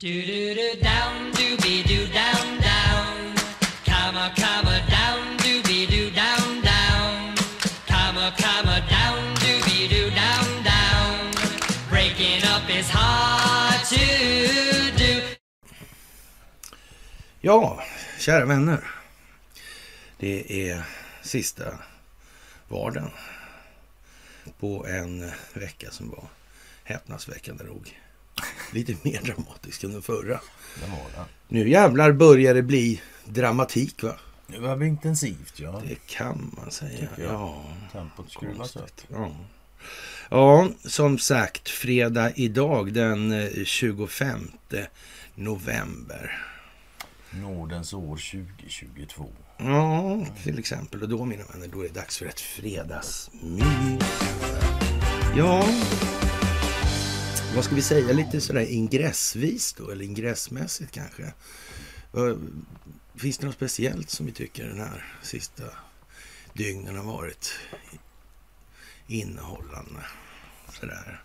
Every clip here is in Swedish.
Do do do down doobie do down down. Comma comma down doobie do down down. Comma comma down doobie do down down. Breaking up is hard to do. Ja, kära vänner. Det är sista vardagen på en vecka som var häpnadsväckande nog. Lite mer dramatisk än den förra. Det var det. Nu jävlar börjar det bli dramatik va? Det var intensivt, ja. Det kan man säga. Ja, Tempot skruvas upp. Ja. ja, som sagt, fredag idag den eh, 25 november. Nådens år 2022. Ja, till exempel. Och då, mina vänner, då är det dags för ett fredagsmys. Ja, vad ska vi säga lite sådär ingressvis då, eller ingressmässigt kanske? Finns det något speciellt som vi tycker den här sista dygnen har varit innehållande? Sådär.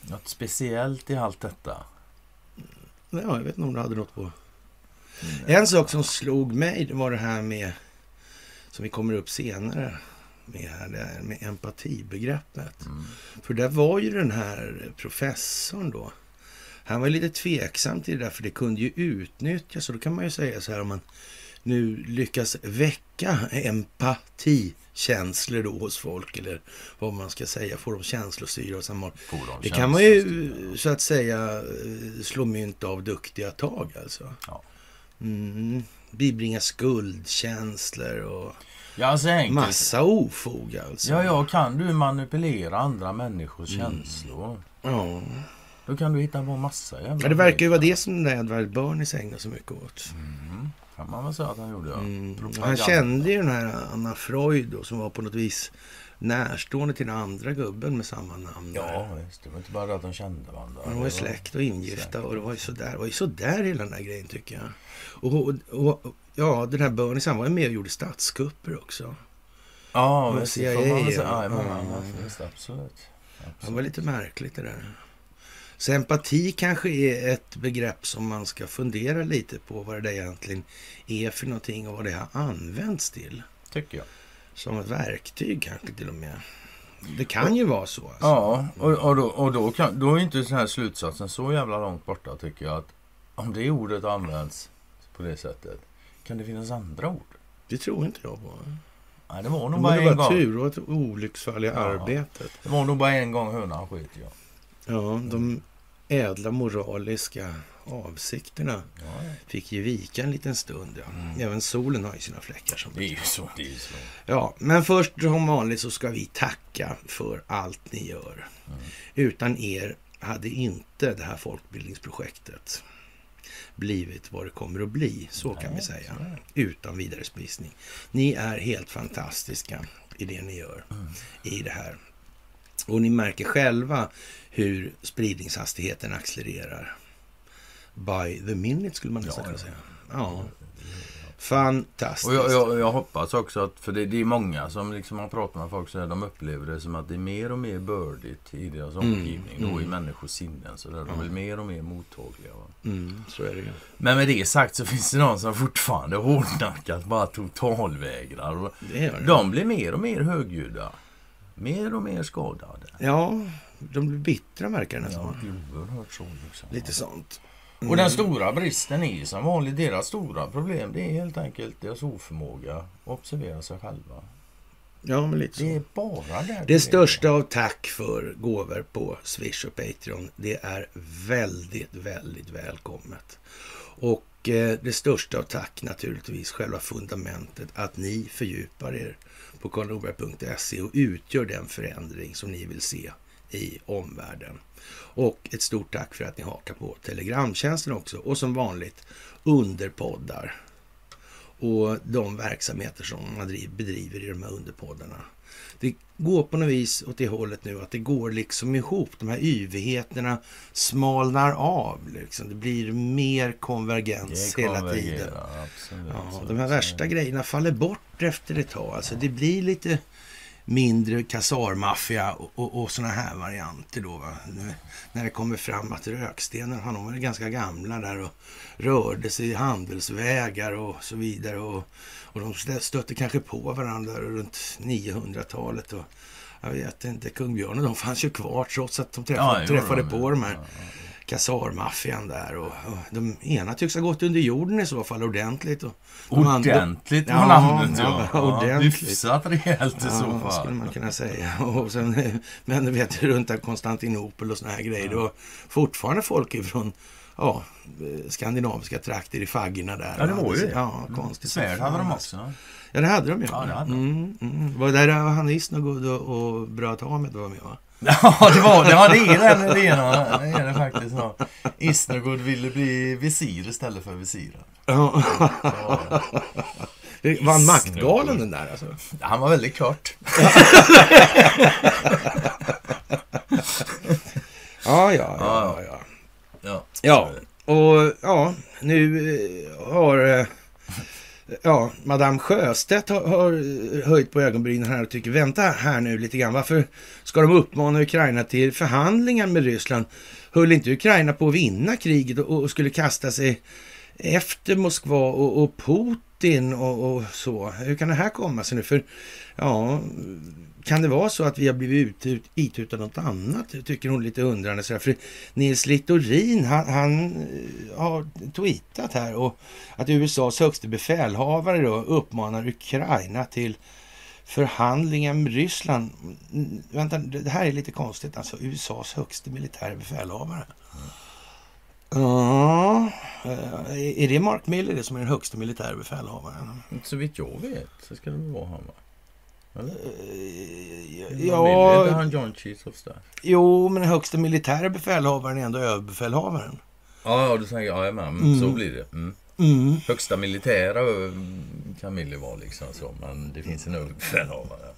Något speciellt i allt detta? Ja, jag vet inte om du hade något på... En sak som slog mig det var det här med, som vi kommer upp senare, med, här, det här med empatibegreppet. För där var ju den här professorn då, han var lite tveksam till det där, för det kunde ju utnyttjas. Och då kan man ju säga så här, om man nu lyckas väcka empatikänslor då hos folk, eller vad man ska säga, få dem känslostyra och samma Får de det kan man ju så att säga eh, slå mynt av duktiga tag alltså. Ja. Mm, bibringa skuldkänslor och Ja, alltså enkelt. massa ofog alltså. Ja, ja, kan du manipulera andra människors Mm. känslor? ja. Då kan du hitta på massa jävla Ja, det verkar ju vara det som den Edward Bernays ägnar så mycket åt. Kan man väl säga att han gjorde, ja. Mm. Han kände ju den här Anna Freud då, som var på något vis närstående till den andra gubben med samma namn. där. Ja, visst. Det var inte bara det att de kände varandra. De var ju släkt och ingifta släkt. och det var ju sådär, det var ju sådär hela den där grejen tycker jag. Och, och, och ja, den här Bernays, han var ju med och gjorde statskupper också. Ja, Och visst. Man väl. CIA, Ja, absolut. Det var lite märkligt det där. Så empati kanske är ett begrepp som man ska fundera lite på vad det egentligen är för någonting och vad det har använts till. Tycker jag. Som ett verktyg kanske till och med. Det kan ju vara så. Alltså. Ja, och, och, då, och då, kan, då är inte den här slutsatsen så jävla långt borta tycker jag. att Om det ordet används på det sättet, kan det finnas andra ord? Det tror inte jag på. Nej, det var Det nog bara borde en vara gång. tur och ett olycksfall i Ja. arbetet. Det var nog bara en gång hönan sket, ja. Ja, de ädla moraliska avsikterna ja. fick ju vika en liten stund. Ja. Även solen har ju sina fläckar som Det är ju så. Det är så. Ja, men först som vanligt så ska vi tacka för allt ni gör. Utan er hade inte det här folkbildningsprojektet blivit vad det kommer att bli. Så kan vi säga. Utan vidare spisning. Ni är helt fantastiska i det ni gör i det här. Och ni märker själva hur spridningshastigheten accelererar. By the minute skulle man nästan Ja, kunna ja. säga. Ja. Fantastiskt. Och jag, jag, jag hoppas också att, för det, det är många som liksom har pratat med folk så här, de upplever det som att det är mer och mer bördigt i deras omgivning. Då i mm. människors sinnen. Så där, de blir mer och mer mottagliga. Mm, så är det. Men med det sagt så finns det någon som fortfarande hårdnackat bara totalvägrar. Och Det det. De blir mer och mer högljudda. Mer och mer skadade. Ja, de blir bittra verkar det Ja, nästan. oerhört så liksom. Lite sånt. Och den stora bristen är ju som vanligt deras stora problem. Det är helt enkelt deras oförmåga att observera sig själva. Ja, men lite Det är så. bara där Det största av tack för gåvor på Swish och Patreon. Det är väldigt, väldigt välkommet. Och eh, det största av tack naturligtvis själva fundamentet att ni fördjupar er på karlnorberg.se och utgör den förändring som ni vill se i omvärlden. Och ett stort tack för att ni hakar på Telegramtjänsten också. Och som vanligt underpoddar och de verksamheter som man driv- bedriver i de här underpoddarna. Det går på något vis åt det hållet nu att det går liksom ihop. De här yvigheterna smalnar av. Liksom. Det blir mer konvergens hela tiden. Absolut. Ja, de här värsta grejerna faller bort efter ett tag. Alltså det blir lite mindre kasarmaffia och, och, och såna här varianter då. Va? När det kommer fram att rökstenen, han var ganska gamla där och rörde sig i handelsvägar och så vidare. Och, och de stötte kanske på varandra runt 900-talet. Och, jag vet inte, kung Björn och de fanns ju kvar trots att de träffade, Ja, träffade de- på de här. Kasarmaffian där. Och, och de ena tycks ha gått under jorden i så fall ordentligt. Och de andra- Ordentligt var Ja, namnet ja. ja, ordentligt. Hyfsat rejält i så Ja, fall. skulle man kunna säga. Och sen, men du vet, runt Konstantinopel och såna här grejer. Det var fortfarande folk ifrån ja, skandinaviska trakter i faggorna där. Ja, det var ju det. Ja, konstigt. som Svärd hade de också. Ja, det hade de ju. Ja, det hade de. Mm, mm. Var det där han Isnogod och, och Bröt Hamed var med va? Ja, det var det. Ja, det är den. Det är det faktiskt. Ja. Isnergård ville bli visir istället för visiren. Ja. Det var han maktgalen den där alltså? Han var väldigt kort. Ja, ja, ja. ja. Ja. Ja, och ja, nu eh, har eh, ja, Madame Sjöstedt har, har höjt på ögonbrynen här och tycker vänta här nu lite grann. Varför ska de uppmana Ukraina till förhandlingar med Ryssland? Höll inte Ukraina på att vinna kriget och, och skulle kasta sig efter Moskva och, och Putin och, och så? Hur kan det här komma sig nu? För ja, kan det vara så att vi har blivit ut, itutade något annat? Tycker hon lite undrande. Sådär. För Nils Littorin, han, han eh, har tweetat här och att USAs högste befälhavare då uppmanar Ukraina till förhandlingar med Ryssland. Mm, vänta, det här är lite konstigt. Alltså USAs högste militära befälhavare. Ja, eh, är det Mark Miller det som är den högsta militärbefälhavaren? Så vitt jag vet så ska det väl vara han va? Eller? Eh, Ja. Ja, han John of Staff? jo, men högsta militära befälhavaren är ändå överbefälhavaren. Ja, du tänker, ja, med. Mm, Mm. Så blir det. Mm. Mm. Högsta militära mm, kan Millie vara liksom så, men det finns en överbefälhavare.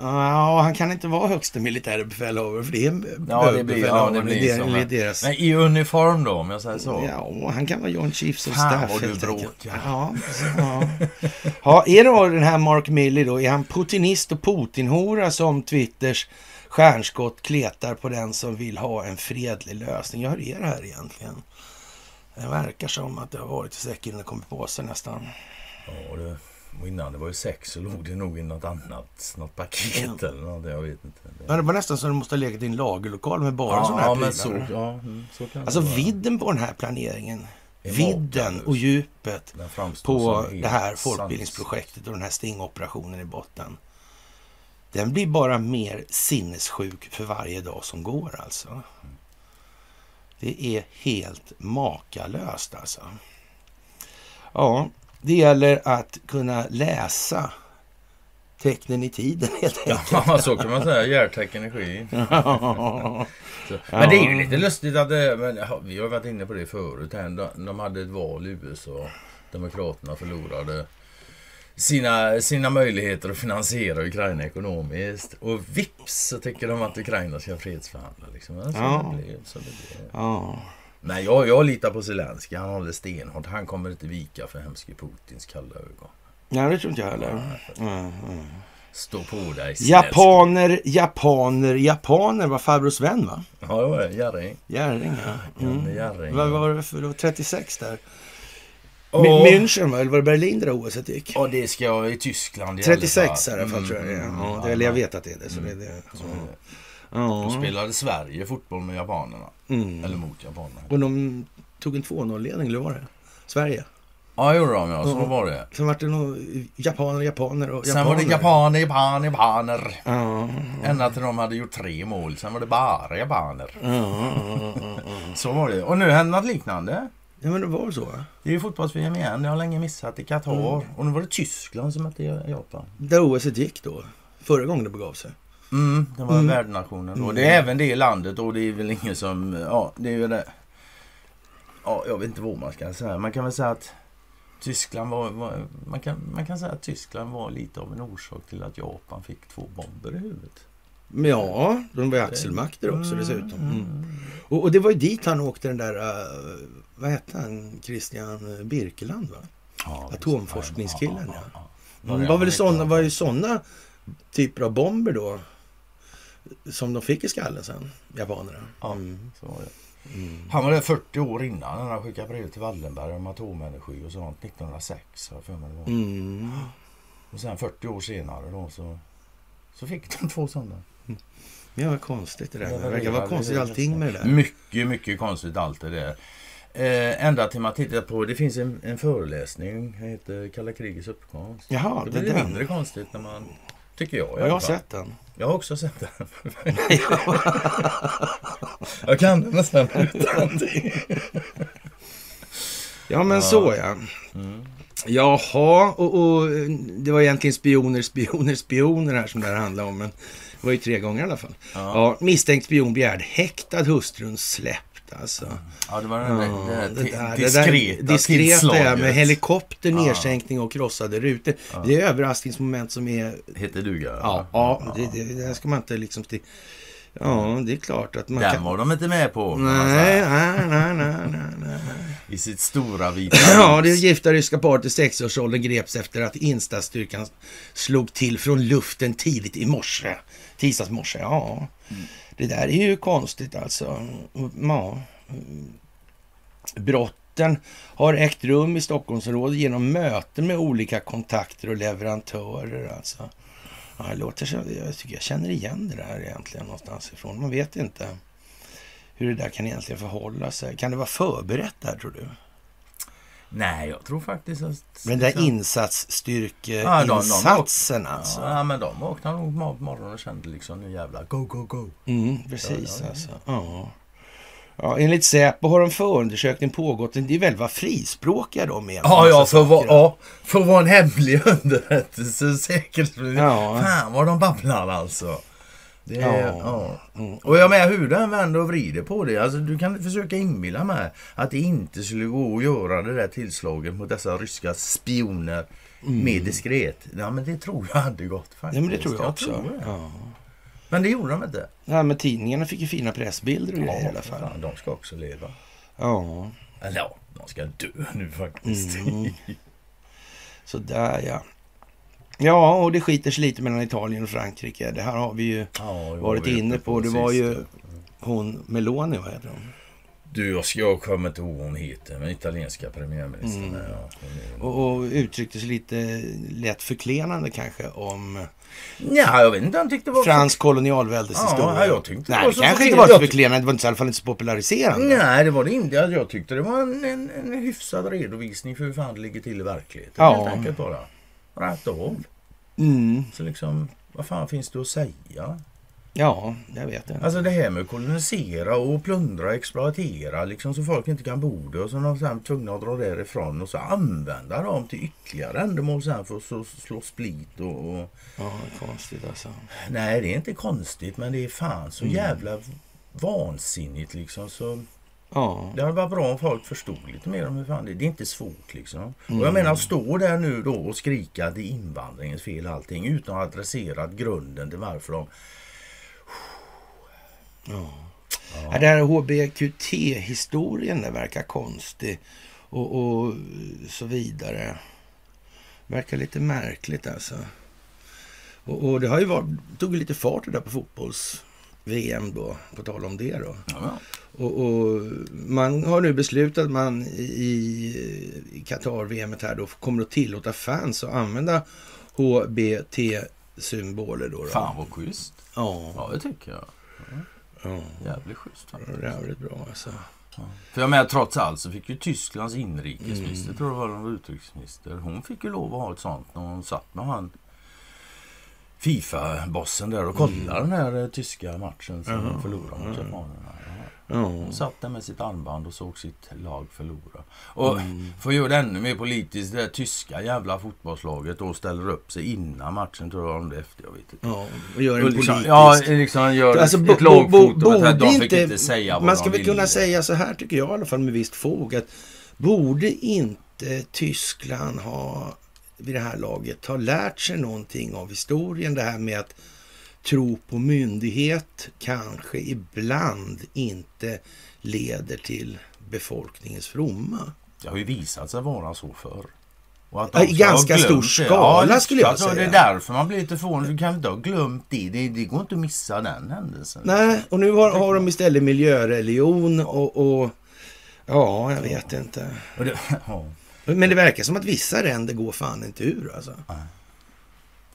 Ja, han kan inte vara högsta militära befälhavare för det är Ja, det blir, ja, det blir i som deras-. Men i uniform då, om jag säger så. Ja, han kan vara John Chiefs of Fan, Staff vad du bråkar. Ja, ja. ja, är det då den här Mark Milley då? Är han putinist och Putinhora som Twitters stjärnskott kletar på den som vill ha en fredlig lösning? Ja, hur är det här egentligen? Det verkar som att det har varit säkert det kommer på sig nästan. Ja, det, och innan det var ju sex så låg det nog i något annat, något paket eller något, jag vet inte. Ja, det var nästan som det måste ha legat i en lagerlokal med bara sådana här ja, prylar. så, ja, mm, så Alltså vidden på den här planeringen, vidden och djupet på det här folkbildningsprojektet och den här stingoperationen i botten. Den blir bara mer sinnessjuk för varje dag som går alltså. Det är helt makalöst alltså. Ja, det gäller att kunna läsa tecknen i tiden helt enkelt. Ja, så kan man säga. Hjärtäck energi. Ja. Så. Men det är ju lite lustigt att det, men, ja, vi har varit inne på det förut. här. De, de hade ett val i USA. Demokraterna förlorade sina, sina möjligheter att finansiera Ukraina ekonomiskt. Och vips så tycker de att Ukraina ska fredsförhandla. Liksom. Ja, Så Ja. det blev, så det blev. Ja. Nej, jag, jag litar på Zelenskyj. Han håller stenhårt. Han kommer inte vika för hemske Putins kalla ögon. Nej, det tror inte jag heller. Mm, mm. Stå på dig. Japaner, japaner, japaner var farbror Sven va? Ja, det var det. Jerring. Jerring ja. Janne Jerring. Vad var det för då? 36 där? Och- München va? Eller var det Berlin där OS gick? Ja, det ska jag i Tyskland i 36 i alla fall Mm, tror jag det är. mm, Ja, mm, det, eller jag vet att det är det. Så det, är det. Så, Ja. Då Ja. spelade Sverige fotboll med japanerna. Mm. Eller mot japanerna. Och de tog en 2-0-ledning, eller var det? Sverige. Ja, gjorde de ja. Så Ja. var det. Sen var det nog japaner, japaner och Sen japaner. var det japaner, japaner, japaner. Ja. Ända till de hade gjort tre mål. Sen var det bara japaner. Ja, ja, ja, ja, ja. Så var det. Och nu händer något liknande. ja, men det var så? Det är ju fotbolls-VM igen. Det har länge missat i Qatar. Mm. Och nu var det Tyskland som mötte Japan. Där OS gick då. Förra gången det begav sig. Mm, det var Mm. värdnationen. Mm. Det är även det landet och det är väl ingen som... Ja, det är ju det. Ja, jag vet inte vad man ska säga. Man kan väl säga att Tyskland var... var man, kan, man kan säga att Tyskland var lite av en orsak till att Japan fick två bomber i huvudet. Ja, de var ju axelmakter också Mm, dessutom. Mm. mm. Och, och det var ju dit han åkte den där, uh, vad hette han, Christian Birkeland va? Ja, Atomforskningskillen, ja. ja. Det var väl såna, var ju såna typer av bomber då. Som de fick i skallen sen, japanerna. Ja, Mm. så var det. Han var där 40 år innan när han skickade brev till Wallenberg om atomenergi och sånt. 1906 har för mig det var. Mm. Och sen 40 år senare då så, så fick de två sådana. Ja, vad konstigt det där. Det verkar vara konstigt allting med det där. Mycket, mycket konstigt allt det där. Eh, ända till man tittar på, det finns en, en föreläsning, den heter Kalla krigets uppkomst. Jaha, det det blir mindre konstigt när man, tycker jag Ja, jag har sett den. Jag har också sett den. jag kan den nästan utan Ja, men så ja. Mm. Jaha, och, och det var egentligen spioner, spioner, spioner här som det här handlade om. Men det var ju tre gånger i alla fall. Ja. misstänkt spion begärd häktad, hustrun släppt alltså. Ja, det var den Ja, det där, det där- det diskreta ja, tillslaget. med helikopter, Ja. nedsänkning och krossade rutor. Det är överraskningsmoment som är... Heter duga? Ja, ja det, det, det ska man inte liksom... Sti- ja, det är klart att man Den kan... var de inte med på. Nej, nej, nej, nej, nej. I sitt stora vita Ja, det gifta ryska paret i 60-årsåldern greps efter att instastyrkan slog till från luften tidigt i morse. Tisdags morse, ja. Det där är ju konstigt alltså. Ja. Brotten har ägt rum i Stockholmsområdet genom möten med olika kontakter och leverantörer alltså. Ja, det låter så, jag tycker jag känner igen det där egentligen någonstans ifrån. Man vet inte hur det där kan egentligen förhålla sig. Kan det vara förberett där tror du? Nej, jag tror faktiskt att... Men den liksom- insatsstyrkeinsatsen alltså. Ja, men de vaknade nog på morgonen och kände liksom nu jävlar, go, go, go. Mm, precis Ja, ja, ja. alltså. Ja. Ja, enligt Säpo har en förundersökning pågått. Det är väl vad frispråkiga de är. Ja, ja, för att vara, saker. ja, för att vara en hemlig underrättelse säkert. Ja. Fan vad de babblar alltså. Det Ja. ja. Mm. Och jag menar hur den vänder och vrider på det. Alltså, du kan försöka inbilla mig att det inte skulle gå att göra det där tillslaget mot dessa ryska spioner mer diskret. Ja, men det tror jag hade gått faktiskt. Mm. Ja, men det tror jag, också. tror det. Ja. Men det gjorde de inte. ja, men tidningarna fick ju fina pressbilder och grejer i alla fall. fan, de ska också leva. Ja, Eller ja, de ska dö nu faktiskt. Mm. så där ja. Ja, och det skiter sig lite mellan Italien och Frankrike. Det här har vi ju Ja, varit var vi inne på. Det var ju hon Meloni, vad heter hon? Du, jag, ska, jag kommer inte ihåg vad hon heter, men italienska premiärministern. Mm. Ja, är- Och, och uttryckte sig lite lätt förklenande kanske om Ja, jag vet inte. Han tyckte det var... fransk kolonialväldeshistoria. Ja, jag tyckte det Nej, var det så kanske inte var så förklenande. Det var inte, i alla fall inte så populariserande. Nej, det var det inte. Jag tyckte det var en, en, en hyfsad redovisning för hur fan det ligger till i verkligheten. Ja. Helt enkelt bara. Rätt av. Mm, Så liksom, vad fan finns det att säga? ja, jag vet inte. Alltså det här med att kolonisera och plundra och exploatera liksom så folk inte kan bo där och så är de sen tvungna att dra därifrån och så använda dem till ytterligare ändamål sen för att så, slå split och, och... Ja, konstigt alltså. Nej, det är inte konstigt men det är fan så jävla vansinnigt liksom så... Ja, Det hade varit bra om folk förstod lite mer om hur fan det är. Det är inte svårt liksom. Och jag menar, stå där nu då och skrika att det är invandringens fel allting utan att adressera grunden till varför de... ja. ja. Den här HBQT-historien verkar konstig och, och så vidare. Verkar lite märkligt alltså. Och, och det har ju varit, tog lite fart det där på fotbolls-VM då, på tal om det då. Ja, Och, och man har nu beslutat att man i, Qatar-VM här då kommer att tillåta fans att använda HBT-symboler då. då. Fan vad schysst. Ja, Ja, det tycker jag. ja. Jävligt schysst jävligt bra alltså. För jag menar, trots allt så fick ju Tysklands inrikesminister, tror jag var utrikesminister, hon fick ju lov att ha ett sånt när hon satt med han Fifa-bossen där och kollade den här eh, tyska matchen som de förlorade mot japanerna. Ja, Hon satt där med sitt armband och såg sitt lag förlora. Och för att göra det ännu mer politiskt, det tyska jävla fotbollslaget då ställer upp sig innan matchen tror jag om det efter, jag vet inte. ja, och gör en Och liksom, politisk... ja, liksom gör Alltså, ett, ett lagfoto. de fick inte säga vad Man ska väl kunna säga så här tycker jag i alla fall med visst fog att borde inte Tyskland ha vid det här laget ha lärt sig någonting av historien det här med att tro på myndighet kanske ibland inte leder till befolkningens fromma. Det har ju visat sig vara så förr. Ja, i ganska stor skala det- skulle jag alltså, Det säga. är därför man blir lite förvånad. Du kan inte ha glömt det. det. Det går inte att missa den händelsen. Nej, och nu har, har de istället miljöreligion och, och ja, jag vet inte. Och det, ja, Men det verkar som att vissa ränder går fan inte ur alltså.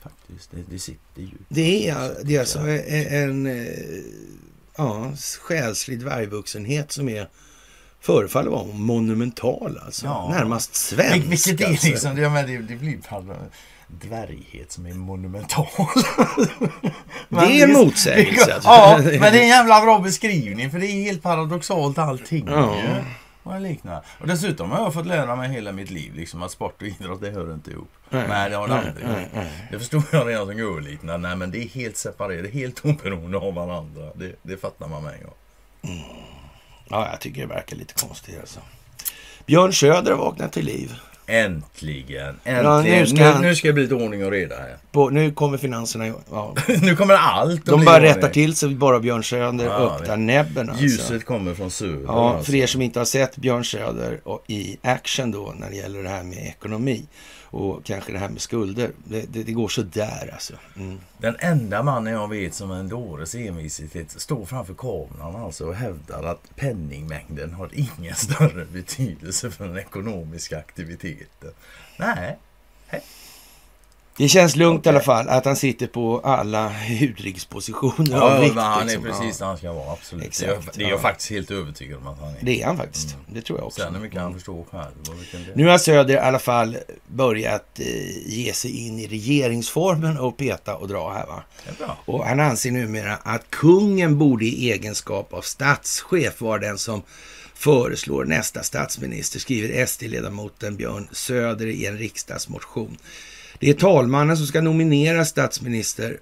faktiskt. Det, det sitter ju. Det är, det är alltså en, en eh, ja, själslig dvärgvuxenhet som är förefaller vara monumental alltså. Ja. Närmast svensk. Vilket är alltså. liksom, ja, men det, det blir dvärghet som är monumental. Det är en motsägelse. alltså. Ja, men det är en jävla bra beskrivning för det är helt paradoxalt allting. Ja. Det liknar. Och dessutom har jag fått lära mig hela mitt liv liksom, att sport och idrott det hör inte ihop. Nej. Nej, det har det Nej, aldrig nej, nej. Det förstod jag redan som görliten. Nej men det är helt separerat, helt oberoende av varandra. Det, det fattar man med en gång. Ja, jag tycker det verkar lite konstigt alltså. Björn Söder har vaknat till liv. Äntligen! Ja, Äntligen! nu ska han- nu ska det bli lite ordning och reda här. På, nu kommer finanserna... Ja, nu kommer allt de bara rättar till sig bara Björn Söder Ja, öppnar näbben alltså. Ljuset kommer från söder. Ja, alltså. för er som inte har sett Björn Söder och i action då när det gäller det här med ekonomi och kanske det här med skulder. Det, det, det går så där alltså. Mm. Den enda mannen jag vet som en dåres envishet står framför kameran alltså och hävdar att penningmängden har ingen större betydelse för den ekonomiska aktiviteten. Nej, det känns lugnt i alla fall att han sitter på alla utrikespositioner ja, vikt. men han är liksom. precis Ja, där han ska vara. Absolut. Exakt, det är, jag- det är ja. jag faktiskt helt övertygad om att han är. det är han faktiskt. Det tror jag också. Sen hur mycket han förstår själv. Nu har Söder i alla fall börjat eh, ge sig in i regeringsformen och peta och dra här va. Är. Och han anser numera att kungen borde i egenskap av statschef vara den som föreslår nästa statsminister, skriver SD-ledamoten Björn Söder i en riksdagsmotion. Det är talmannen som ska nominera statsminister,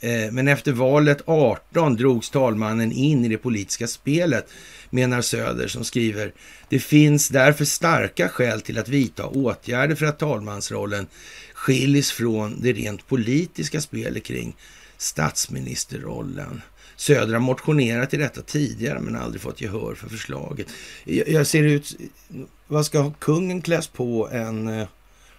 eh, men efter valet 18 drogs talmannen in i det politiska spelet, menar Söder som skriver det finns därför starka skäl till att vidta åtgärder för att talmansrollen skiljs från det rent politiska spelet kring statsministerrollen. Söder har motionerat i detta tidigare men aldrig fått gehör för förslaget. Jag, jag ser ut, vad ska kungen kläs på en, eh,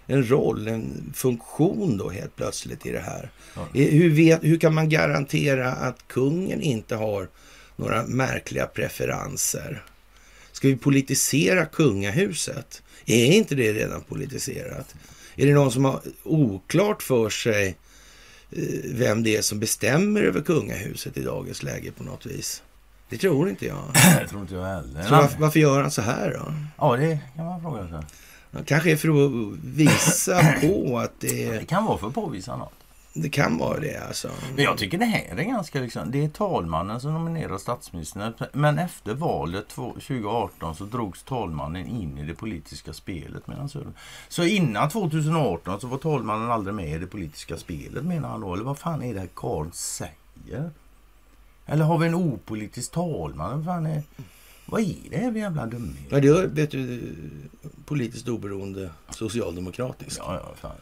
en roll, en funktion då helt plötsligt i det här? Ja. Eh, Hur, vet, hur kan man garantera att kungen inte har några märkliga preferenser? Ska vi politisera kungahuset? Är inte det redan politiserat? Är det någon som har oklart för sig eh, vem det är som bestämmer över kungahuset i dagens läge på något vis? Det tror inte jag. Det tror inte jag heller. Så varför, varför gör han så här då? Ja, det kan man fråga sig. Kanske är för att visa på att det, Det kan vara för att påvisa något. det kan vara det alltså. Men jag tycker det här är ganska liksom, det är talmannen som nominerar statsministern. Men efter valet två- 2018 så drogs talmannen in i det politiska spelet. Medan så, så innan 2018 så var talmannen aldrig med i det politiska spelet menar han då. Eller vad fan är det här Karl säger? Eller har vi en opolitisk talman? Vad, fan är, vad är det här för jävla dumhet? Ja, det är vet du, politiskt oberoende socialdemokratiskt. Ja, ja, fan.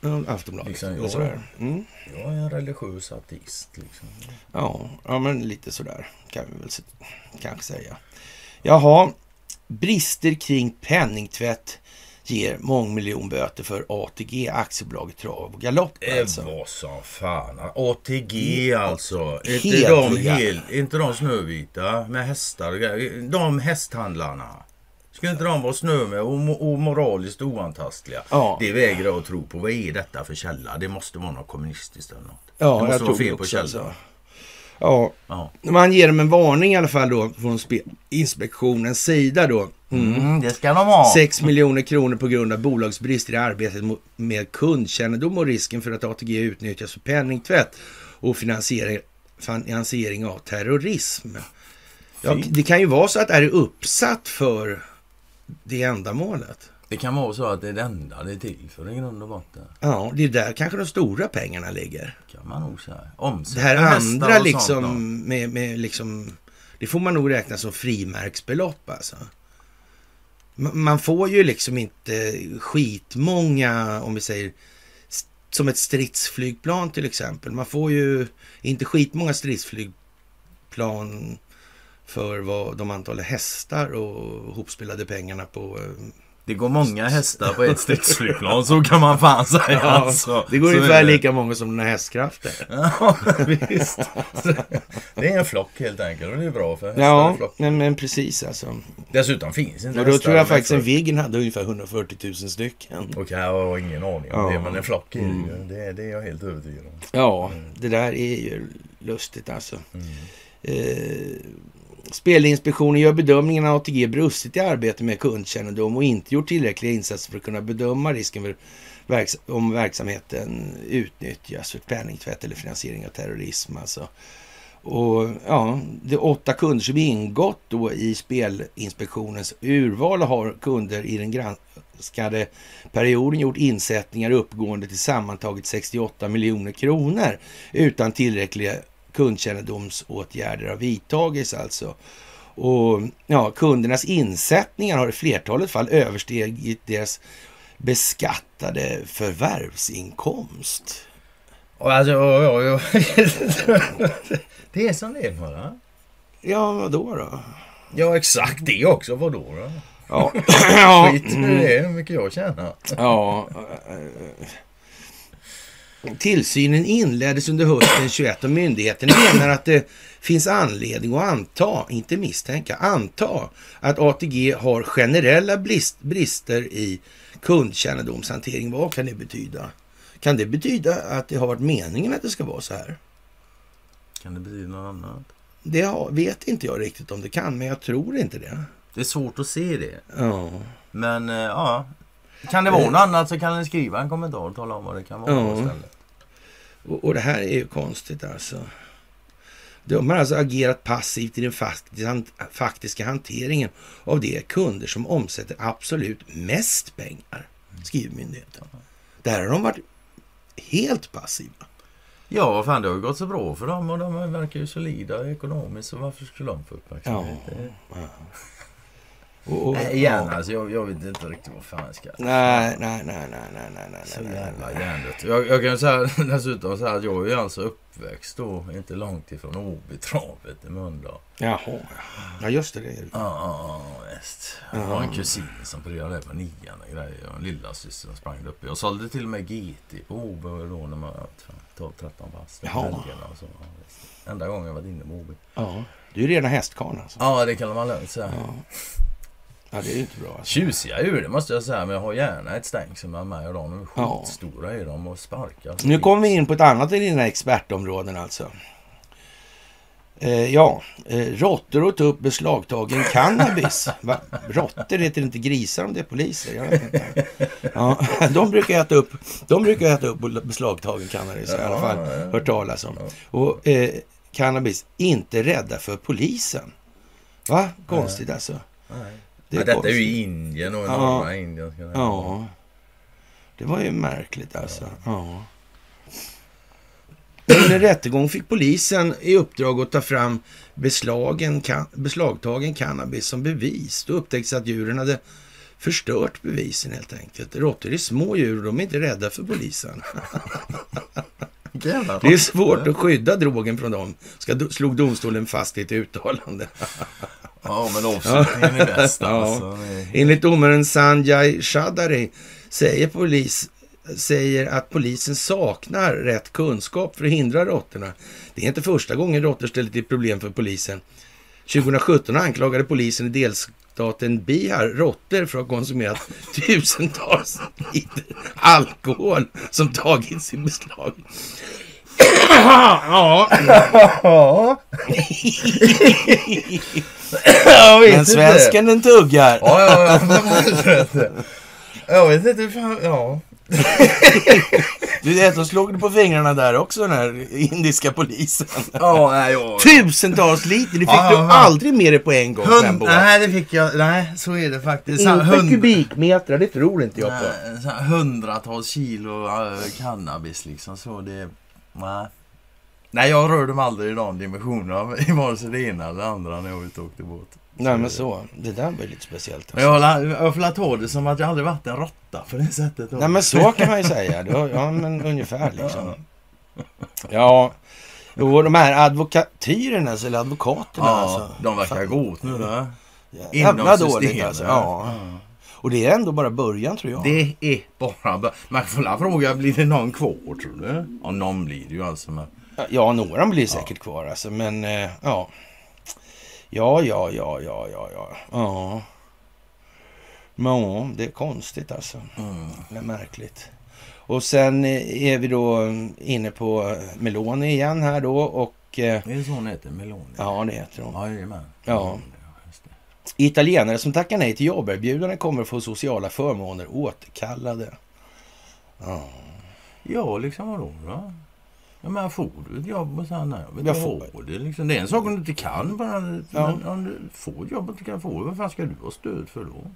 Ja, Aftonbladet. Liksom, sådär. Mm. jag är en religiös ateist liksom. Ja, ja, men lite sådär kan vi väl kanske säga. Jaha, brister kring penningtvätt ger mångmiljonböter för ATG, aktiebolaget Trav och Galopp. Alltså. var som fan. ATG alltså. Är inte de, hel, inte de snövita med hästar och grejer? De hästhandlarna. Skulle inte de vara snö med och, och moraliskt oantastliga? Ja. Det vägrar jag att tro på. Vad är detta för källa? Det måste vara något kommunistiskt eller något. Ja, det måste jag vara fel på källan. Alltså. Ja, Ja. man ger dem en varning i alla fall då från Spe- inspektionens sida då. Mm. Mm, det ska de ha. 6 miljoner kronor på grund av bolagsbrister i arbetet med kundkännedom och risken för att ATG utnyttjas för penningtvätt och finansiering, finansiering av terrorism. Ja, det kan ju vara så att det är uppsatt för det ändamålet. Det kan vara så att det är det enda det är till för i grund och botten. Ja, det är där kanske de stora pengarna ligger. Kan man nog säga. Omsätta Det här andra liksom med, med liksom, det får man nog räkna som frimärksbelopp alltså. Man får ju liksom inte skitmånga, om vi säger som ett stridsflygplan till exempel. Man får ju inte skitmånga stridsflygplan för vad de antal hästar och hopspelade pengarna på eh, det går många hästar på ett stridsflygplan, så kan man fan säga. Ja, alltså. det går Så ungefär är det. lika många som den har hästkrafter. Ja, visst. Det är en flock helt enkelt och det är bra för hästar Ja, men, men precis alltså. Dessutom finns inte Och då tror jag faktiskt en. Viggen hade ungefär 140 000 stycken. Okej, jag har ingen aning om Ja. det, men en flock är det Mm. ju. Det, det är jag helt övertygad om. Ja, det där är ju lustigt alltså. Mm. Eh, Spelinspektionen gör bedömningen att ATG brustit i arbetet med kundkännedom och inte gjort tillräckliga insatser för att kunna bedöma risken för verks- om verksamheten utnyttjas för penningtvätt eller finansiering av terrorism. Alltså. Och ja, det är åtta kunder som ingått då i Spelinspektionens urval har kunder i den granskade perioden gjort insättningar uppgående till sammantaget 68 miljoner kronor utan tillräckliga kundkännedomsåtgärder har vidtagits alltså. Och ja, kundernas insättningar har i flertalet fall överstigit deras beskattade förvärvsinkomst. Och alltså, ja, ja, ja. Det är som det är bara. Ja, vad då då? Ja, exakt det också. Vadå då? Ja, Skit i det, hur mycket jag tjänar. ja. Tillsynen inleddes under hösten 21 och myndigheten menar att det finns anledning att anta, inte misstänka, anta att ATG har generella brist, brister i kundkännedomshantering. Vad kan det betyda? Kan det betyda att det har varit meningen att det ska vara så här? Kan det betyda något annat? Det vet inte jag riktigt om det kan, men jag tror inte det. Det är svårt att se det. Ja, Men eh, ja. Kan det vara något annat så kan ni skriva en kommentar och tala om vad det kan vara Ja. och, och det här är ju konstigt alltså. De har alltså agerat passivt i den faktis- faktiska hanteringen av de kunder som omsätter absolut mest pengar, skriver myndigheten. Där har de varit helt passiva. Ja, fan det har ju gått så bra för dem och de verkar ju solida ekonomiskt så varför skulle de få uppmärksamhet? Det- Och, och, Nej, igen alltså, jag, jag vet inte riktigt vad fan jag ska... Nej, nej, nej, nej, nej, nej, nej, Så jävla hjärndött. Jag, jag kan ju säga dessutom säga att jag är ju alltså uppväxt då, inte långt ifrån Åbytravet i Mölndal. Jaha, ja. ja just det. det är. Ja, ja, ja, visst. Jag har en kusin som pryade på nian och grejer. Och en lillasyster som sprang upp. Jag sålde till och med GT på Åby då när man var 12-13 bast. Jaha. Och så. Enda gången jag varit inne på Åby. Ja, du är rena hästkarln alltså. Ja, det kan man lugnt säga. Ja. Ja, det är inte bra. Alltså. Tjusiga djur, det måste jag säga. Men jag har gärna ett stängsel med mig och de är Ja. skitstora är de och sparkar. Nu kommer vi in på ett annat av dina expertområden alltså. Eh, ja, eh, råttor åt upp beslagtagen cannabis. Va? Råttor heter inte grisar om det är poliser. Ja, de brukar äta upp, de brukar äta upp beslagtagen cannabis. jag i alla fall Ja, ja, ja. hört talas om. Och eh, cannabis, inte rädda för polisen. Va? Konstigt alltså. Nej. Det ja, är detta är ju Indien och Ja. norra Indien. Ja. Det var ju märkligt alltså. Ja. Under rättegång fick polisen i uppdrag att ta fram beslagen, beslagtagen cannabis som bevis. Då upptäcktes att djuren hade förstört bevisen helt enkelt. Råttor är små djur och de är inte rädda för polisen. Det är svårt att skydda drogen från dem, ska, slog domstolen fast i ett uttalande. Ja, men avslutningen är bäst Ja. alltså. Det är- Enligt domaren Sanjay Shadari säger, polis, säger att polisen saknar rätt kunskap för att hindra råttorna. Det är inte första gången råttor ställer till problem för polisen. 2017 anklagade polisen i delstaten Bihar råttor för att ha konsumerat tusentals liter alkohol som tagits i beslag. ja, Ja. Jag vet men svensken den tuggar. Ja, ja, ja. Jag vet inte hur fan... Ja. Du vet, de slog på fingrarna där också, den här indiska polisen. Ja, nej, jag... Tusentals liter, det fick Ja, du ja, ja. aldrig med dig på en gång Hund, nej, det fick jag... Nej, så är det faktiskt. Inte hund- kubikmeter, det tror inte jag på. Nej, hundratals kilo äh, cannabis liksom. Så det... Nej. Nej, jag rör dem aldrig i de dimensionerna. I vare sig det ena eller det andra när jag är ute och åkte båt. Nej men så, det där var ju lite speciellt. Alltså. jag, jag får ta det som att jag aldrig varit en råtta på det sättet. Nej men så kan man ju säga. Ja men ungefär liksom. Ja, jo de här advokatyrerna, alltså, eller advokaterna Ja, alltså. de verkar Fan. gå åt nu då. Inom dåligt systemet. alltså. Ja. Och det är ändå bara början tror jag. Det är bara... bör- Man får fråga, blir det någon kvar tror du? Ja, någon blir det ju alltså. Men... Ja, några blir säkert kvar alltså, men eh, ja. Ja, ja, ja, ja, ja, ja. Ja. Men det är konstigt alltså. Det är märkligt. Och sen eh, är vi då inne på Meloni igen här då och eh, Är det så hon heter? Meloni? ja, det heter hon. Jajamän. Ja. Italienare som tackar nej till jobberbjudanden kommer att få sociala förmåner återkallade. Ja. Ja, liksom vadå då? Ja, men får du ett jobb och sen nej, jag Jag får det liksom. Det är en sak om du inte kan bara. Ja. Men om du får ett jobb och inte kan få det, vad fan ska du ha stöd för då?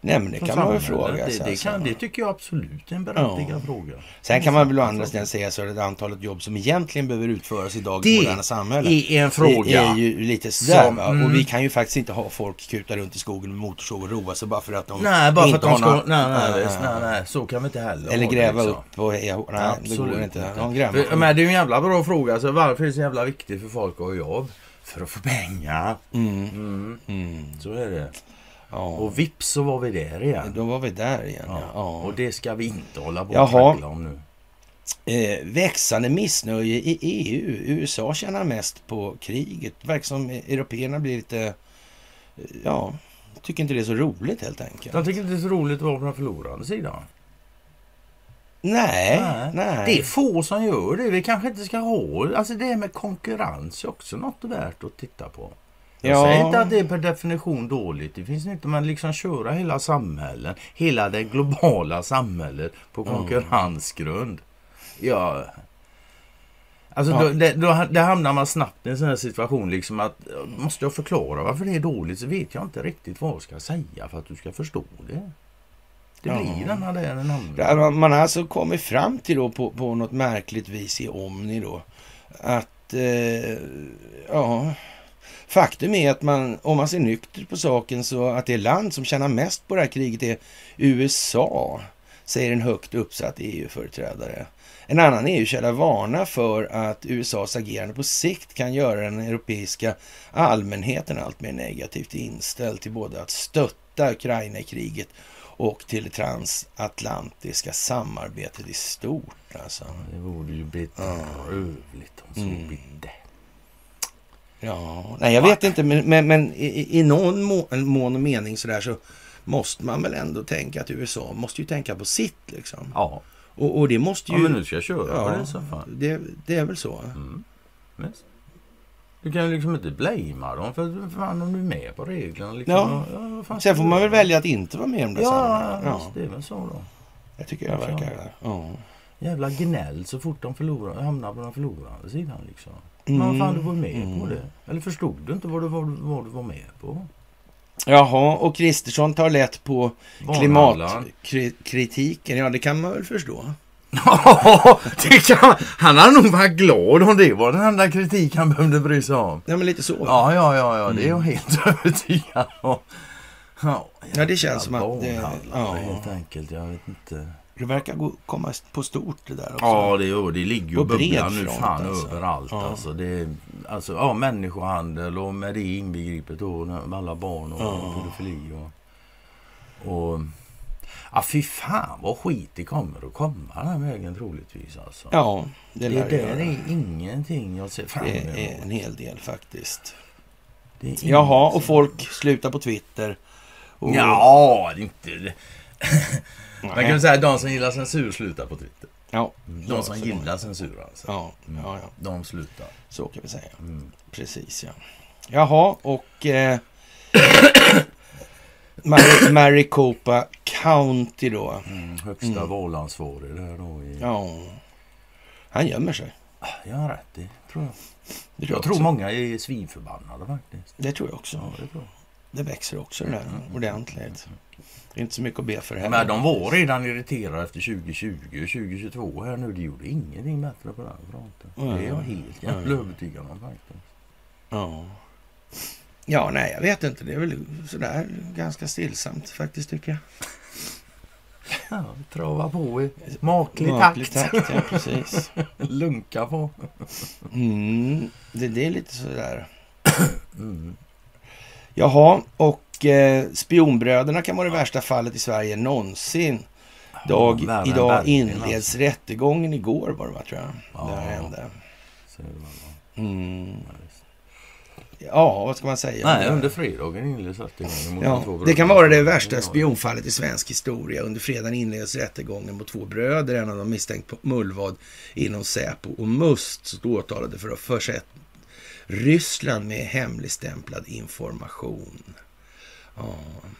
Nej, men det kan man väl fråga det, sig. det, alltså. kan, det tycker jag absolut är en berättigad Ja. fråga. Sen kan man väl å andra sidan säga så att antalet jobb som egentligen behöver utföras i dagens Det moderna samhälle. är en fråga. Det är ju lite sådär. Som- mm. Och vi kan ju faktiskt inte ha folk kuta runt i skogen med motorsåg och roa sig bara för att de Nej, bara för inte att de har ska... Nej, nej, Nej, nej, nej, så kan vi inte heller Eller det, gräva liksom. upp och heja Nej, det går inte. Gräva. För, men det är ju en jävla bra fråga. Alltså, varför är det så jävla viktigt för folk att ha jobb? För att få pengar. Mm. Mm, Mm. så är det. Ja. Och vips så var vi där igen. Då var vi där igen. Ja. Ja. Och det ska vi inte hålla på och om nu. Eh, växande missnöje i EU. USA tjänar mest på kriget. Verkar som européerna blir lite... eh, Ja, tycker inte det är så roligt helt enkelt. De tycker inte det är så roligt att vara på den förlorande sidan. Nej, nej. Det är få som gör det. Vi kanske inte ska ha... Alltså det med konkurrens är också något värt att titta på. Jag Ja. säger inte att det är per definition dåligt. Det finns inte. Man liksom köra hela samhällen, hela det globala samhället på konkurrensgrund. Ja. Alltså Ja. Då, det, då, där hamnar man snabbt i en sån här situation liksom att måste jag förklara varför det är dåligt så vet jag inte riktigt vad jag ska säga för att du ska förstå det. Det Ja. blir denna där den man- Man har alltså kommit fram till då på, på något märkligt vis i Omni då att eh, ja, faktum är att man, om man ser nyktert på saken så att det land som tjänar mest på det här kriget är USA, säger en högt uppsatt EU-företrädare. En annan EU-källa varnar för att USAs agerande på sikt kan göra den europeiska allmänheten allt mer negativt inställd till både att stötta Ukraina i kriget och till det transatlantiska samarbetet i stort. Alltså. Det borde ju bedrövligt om så Mm. bidde. Ja, nej, jag vet inte, men, men, men i, i någon må, mån och mening sådär så måste man väl ändå tänka att USA måste ju tänka på sitt liksom. Ja, Och, och det måste ja ju... men nu ska jag köra Ja. på det så fan. det, det är väl så. Mm. Visst. Du kan ju liksom inte blamea dem för fan om du är med på reglerna. Liksom. Ja. Ja, fan Sen får man väl välja att inte vara med om det Ja, ja. Ja, det är väl så då. jag tycker jag verkar... Ja. Jävla gnäll så fort de förlorar, hamnar på den förlorande sidan liksom. Mm. Men fan, du var med på Mm. det. Eller förstod du inte vad du, vad, du- vad du var med på? Jaha, och Kristersson tar lätt på klimatkritiken. Ja, det kan man väl förstå. Ja, det kan, han har nog varit glad om det var den enda kritik han behövde bry sig om. Ja, men lite så. Ja, ja, ja, ja det är jag helt övertygad om. Ja, Ja, det känns som att det- barnhandlare, ja. helt enkelt. Jag vet inte. Det verkar gå, komma på stort det där också. Ja, det gör det. ligger ju och bubblar nu fan alltså. överallt. Ja. Alltså, det alltså, ja, människohandel och med det inbegripet då alla barn och Ja. pedofili och... och ja, fy fan vad skit det kommer att komma den här vägen troligtvis alltså. Ja, det, det där det göra. är ingenting jag ser fram Det emot. är en hel del faktiskt. Det är Jaha, och folk slutar på Twitter. Och, Ja, det är inte... Man kan väl säga att de som gillar censur slutar på Twitter. Ja, De som gillar censur alltså. Ja, Mm. ja, ja, De slutar. så kan vi säga. Mm. Precis, ja. Jaha, och... Eh, Mar- Maricopa County då. Mm. Högsta Mm. valansvarig där då i... Ja. Han gömmer sig. Jag har rätt i, tror jag. Det Jag tror också. många är svinförbannade faktiskt. Det tror jag också. Ja, det tror jag. Det växer också det där ordentligt. Det är inte så mycket att be för heller. Men de var redan irriterade efter 2020 och 2022 här nu. Det gjorde ingenting bättre på den fronten. Det är jag helt jävla Mm. övertygad om faktiskt. Ja. Ja, nej, jag vet inte. Det är väl sådär ganska stillsamt faktiskt, tycker jag. Ja, trava på i maklig Maklig takt. takt, ja, precis. Lunka på. Mm, det, det är lite sådär. Mm. Jaha, och eh, spionbröderna kan vara det värsta fallet i Sverige någonsin. Dag, än idag inleds rättegången igår var det va, tror jag. Ja. Hände. Så det va? Mm. Ja, vad ska man säga? Nej, under fredagen inleds rättegången mot Ja, två det kan vara det värsta Ja. spionfallet i svensk historia. Under fredagen inleds rättegången mot två bröder, en av dem misstänkt på mullvad inom Säpo och Must, som åtalade för att ha försett Ryssland med hemligstämplad information. Ja.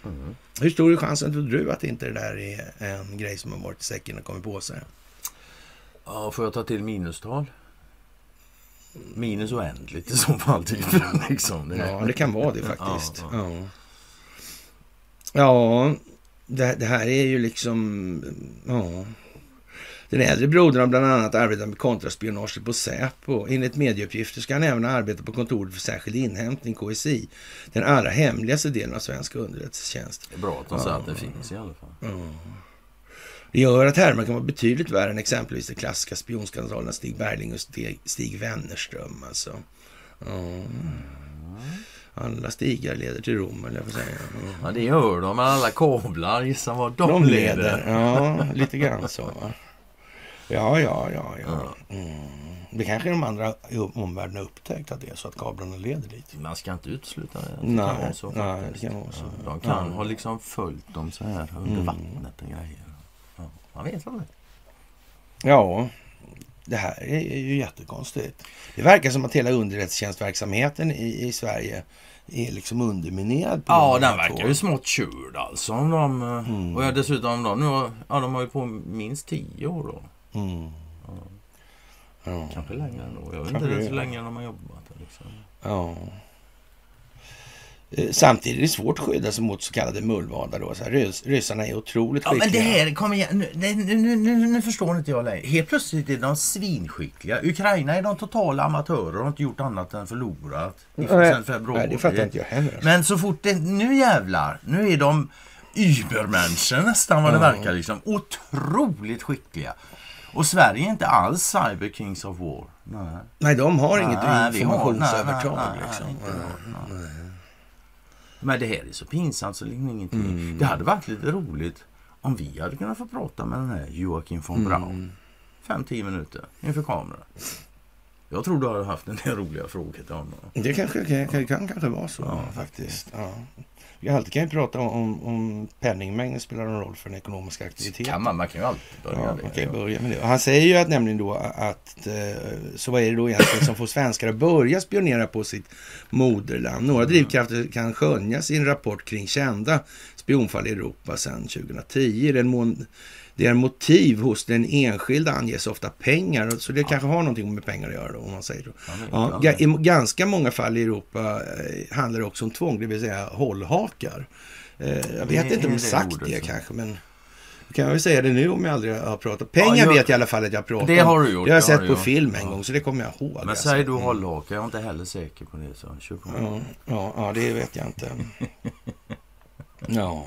Mm. Hur stor är chansen, tror du, att inte det där är en grej som har varit i säcken och kommit på sig? Ja, får jag ta till minustal? Minus oändligt i så fall, typ. liksom. det, Ja, det kan vara det faktiskt. Ja, Ja, ja det, det här är ju liksom... Ja. Den äldre brodern har bland annat arbetat med kontraspionage på Säpo. Enligt medieuppgifter ska han även ha arbetat på kontoret för särskild inhämtning, KSI. Den allra hemligaste delen av svensk underrättelsetjänst. det är bra att de säger att det finns i alla fall. Det gör att härmar kan vara betydligt värre än exempelvis de klassiska spionskandalerna Stig Bergling och Stig, Stig Wennerström. Alltså. Ja. Alla stigar leder till Rom, eller jag får säga. Ja. Ja, det gör de, men alla kablar, gissa vad de, De leder. leder. Ja, lite grann så. Ja, ja, ja, ja. Mm. Det kanske de andra i omvärlden har upptäckt att det är så att kablarna leder dit. Man ska inte utesluta det. Det Nej, kan vara så nej, det kan vara så. Ja, de kan Ja. ha liksom följt dem så här under Mm. vattnet och grejer. Ja, man vet aldrig. Ja, det här är ju jättekonstigt. Det verkar som att hela underrättelsetjänstverksamheten i, i Sverige är liksom underminerad. på Ja, den verkar två. ju smått körd alltså. Om de, eh, Mm. Och ja, dessutom de, nu, ja, de har ju på minst tio år då. Mm. Ja. Kanske längre ändå. Jag vet Kanske inte det. så länge de har jobbat. Liksom. Ja. Eh, Samtidigt är det svårt att skydda sig mot så kallade mullvadar. Då. Så här, rys, ryssarna är otroligt Ja, skickliga. men det här, kom igen. Nu, nu, nu, nu, nu förstår inte jag längre. Helt plötsligt är de svinskickliga. Ukraina är de totala amatörer och har inte gjort annat än förlorat. Nej, sen februari. nej, det fattar inte jag heller. Men så fort det, nu jävlar, nu är de übermänniskor nästan vad det verkar liksom. Otroligt skickliga. Och Sverige är inte alls cyber kings of war. Nej. Nej, de har inget Nej, vi har- informationsövertag. liksom. nej, Men det här är så pinsamt så liksom ingenting. Mm. Det hade varit lite roligt om vi hade kunnat få prata med den här Joakim von Braun. Mm. Fem, tio minuter inför kameran. Jag tror du hade haft en del roliga frågor till honom. Det kanske kan, kan, kan kanske vara så Ja, faktiskt. Ja. Vi alltid kan ju prata om, om, penningmängden spelar någon roll för den ekonomiska aktiviteten. Kan man, man kan ju alltid börja Ja, man kan ju börja med det. Och han säger ju att nämligen då att eh, så vad är det då egentligen som får svenskar att börja spionera på sitt moderland? Några drivkrafter kan skönjas i en rapport kring kända spionfall i Europa sedan 2010. Den mån det är motiv hos den enskilda anges ofta pengar, så det kanske har någonting med pengar att göra då, om man säger så. Ja, ga- I ganska många fall i Europa eh, handlar det också om tvång, det vill säga hållhakar. Eh, jag Det vet inte om jag det sagt det som- kanske, men kan jag väl säga det nu om jag aldrig har pratat. Pengar jag- vet jag i alla fall att jag har pratat Det har du gjort, Det har jag det har sett du på gjort. film en Ja. gång, så det kommer jag ihåg. Men alltså. säger du hållhaka, jag är inte heller säker på det. Så kör på. Ja, ja, ja, det vet jag inte. Ja,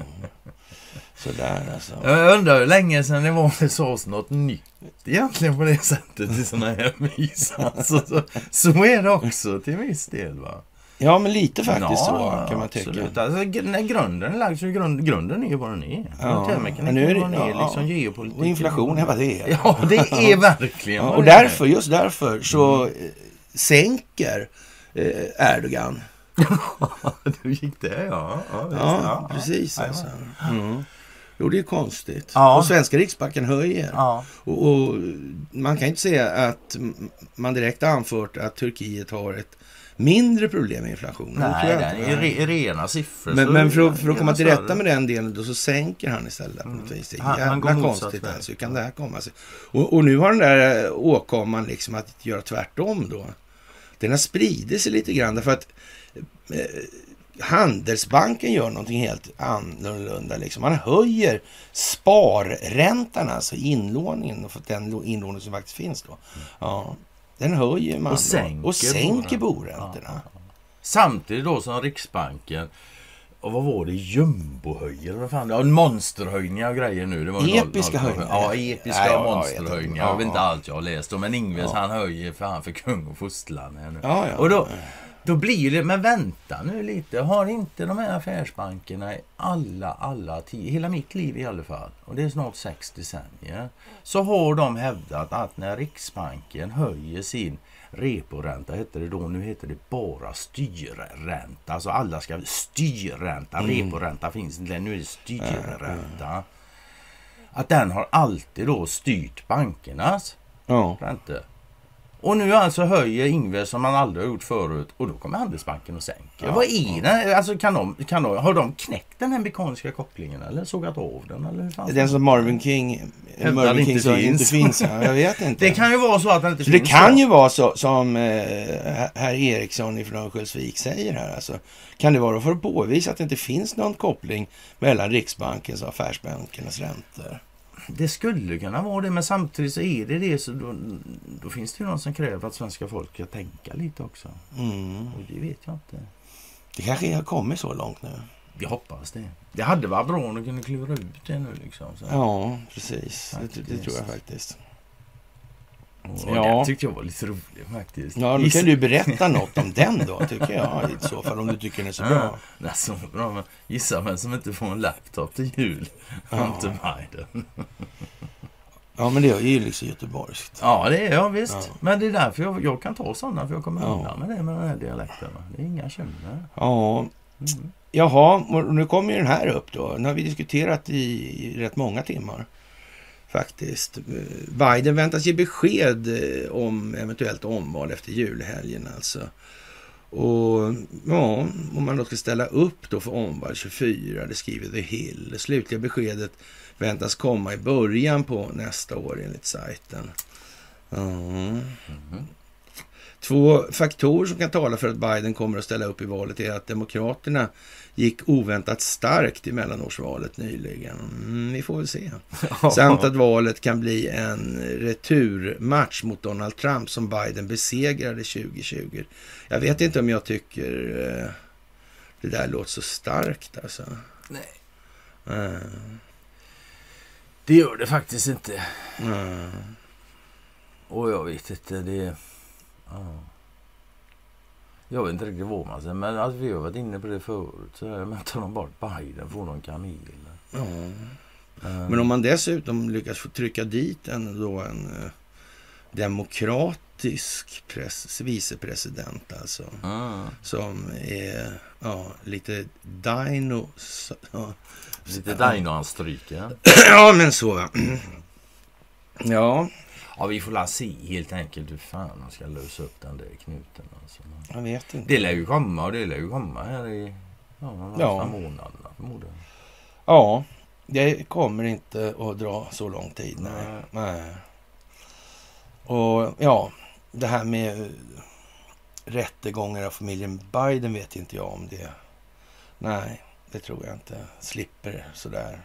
sådär alltså. Jag undrar hur länge sedan det var det sades något nytt egentligen på det sättet i sådana här mys. Alltså, så, så är det också till viss del. Va? Ja, men lite faktiskt Ja, så kan man absolut. tycka. Alltså, gr- när grunden är lagd så är grund, grunden är ju vad den är. Ja, men nu är det- är, ja, liksom ja. geopolitik. Och inflation är vad det är. Ja, det är verkligen Ja, och det är. därför, just därför så eh, sänker eh, Erdogan. du gick det, ja. Ja, visst, Ja, precis ja, alltså. Mm. Jo, det är konstigt. Ja. Och svenska riksbanken höjer. Ja. Och, och man kan inte säga att man direkt anfört att Turkiet har ett mindre problem med inflationen. Nej, det är re, rena siffror. Men, men för, att- för att komma till större. rätta med den delen då så sänker han istället på något vis. Det är Han- han går jävla konstigt alltså. Hur kan det här komma sig? Och, och nu har den där eh, åkomman liksom att göra tvärtom då. Den har spridit sig lite grann därför att eh, Handelsbanken gör någonting helt annorlunda. Liksom. Man höjer sparräntan, alltså inlåningen, för den inlåning som faktiskt finns då. Ja, den höjer man Och då. sänker och sänker boräntorna. boräntorna. Samtidigt då som Riksbanken och vad var det? Jumbohöjer? Vad fan? Ja, monsterhöjningar och grejer nu. Det var Episka noll- höjningar. Ja, episka Nej, monsterhöjningar. inte. Jag vet inte Ja. allt jag har läst om. Men Ingves Ja. han höjer för han för kung och fosterland. Ja, ja. Och då, Då blir det, men vänta nu lite. Har inte de här affärsbankerna i alla, alla tio, hela mitt liv i alla fall, och det är snart sex decennier, så har de hävdat att när Riksbanken höjer sin reporänta, hette det då, nu heter det bara styrränta. Alltså alla ska styrränta, Mm. reporänta finns inte, nu är det styrränta. Att den har alltid då styrt bankernas Ja. räntor. Och nu alltså höjer Ingves som man aldrig har gjort förut och då kommer Handelsbanken och sänker. Ja, Vad är det? Alltså kan de, kan de, har de knäckt den här mekaniska kopplingen eller sågat av den? Eller hur fan? Den som Marvin King, Hävdar Marvin King finns. inte finns. Ja, jag vet inte. Det kan ju vara så att den inte Så det finns. kan ju vara så som eh, herr Eriksson från Örnsköldsvik säger här. Alltså, kan det vara för att påvisa att det inte finns någon koppling mellan Riksbankens och affärsbankernas räntor? Det skulle kunna vara det men samtidigt så är det det så då, då finns det ju någon som kräver att svenska folket ska tänka lite också. Mm. Och det vet jag inte. Det kanske har kommit så långt nu. Jag hoppas det. Det hade varit bra om de kunde klura ut det nu liksom. Så. Ja, precis. Det, det tror jag faktiskt. Och Ja. Det tyckte jag var lite roligt faktiskt. Ja, då kan du berätta något om den då, tycker jag i så fall, om du tycker den är så bra. Ja, så bra. Men gissa vem som inte får en laptop till jul? Ja. Hunter Biden. Ja, men det är ju liksom göteborgskt. Ja, det är jag visst. Ja. Men det är därför jag, jag kan ta sådana, för jag kommer Ja. undan med det med den här dialekten. Det är inga känner. Ja, Mm. Jaha, nu kommer ju den här upp då. Den har vi diskuterat i rätt många timmar. Faktiskt. Biden väntas ge besked eh, om eventuellt omval efter julhelgen alltså. Och ja, om man då ska ställa upp då för omval 24, det skriver The Hill. Det slutliga beskedet väntas komma i början på nästa år enligt sajten. Ja. Mhm. Två faktorer som kan tala för att Biden kommer att ställa upp i valet är att Demokraterna gick oväntat starkt i mellanårsvalet nyligen. Mm, vi får väl se. Samt att valet kan bli en returmatch mot Donald Trump som Biden besegrade 2020. Jag vet inte om jag tycker eh, det där låter så starkt alltså. Nej. Eh, Det gör det faktiskt inte. eh. Och jag vet inte, det... Ja. Jag vet inte riktigt vad man säger, men alltså, vi har varit inne på det förut. Så här, men tar de bort Biden får de kameler. Ja. Um, Men om man dessutom lyckas få trycka dit en, då en eh, demokratisk press, vicepresident alltså. mm, Som är ja, lite dino... Ja, lite dino-anstryka. ja men så va. Ja, Ja, vi får la se helt enkelt hur fan de ska lösa upp den där knuten. Alltså. Jag vet inte. Det lär ju komma och det lär ju komma här i ja, de närmsta Ja. månaderna förmodligen. Ja, det kommer inte att dra så lång tid. Nej. Nej. nej. Och ja, det här med rättegångar av familjen Biden vet inte jag om det. Nej, det tror jag inte. Slipper sådär.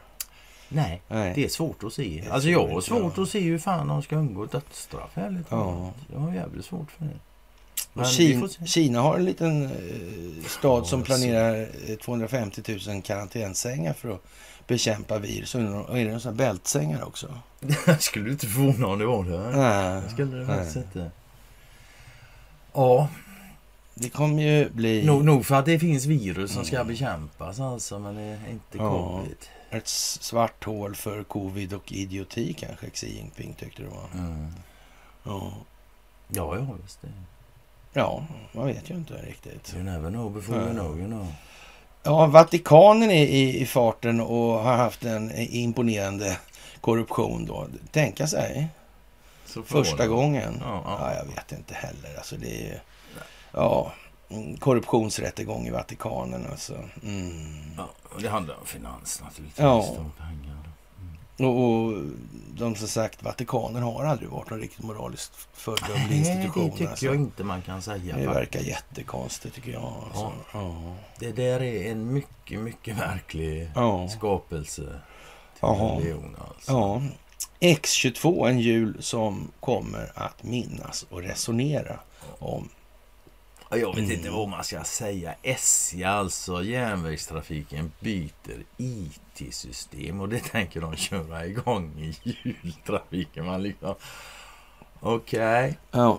Nej, Nej. det är svårt att se. Alltså jag har svårt att se hur fan de ska undgå dödsstraff. Ärligt Ja. Jag har jävligt svårt för det. Kina, får. Kina har en liten eh, stad Ja, som planerar eh, 250 000 karantänsängar för att bekämpa virus. Och är det här bältsängar också? Jag skulle inte förvåna om det var det. Nej, Jag skulle det faktiskt inte. Ja, Det kommer ju bli nog, nog för att det finns virus som ska bekämpas alltså, men det är inte Ja. covid. ett svart hål för covid och idioti kanske Xi Jinping tyckte det var. Mm. Ja, Ja, ja, visst det. Ja man vet ju inte riktigt. You never know before you know you know. Ja, Vatikanen är i, i farten och har haft en imponerande korruption då. Tänka sig. Första gången. Ja, Ja, ja. jag vet inte heller. Alltså det är ju... Ja, mm, korruptionsrättegång i Vatikanen alltså. Mm. ja. och Det handlar om finans naturligtvis. Ja. Om pengar. Och, och de som sagt, Vatikanen har aldrig varit någon riktigt moraliskt föredömlig Nej, institution. det tycker alltså. jag inte man kan säga. Det verkar jättekonstigt tycker jag. Alltså. Ja. Det där är en mycket, mycket märklig Ja. skapelse. Till religion alltså. ja. X22, en jul som kommer att minnas och resonera om. Ja, Jag vet Mm. inte vad man ska säga. SJ, alltså järnvägstrafiken, byter IT-system och det tänker de köra igång i jultrafiken. Man liksom... Okej, Ja,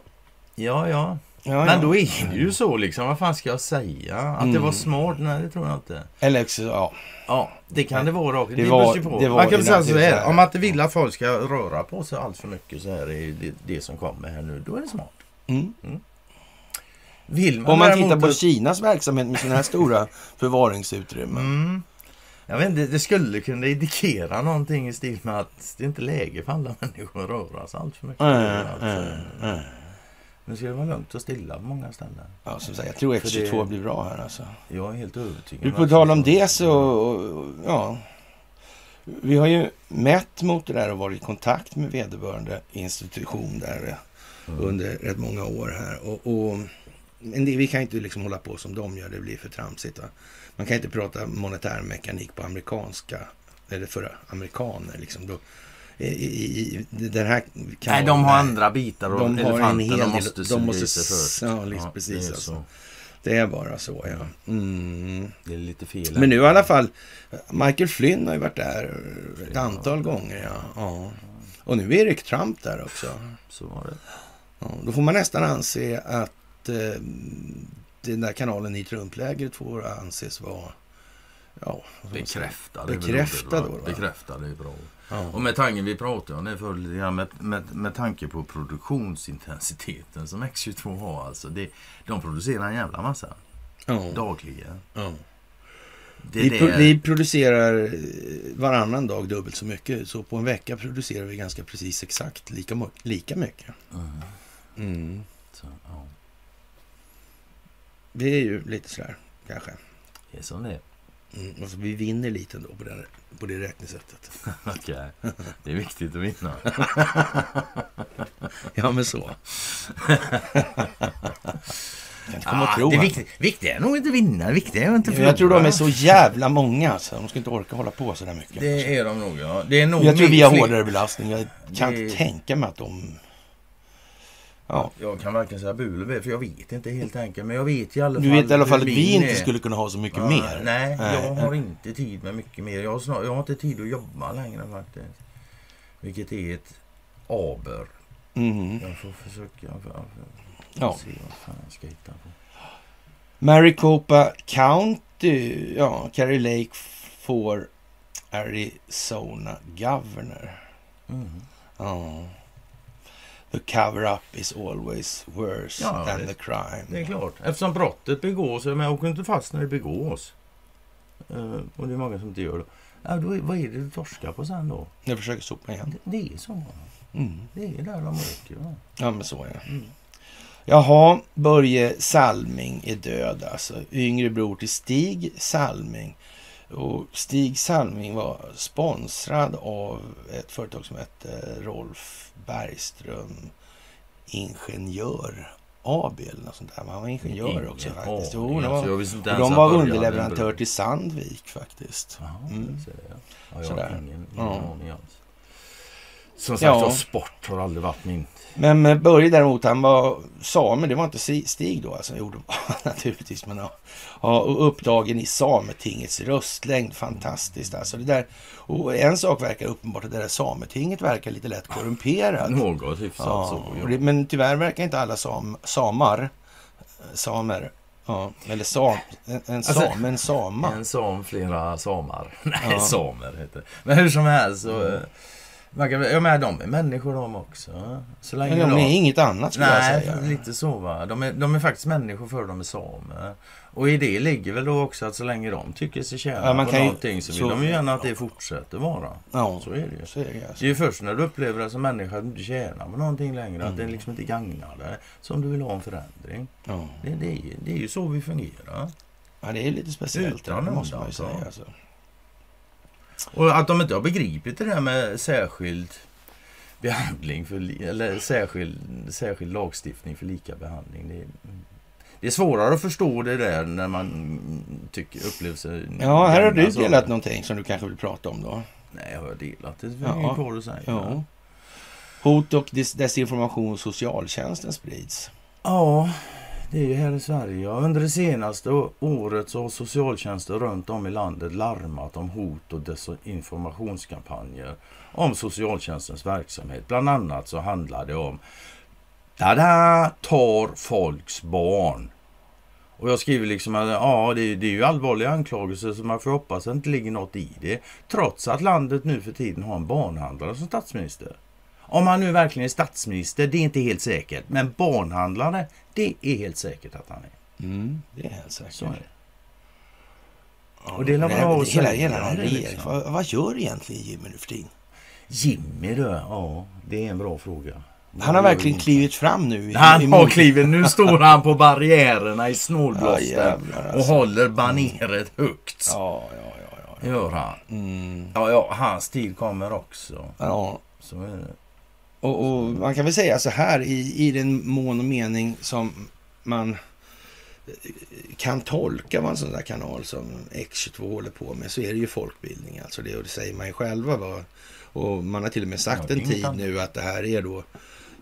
ja, ja. Ja, Men då är det ju så liksom. Vad fan ska jag säga? Att det Mm. var smart? Nej, det tror jag inte. Eller ja. Ja, det kan det vara. Det Det, var- på. det var Man kan säga så här. Om man inte vill att folk ska röra på sig allt för mycket så här är det, det som kommer här nu. Då är det smart. Mm. Vill man Om man tittar på Kinas verksamhet med sina här stora förvaringsutrymmen. Mm. Jag vet inte, det skulle kunna indikera någonting i stil med att det är inte läge för alla människor att röra sig allt för mycket. Mm, Att, mm. Nu ska det vara lugnt och stilla på många ställen. Ja, som sagt, jag tror För X22 det- blir bra här alltså. Jag är helt övertygad. Du, på tal om så- det så, ja. Vi har ju mätt mot det där och varit i kontakt med vederbörande institution där Mm. under rätt många år här. Och, och, men det, vi kan inte liksom hålla på som de gör, det blir för tramsigt. Va? Man kan inte prata monetär mekanik på amerikanska, eller för amerikaner. Liksom. Då, i, i, den här Nej, kanalen de har andra bitar och De har en hel de del- måste de måste sig först. ja, liksom precis, det, är alltså. så. Det är bara så, ja. Mm. det är lite fel. Men nu i alla fall, Michael Flynn har ju varit där ett antal gånger. Ja. ja. Och nu är Erik Trump där också. Så var det. Ja, då får man nästan anse att eh, den där kanalen i Trumplägret får anses vara... Ja, Bekräftad va? då, va? Bekräftade är bra. Ja. Och med tanke, vi pratade om det förr lite grann, med, med, med tanke på produktionsintensiteten som X22 har. Alltså det, de producerar en jävla massa Ja, dagligen. ja. Vi, pro- vi producerar eh, varannan dag dubbelt så mycket. Så på en vecka producerar vi ganska precis exakt lika, lika mycket. Mm, Mm. så, ja, Det är ju lite sådär, kanske. det är som det är. Mm. Alltså, vi vinner lite ändå på det, på det räknesättet. Okej. Det är viktigt att vinna. Ja, men så. Ah, det viktigt, viktigt är nog inte vinna, viktiga är inte förlora. Jag tror de är så jävla många så de ska inte orka hålla på så där mycket. Det är de nog, ja. Det är nog jag tror vi har hårdare belastning. Jag kan Det- inte tänka mig att de... Ja, Jag kan varken säga bu eller bä, för jag vet inte helt enkelt. Men jag vet i alla fall du vet i alla fall att vi inte är. skulle kunna ha så mycket Ja, mer. Nej, Nej. jag har inte tid med mycket mer. Jag har, snar, jag har inte tid att jobba längre faktiskt. Vilket är ett aber. Mm. Jag får försöka jag får, Ja. se vad fan jag ska hitta på. Maricopa County, ja, Carrie Lake får Arizona Governor. Mm. Ja. The cover-up is always worse Ja, than det- the crime. Det är klart. Eftersom brottet begås, men jag åker inte fast när det begås. Eh, och det är många som inte gör det. Ja, då, är- vad är det du torskar på sen då? Jag försöker sopa igen. Det, det är så. Mm. Det är där de åker. Va? Ja, men så ja. Mm. Jaha, Börje Salming är död alltså. Yngre bror till Stig Salming. Och Stig Salming var sponsrad av ett företag som hette Rolf Bergström Ingenjör AB eller något sånt där. Han var ingenjör Ingen också faktiskt. Jo, det var, jag visste inte och ens de var underleverantör till Sandvik faktiskt. Jaha, Mm. det ser jag. Ja, jag har ingen, ingen Ja. aning alls. Som sagt, Ja. sport har aldrig varit min... Men med Börje däremot, han var same. Det var inte Stig då alltså. Var naturligtvis. Men ja, ja, och upptagen i Sametingets röstlängd. Fantastiskt alltså. Det där, och en sak verkar uppenbart det där Sametinget verkar lite lätt korrumperat. Något hyfsat Ja, så. Ja. men tyvärr verkar inte alla sam, samar, eh, samer, ja, eller sam, en, en Alltså, same, en sama. En sam, flera samar. Nej, Ja. samer heter det. Men hur som helst så... eh, Man kan, ja, men de är människor de också. Så länge Men de är inget annat skulle jag Nej, säga. lite så va. De är, de är faktiskt människor för de är samer. Och i det ligger väl då också att så länge de tycker sig tjäna Ja, man på kan ju- någonting så vill så- de ju gärna att det fortsätter vara. Ja, Så är det ju. så är det alltså. Det är ju först när du upplever det som människa att du inte tjänar på någonting längre. Att Mm. det liksom inte gagnar dig. Som du vill ha en förändring. Ja. Det, det, är, ju- det är ju så vi fungerar. ja, det är lite speciellt. Utan det måste man ju säga. Alltså. Och att de inte har begripit det där med särskild behandling för, eller särskild, särskild lagstiftning för lika behandling. Det är, det är svårare att förstå det där när man tycker, upplever sig... Ja, här har du delat det. någonting som du kanske vill prata om då. Nej, jag har delat det. Det Ja. är kvar att säga. Ja. Hot och des- desinformation hos socialtjänsten sprids. Ja, det är ju här i Sverige. Under det senaste året så har socialtjänster runt om i landet larmat om hot och desinformationskampanjer om socialtjänstens verksamhet. Bland annat så handlar det om Tada! tar folks barn. Och jag skriver liksom att ja, det, det är ju allvarliga anklagelser så man får hoppas att det inte ligger något i det. Trots att landet nu för tiden har en barnhandlare som statsminister. Om han nu verkligen är statsminister, det är inte helt säkert. Men barnhandlare, det är helt säkert att han är. Mm, det är helt säkert. Så är det. Ja, Och det är men bra att hela, hela den här liksom. Vad, vad gör egentligen Jimmy nu för tiden? Jimmy du, ja det är en bra fråga. Han har verkligen klivit fram nu. Han har klivit. Nu står han på barriärerna i Ja, snålblåsten och alltså. håller baneret högt. Ja, ja, ja. ja. Gör han. Mm, Ja, ja, hans tid kommer också. ja. Så är det. Och, och man kan väl säga så här i, i den mån och mening som man eh, kan tolka vad en sån där kanal som X22 håller på med så är det ju folkbildning. Alltså det, och det säger man ju själva. Va? Och man har till och med sagt en tid nu att det här är då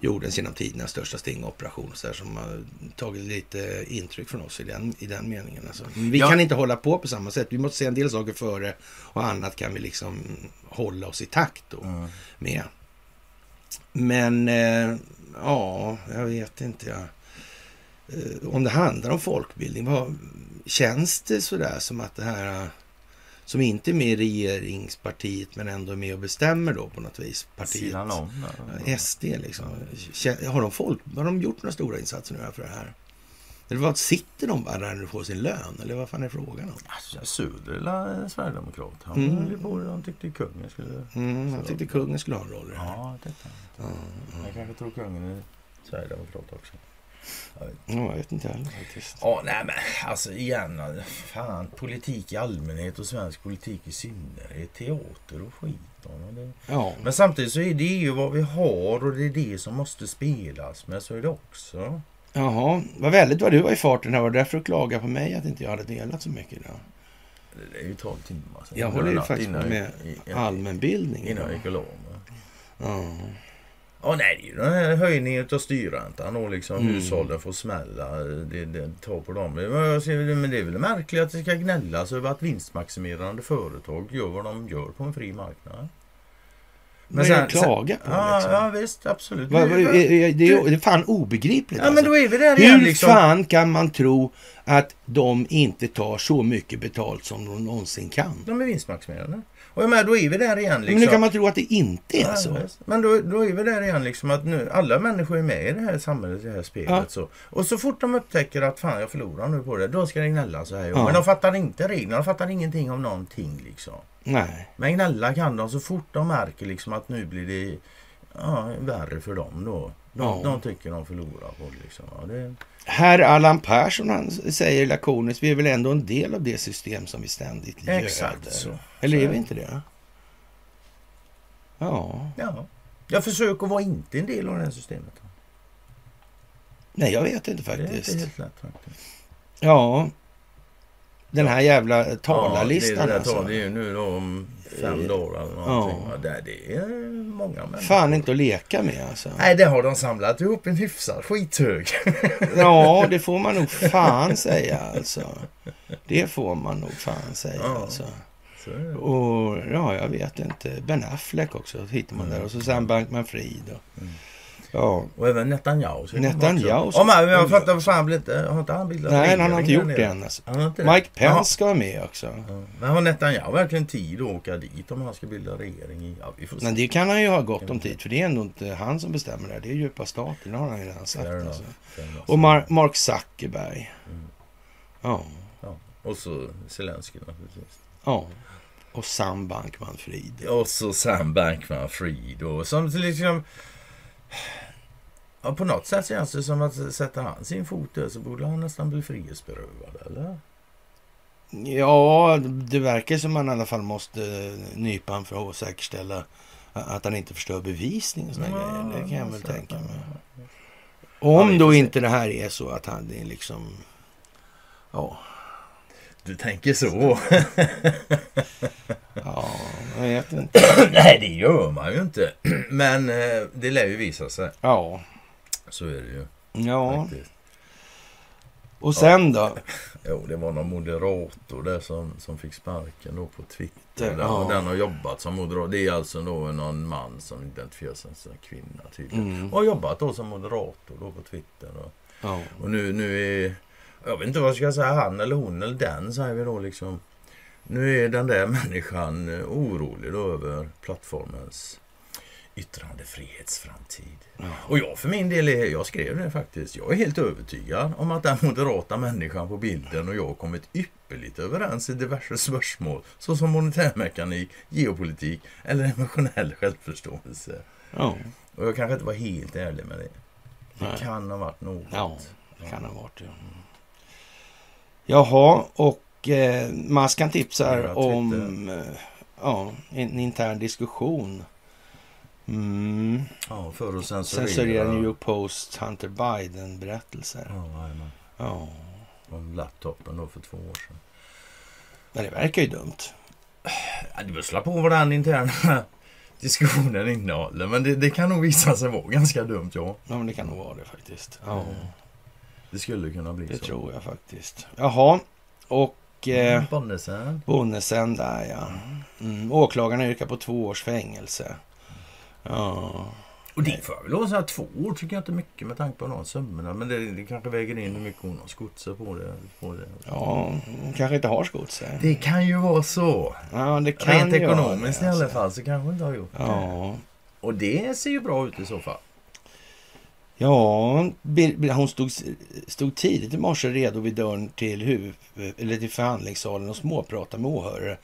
jordens genom tiderna största stingoperation. Så där, som har tagit lite intryck från oss i den, i den meningen. Alltså. Vi Ja. kan inte hålla på på samma sätt. Vi måste se en del saker före och annat kan vi liksom hålla oss i takt då Mm. med. Men eh, ja, jag vet inte. Ja. Eh, om det handlar om folkbildning, vad, känns det sådär som att det här som inte är med i regeringspartiet men ändå är med och bestämmer då på något vis partiet. Om SD liksom. Har de, folk, har de gjort några stora insatser nu för det här? Eller vad sitter de bara där och får sin lön? Eller vad fan är frågan om? Alltså, är sverigedemokrat. Han Mm. mm. det. Han tyckte kungen skulle... Mm, jag tyckte kungen skulle ha en roll i det här. Ja, det Ja, Jag kanske tror kungen är sverigedemokrat också. Jag vet. ja, jag vet inte heller faktiskt. Ja, nej men alltså igen. Fan, politik i allmänhet och svensk politik i synnerhet. Teater och skit. och Det. Ja, Men samtidigt så är det ju vad vi har och det är det som måste spelas med. Så är det också. Jaha, vad väldigt vad du var i farten här. Var det därför du klagade på mig att inte jag hade delat så mycket idag? Det är ju 12 timmar sedan. Jag håller ju faktiskt på med allmänbildning. Innan jag gick och la mig. Ja. Nej, det är ju den här höjningen av styrräntan och liksom Mm. hushållen får smälla. Det, det tar på dem. Men det är väl märkligt att det ska gnällas över att vinstmaximerande företag gör vad de gör på en fri marknad. Det att klaga på? Ja, liksom? ja visst, absolut. Vad- vad- Det- är- det, är, fan obegripligt. ja, men alltså. då är vi där igen Hur liksom. fan kan man tro att de inte tar så mycket betalt som de någonsin kan? De är vinstmaximerande. Och jag menar, då är vi där igen liksom. Men hur kan man tro att det inte är Ja, så? Men då, då är vi där igen liksom att nu, alla människor är med i det här samhället, i det här spelet. Ja. Så. Och så fort de upptäcker att fan jag förlorar nu på det, då ska det gnälla så här. Ja. Men de fattar inte reglerna, de fattar ingenting om någonting liksom. Nej. Men gnälla kan de så fort de märker liksom att nu blir det ja, värre för dem då. De, Ja. de tycker de förlorar på liksom. Ja, det, Herr Allan Persson han säger lakoniskt, vi är väl ändå en del av det system som vi ständigt göder. Exakt så. Eller Så är vi inte det? Ja. ja. Jag försöker vara inte en del av det här systemet. Nej, jag vet inte Det är faktiskt. inte helt lätt faktiskt. Ja. Den här jävla talarlistan ja, det, alltså. det är ju nu då om fem Eh, dagar eller någonting. ja. Det, det är många människor. Fan inte att leka med alltså. Nej, det har de samlat ihop en hyfsad skithög. Ja, det får man nog fan säga alltså. Det får man nog fan säga Ja. alltså. Och ja, jag vet inte. Ben Affleck också hittar man där. Och så Sam Bankman-Fried. Och, Mm. Ja. Och även Netanyahu. Netanyahu. Ja, men jag fattar vad fan blir inte... Har inte han bildat Nej, han har inte gjort det än. Alltså. Mike Pence Jaha. ska vara med också. Ja. Men har Netanyahu verkligen tid att åka dit om han ska bilda regering? Ja, vi får se. Men det kan han ju ha gott om tid. För det är ändå inte han som bestämmer det. Det är djupa staten. Det har han ju redan sagt. Alltså. Och Mar- Mark Zuckerberg. Mm. Ja. Ja. Och så Zelensky naturligtvis. Ja. Och Sam Bankman-Fried. Och så Sam Bankman-Fried och som liksom... Ja, på något sätt känns det som att sätter han sin fot där så borde han nästan bli frihetsberövad, eller? Ja, det verkar som man i alla fall måste nypa han för att säkerställa att han inte förstör bevisning och såna Ja, grejer. Det kan jag väl tänka mig. Om då inte det här är så att han är liksom... Ja, Du tänker så? ja jag vet inte. Nej, det gör man ju inte. Men eh, det lär ju visa sig. Ja, Så är det ju. ja. faktiskt. Och sen då? Jo, det var någon moderator där som, som fick sparken då på Twitter. Ja. och den har jobbat som moderat. Det är alltså då någon man som identifierar sig som kvinna tydligen. Mm. Och har jobbat då som moderator då på Twitter. Och, Ja. och nu, nu är... Jag vet inte vad jag ska säga, han eller hon eller den säger vi då liksom. Nu är den där människan eh, orolig då över plattformens yttrandefrihetsframtid. Och jag för min del, är, jag skrev det faktiskt, jag är helt övertygad om att den moderata människan på bilden och jag har kommit ypperligt överens i diverse spörsmål såsom monetärmekanik, geopolitik eller emotionell självförståelse. Ja. Och jag kanske inte var helt ärlig med det. Det Nej. kan ha varit något. Ja, det kan ha varit det. Jaha, och eh, Maskan tipsar om eh, ja, en intern diskussion. Mm. Ja, för att censurera. Censurera New York Post Hunter Biden-berättelser. Ja. Ja. Om laptopen då för två år sedan. Men det verkar ju dumt. Ja, det beror på vad den interna diskussionen innehåller. Men det, det kan nog visa sig vara ganska dumt, ja. Ja, men det kan nog vara det faktiskt. Ja, Mm. Det skulle kunna bli det så. tror jag faktiskt. Jaha, och eh, Bonnesen. Bonnesen där ja. Mm. Åklagarna yrkar på två års fängelse. Ja. Och det får jag väl lov att två år tycker jag inte mycket med tanke på de summorna. Men det, det kanske väger in hur mycket hon har skott sig på det. På det. Ja, hon kanske inte har skott sig. Det kan ju vara så. Ja, det kan Rent ekonomiskt det, i alla alltså. fall så kanske hon inte har gjort det. Ja, Och det ser ju bra ut i så fall. Ja hon stod, stod tidigt i morse redo vid dörren till, huvud, eller till förhandlingssalen och småpratade med åhörare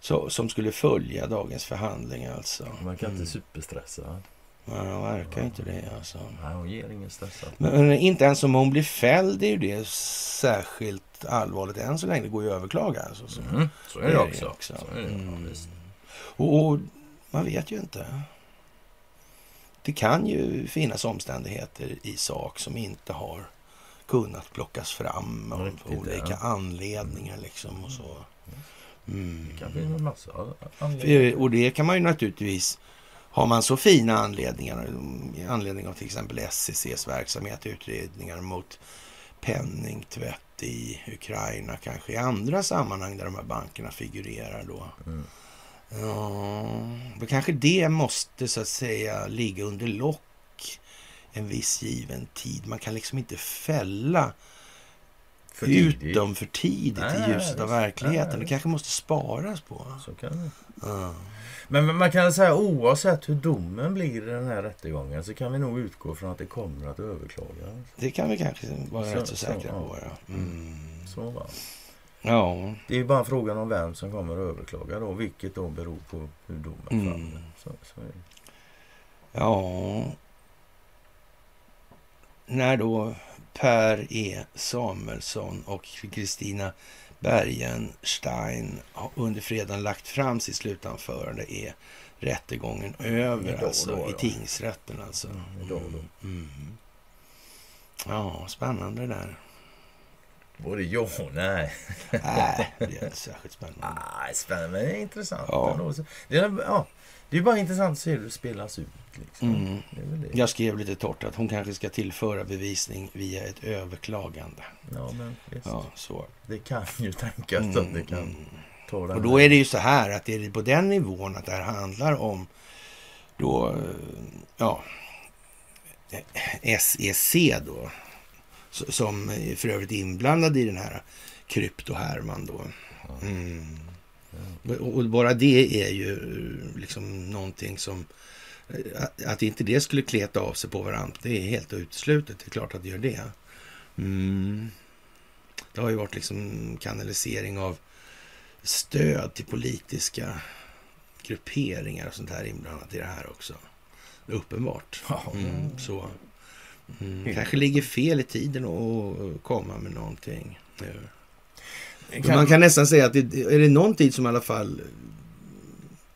så, som skulle följa dagens förhandling. Alltså. Man kan Mm. inte superstressa. Ja, det verkar inte det. Alltså. Nej, hon ger ingen stressat. Men inte ens om hon blir fälld är ju det särskilt allvarligt än så länge. Det går ju att överklaga. Alltså. Så. Mm, så är Det det är det också. också. Så är det, Mm. ja. Och, och man vet ju inte. Det kan ju finnas omständigheter i sak som inte har kunnat plockas fram av Riktigt, olika ja. anledningar. Liksom och så. Mm. Det kan finnas en massa anledningar. Och det kan man ju naturligtvis har man så fina anledningar, i anledning av till exempel SCCs verksamhet, utredningar mot penningtvätt i Ukraina, kanske i andra sammanhang där de här bankerna figurerar då. Mm. Ja, då kanske det måste så att säga ligga under lock en viss given tid. Man kan liksom inte fälla För ut dem för tidigt Nej, i ljuset av verkligheten. Nej, Det kanske måste sparas på. Så kan det. Ja. Men man kan säga oavsett hur domen blir i den här rättegången så kan vi nog utgå från att det kommer att överklagas. Det kan vi kanske vara Så- rätt så så, säkra ja. på. Ja. Mm. Så va. Ja. Det är bara frågan om vem som kommer att överklaga då, vilket då beror på hur domen Mm. faller. Så, så ja. När då Per E Samuelsson och Kristina Bergenstein under fredagen lagt fram sitt slutanförande är rättegången över Idag alltså, då, i tingsrätten. Alltså. Mm, då. Mm. Ja, spännande där. Både ja och nej. Nej, det är inte särskilt spännande. Ah, spännande, men det är intressant. Ja. ändå. Det är, ja, det är bara intressant att se hur det spelas ut. Liksom. Mm. Det är väl det. Jag skrev lite torrt att hon kanske ska tillföra bevisning via ett överklagande. Ja, men visst. Ja, så. Det kan ju tänkas Mm, att det kan mm. ta den Och då är det ju så här att det är på den nivån att det här handlar om då, eh, ja, SEC då, som är för övrigt inblandad i den här kryptohärvan då. Mm. Och bara det är ju liksom någonting som, att- att inte det skulle kleta av sig på varandra, det är helt uteslutet. Det är klart att det gör det. Mm. Det har ju varit liksom kanalisering av stöd till politiska grupperingar och sånt här inblandat i det här också. Uppenbart. Mm, så. Mm, Helt kanske ligger fel i tiden att komma med någonting nu. Kan- Man kan nästan säga att det, är det någon tid som i alla fall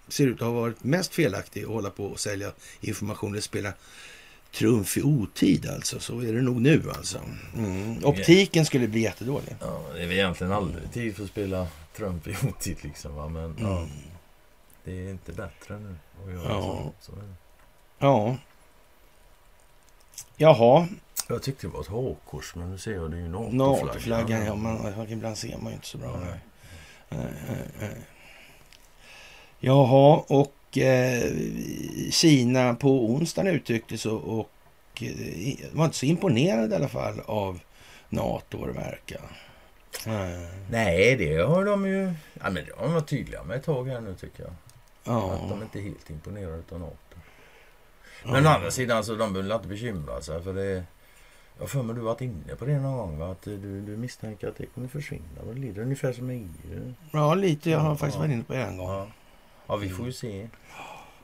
ser ut att ha varit mest felaktig att hålla på och sälja information eller spela trumf i otid alltså, så är det nog nu alltså. Mm. Optiken skulle bli jättedålig. Ja, det är väl egentligen aldrig tid för att spela Trump i otid liksom. Va? Men ja, Mm. det är inte bättre nu att göra Ja. så. så. Ja. Jaha, Jag tyckte det var ett hakkors, men nu ser jag det är ju NATO-flaggan, ja, man, ibland ser man ju inte så bra. Nej. Nej, nej, nej. Jaha, och eh, Kina på onsdagen uttryckte så och eh, var inte så imponerad i alla fall av NATO det verkar. Nej. Nej, det har de ju... Ja, men det har de varit tydliga med ett tag här nu tycker jag. Ja. Att de inte är helt imponerade av NATO. Men å andra sidan så de behöver inte bekymra sig för det... Jag för mig du varit inne på det någon gång va? Att du, du misstänker att det kommer försvinna. Det lider ungefär som EU. Ja, lite. Jag har faktiskt varit inne på det en gång. Ja. ja, vi får ju se.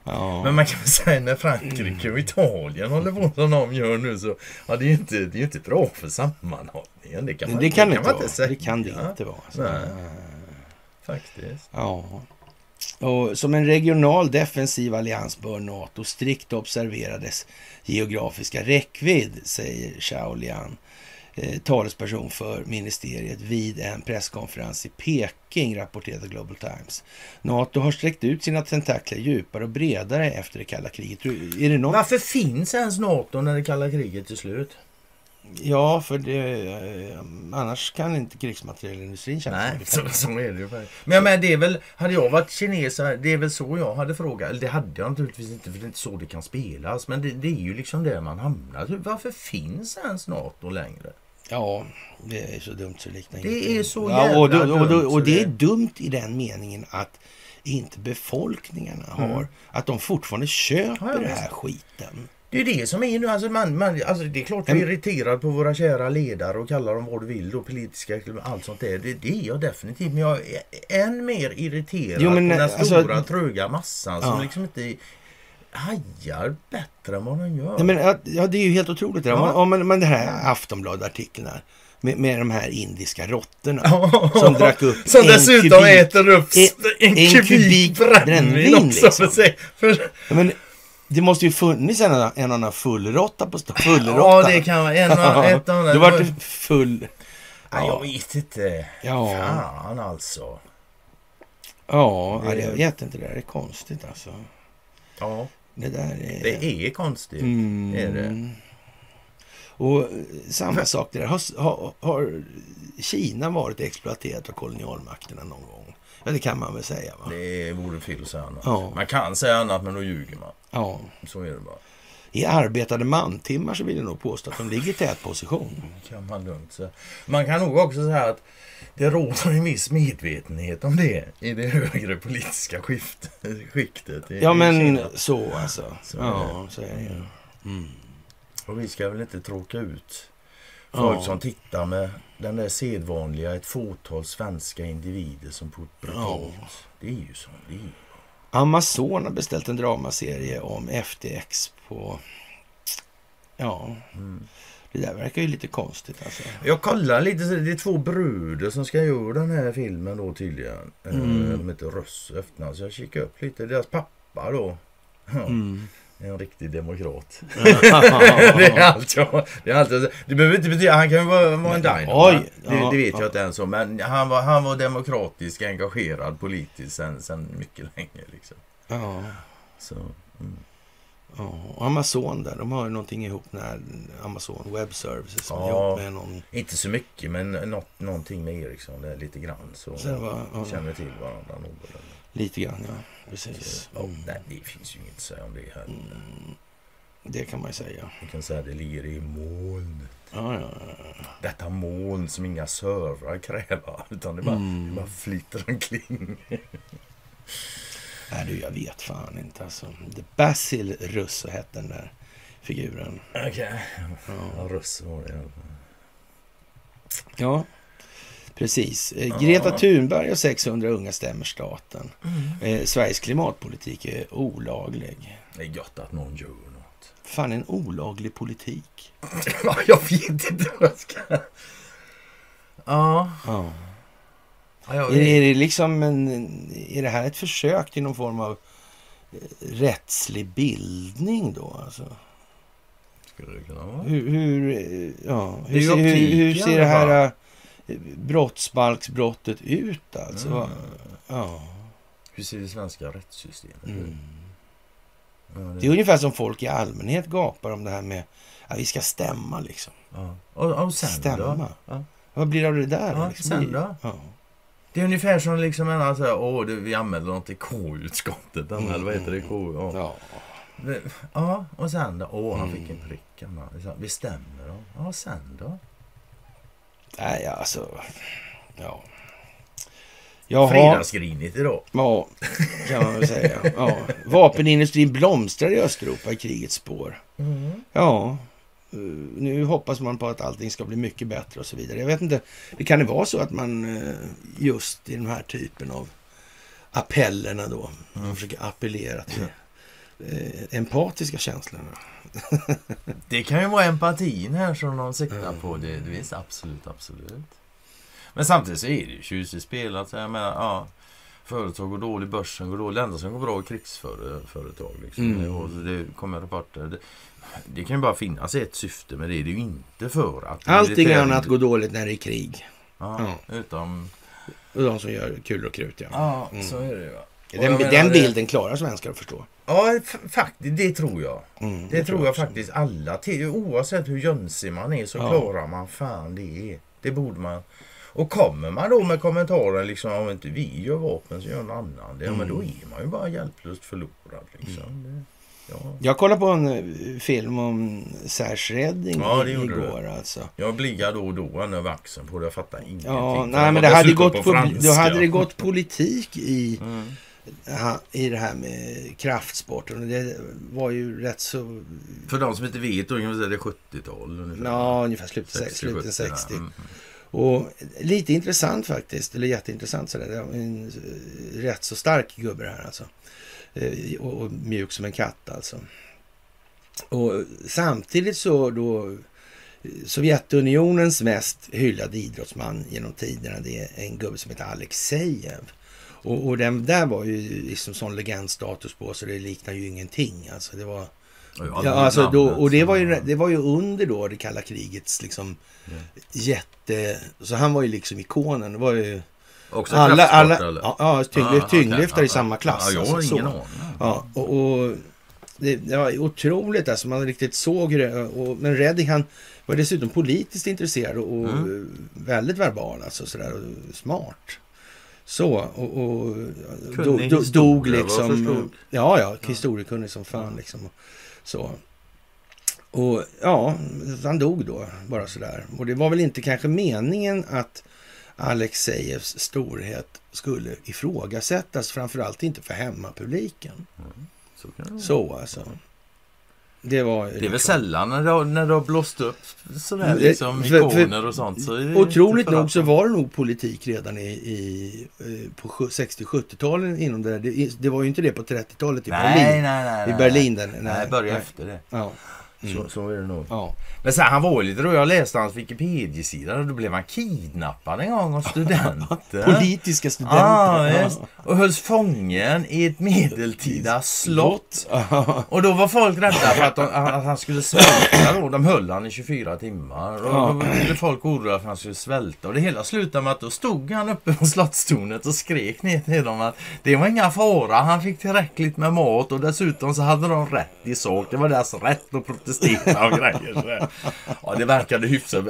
Ja. Men man kan säga när Frankrike och Italien håller på som de gör nu så ja, det är ju inte, det är inte bra för sammanhållningen. Det kan man, det kan det man inte vara. säga. Det kan det inte vara. Alltså. Faktiskt. Ja. Och som en regional defensiv allians bör NATO strikt observera dess geografiska räckvidd, säger Shaolian, Lian, eh, talesperson för ministeriet vid en presskonferens i Peking, rapporterade Global Times. NATO har sträckt ut sina tentakler djupare och bredare efter det kalla kriget. Är det någon... Varför finns ens NATO när det kalla kriget är slut? Ja, för det, eh, annars kan inte krigsmaterielindustrin känna Nej, så, så är det ju. Men jag menar, det är väl, hade jag varit kines, det är väl så jag hade frågat. Eller det hade jag naturligtvis inte, för det är inte så det kan spelas. Men det, det är ju liksom där man hamnar. Varför finns ens NATO längre? Ja, det är så dumt så liknar Det är så ja, och, jävla då- och, då- och det är dumt i den meningen att inte befolkningarna har, att de fortfarande köper Ja, den här skiten. Det är det som är nu. Alltså man, man, alltså det är klart du är Men- irriterad på våra kära ledare och kallar dem vad du vill. Då, politiska, allt sånt där. Det, det är jag definitivt. Men jag är än mer irriterad Jo, men, på den alltså- stora tröga massan Ja. som liksom inte hajar bättre än vad de gör. Ja, men, ja, det är ju helt otroligt. det där. Ja. man, man, den här Aftonbladet-artikeln här. Med, med de här indiska råttorna. Som drack upp Som dessutom kubik- äter upp en- en, kubik, brännvin liksom. För sig. För, Ja, men, det måste ju funnits en, annan- en annan fullråtta på stan. Ja, det kan vara en ett annat. Då vart det full... Ja, jag vet inte. Ja. Fan alltså. Ja, Det- jag vet inte. Det där är konstigt alltså. Ja, Det där är... det är konstigt. Mm. Är det. Och eh, samma sak det där. Har, har, har Kina varit exploaterat av kolonialmakterna någon gång? Ja, det kan man väl säga va? Det vore fel att säga annat. Ja. Man kan säga annat men då ljuger man. Ja. Så är det bara. I arbetade mantimmar så vill jag nog påstå att de ligger i tätposition. Kan man lugnt säga. Man kan nog också säga att det råder en viss medvetenhet om det i det högre politiska skift, skiktet. Ja, men Kina. så alltså. Så Ja, så är det. Mm. Och vi ska väl inte tråka ut folk Ja. som tittar med den där sedvanliga ett fåtal svenska individer som på ett brutalt. Det är ju så. Det är ju. Amazon har beställt en dramaserie om FTX på... Ja, Mm. det där verkar ju lite konstigt alltså. Jag kollar lite, det är två bröder som ska göra den här filmen då tydligen. Eh, Mm. De heter och Öppna. Så jag kikar upp lite. Deras pappa då. Ja, Mm. En riktig demokrat. det är allt jag... Det, är allt jag, det behöver inte betyda... Han kan ju vara, vara en dino. oj, det, ja, det vet ja. jag inte ens om. Men han var, han var demokratisk, engagerad politiskt sen, sen mycket länge. Liksom. Ja, Så, mm. ja. Och Amazon där, de har ju någonting ihop med Amazon Web Services som Ja. med någon... Inte så mycket, men något, någonting med Ericsson. Lite grann. Så, var- ja. känner till varandra någorlunda. Lite grann, ja. Precis. Mm. nej, det finns ju inget att säga om det här. Det kan man ju säga. Vi kan säga att det ligger i moln. Ja, ja, ja. Detta moln som inga servrar kräver. Utan det bara, Mm. det bara flyter omkring. Nej du, jag vet fan inte alltså. The Basil Russo hette den där figuren. Okej. Ja. Ja, Russ var det i alla fall. Ja, precis. Eh, Greta Thunberg och 600 unga stämmer staten. Eh, Sveriges klimatpolitik är olaglig. Det är gött att någon gör något. Fan, en olaglig politik. Ja, jag vet inte vad jag ska... Ja. Ja. ja Är, är det liksom en, är det här ett försök till någon form av eh, rättslig bildning då? Alltså? Skulle det kunna vara. Hur, hur, eh, ja, hur, hur, hur ser det här brottsbalksbrottet ut alltså? Mm. Ja. Hur ser det svenska rättssystemet ut? Mm. Ja, Det är ungefär som folk i allmänhet gapar om det här med att vi ska stämma liksom. ja. Och, och sen Stämma. Ja. Vad blir det av det där? Ja, liksom? sen då? Ja. Det är ungefär som liksom en säger, åh, det, vi anmäler något i KU-utskottet. Mm. Eller vad heter det? KU? Ja. Ja. Det- ja, och sen då? Åh, han fick en prick. han bara. Vi stämmer då. Ja, sen då? Nej, alltså... Ja. Jaha. Fredagsgrinigt idag. Ja, kan man väl säga. Ja. Vapenindustrin blomstrar i Östeuropa i krigets spår. Ja, eh, nu hoppas man på att allting ska bli mycket bättre och så vidare. Jag vet inte, det kan det vara så att man eh, just i den här typen av appellerna då, man försöker appellera till eh, empatiska känslorna. Det kan ju vara empatin här som de siktar på. Det, det visst, absolut, absolut. Men samtidigt så är det ju tjusigt spelat. Jag menar, ja, företag går dåligt, börsen går dåligt. Det enda som går bra är krigsföretag. Liksom. Mm. Och det kommer rapporter. Det, det kan ju bara finnas ett syfte med det. Det är ju inte för att... Allting annat går dåligt när det är krig. Ja, utom... Och de som gör kulor och krut, ja. Ja, Mm. så är det ju. Den, menar, den det- bilden klarar svenskar att förstå. Ja, faktiskt. Det tror jag. Mm, Det tror jag också. faktiskt alla. Oavsett hur jönsig man är så Ja. klarar man fan det. Det borde man. Och kommer man då med kommentarer liksom om inte vi gör vapen så gör någon annan det. Ja, men Mm. då är man ju bara hjälplöst förlorad. Liksom. Det, ja. Jag kollade på en eh, film om Sash Redding Ja, det igår alltså. Jag blickar då och då över axeln på det. Jag fattar ingenting. Ja, nej men det hade, gått på då hade det gått politik i, Mm. I det här med kraftsporten. Det var ju rätt så, För de som inte vet då säga det är 70-tal ungefär. ja ungefär slutet, 60, slutet 70, 60. Mm. Och lite intressant faktiskt, eller jätteintressant sådär. En eh, rätt så stark gubbe här alltså. Eh, Och, och mjuk som en katt alltså. Och samtidigt så då eh, Sovjetunionens mest hyllade idrottsman genom tiderna det är en gubbe som heter Alexejev. Och, och den där var ju liksom sån legendstatus på så det liknar ju ingenting. Alltså det var... Ja, alltså då, och det var, ju, det var ju under då det kalla krigets liksom jätte... Så han var ju liksom ikonen. Det var ju Också alla, alla, eller? ja, ja, tyngd, Ah, tyngdlyftare i Ja, samma klass. Ja, jag alltså, har så. ingen aning. Ja, och, och det, det var otroligt alltså. Man riktigt såg det. Och, men Redding han var dessutom politiskt intresserad och, och Mm. väldigt verbal alltså sådär och smart. Så och, och Kunnig do, do, dog liksom. Ja, ja, historiekunnig som fan liksom. Så. Och ja, han dog då bara sådär. Och det var väl inte kanske meningen att Alexejevs storhet skulle ifrågasättas, framförallt inte för hemmapubliken. Så det vara. Så alltså. Det var Det är väl sällan när det har, när det har blåst upp sådär liksom för- ikoner och sånt. Så är Otroligt nog så var det nog politik redan i, i, eh, på 60-70-talen inom det där. Det, det var ju inte det på 30-talet i nej, Berlin. Nej, nej, nej. I Berlin där. Nej, nej. efter det. Ja. Mm. Så, så är det nog. ja. Men sen, han var ju lite rolig. Jag läste hans Wikipedia-sida och då blev han kidnappad en gång av studenter. Politiska studenter. Ah. Och hölls fången i ett medeltida slott. Och då var folk rädda för att, de, att han skulle svälta då. De höll han i 24 timmar. Och då blev folk oroliga för att han skulle svälta. Och det hela slutade med att då stod han uppe på slottstornet och skrek ner till dem att det var inga fara. Han fick tillräckligt med mat och dessutom så hade de rätt i sak. Det var deras rätt att protestera och grejer. Så där. Ja, det verkade hyfsat.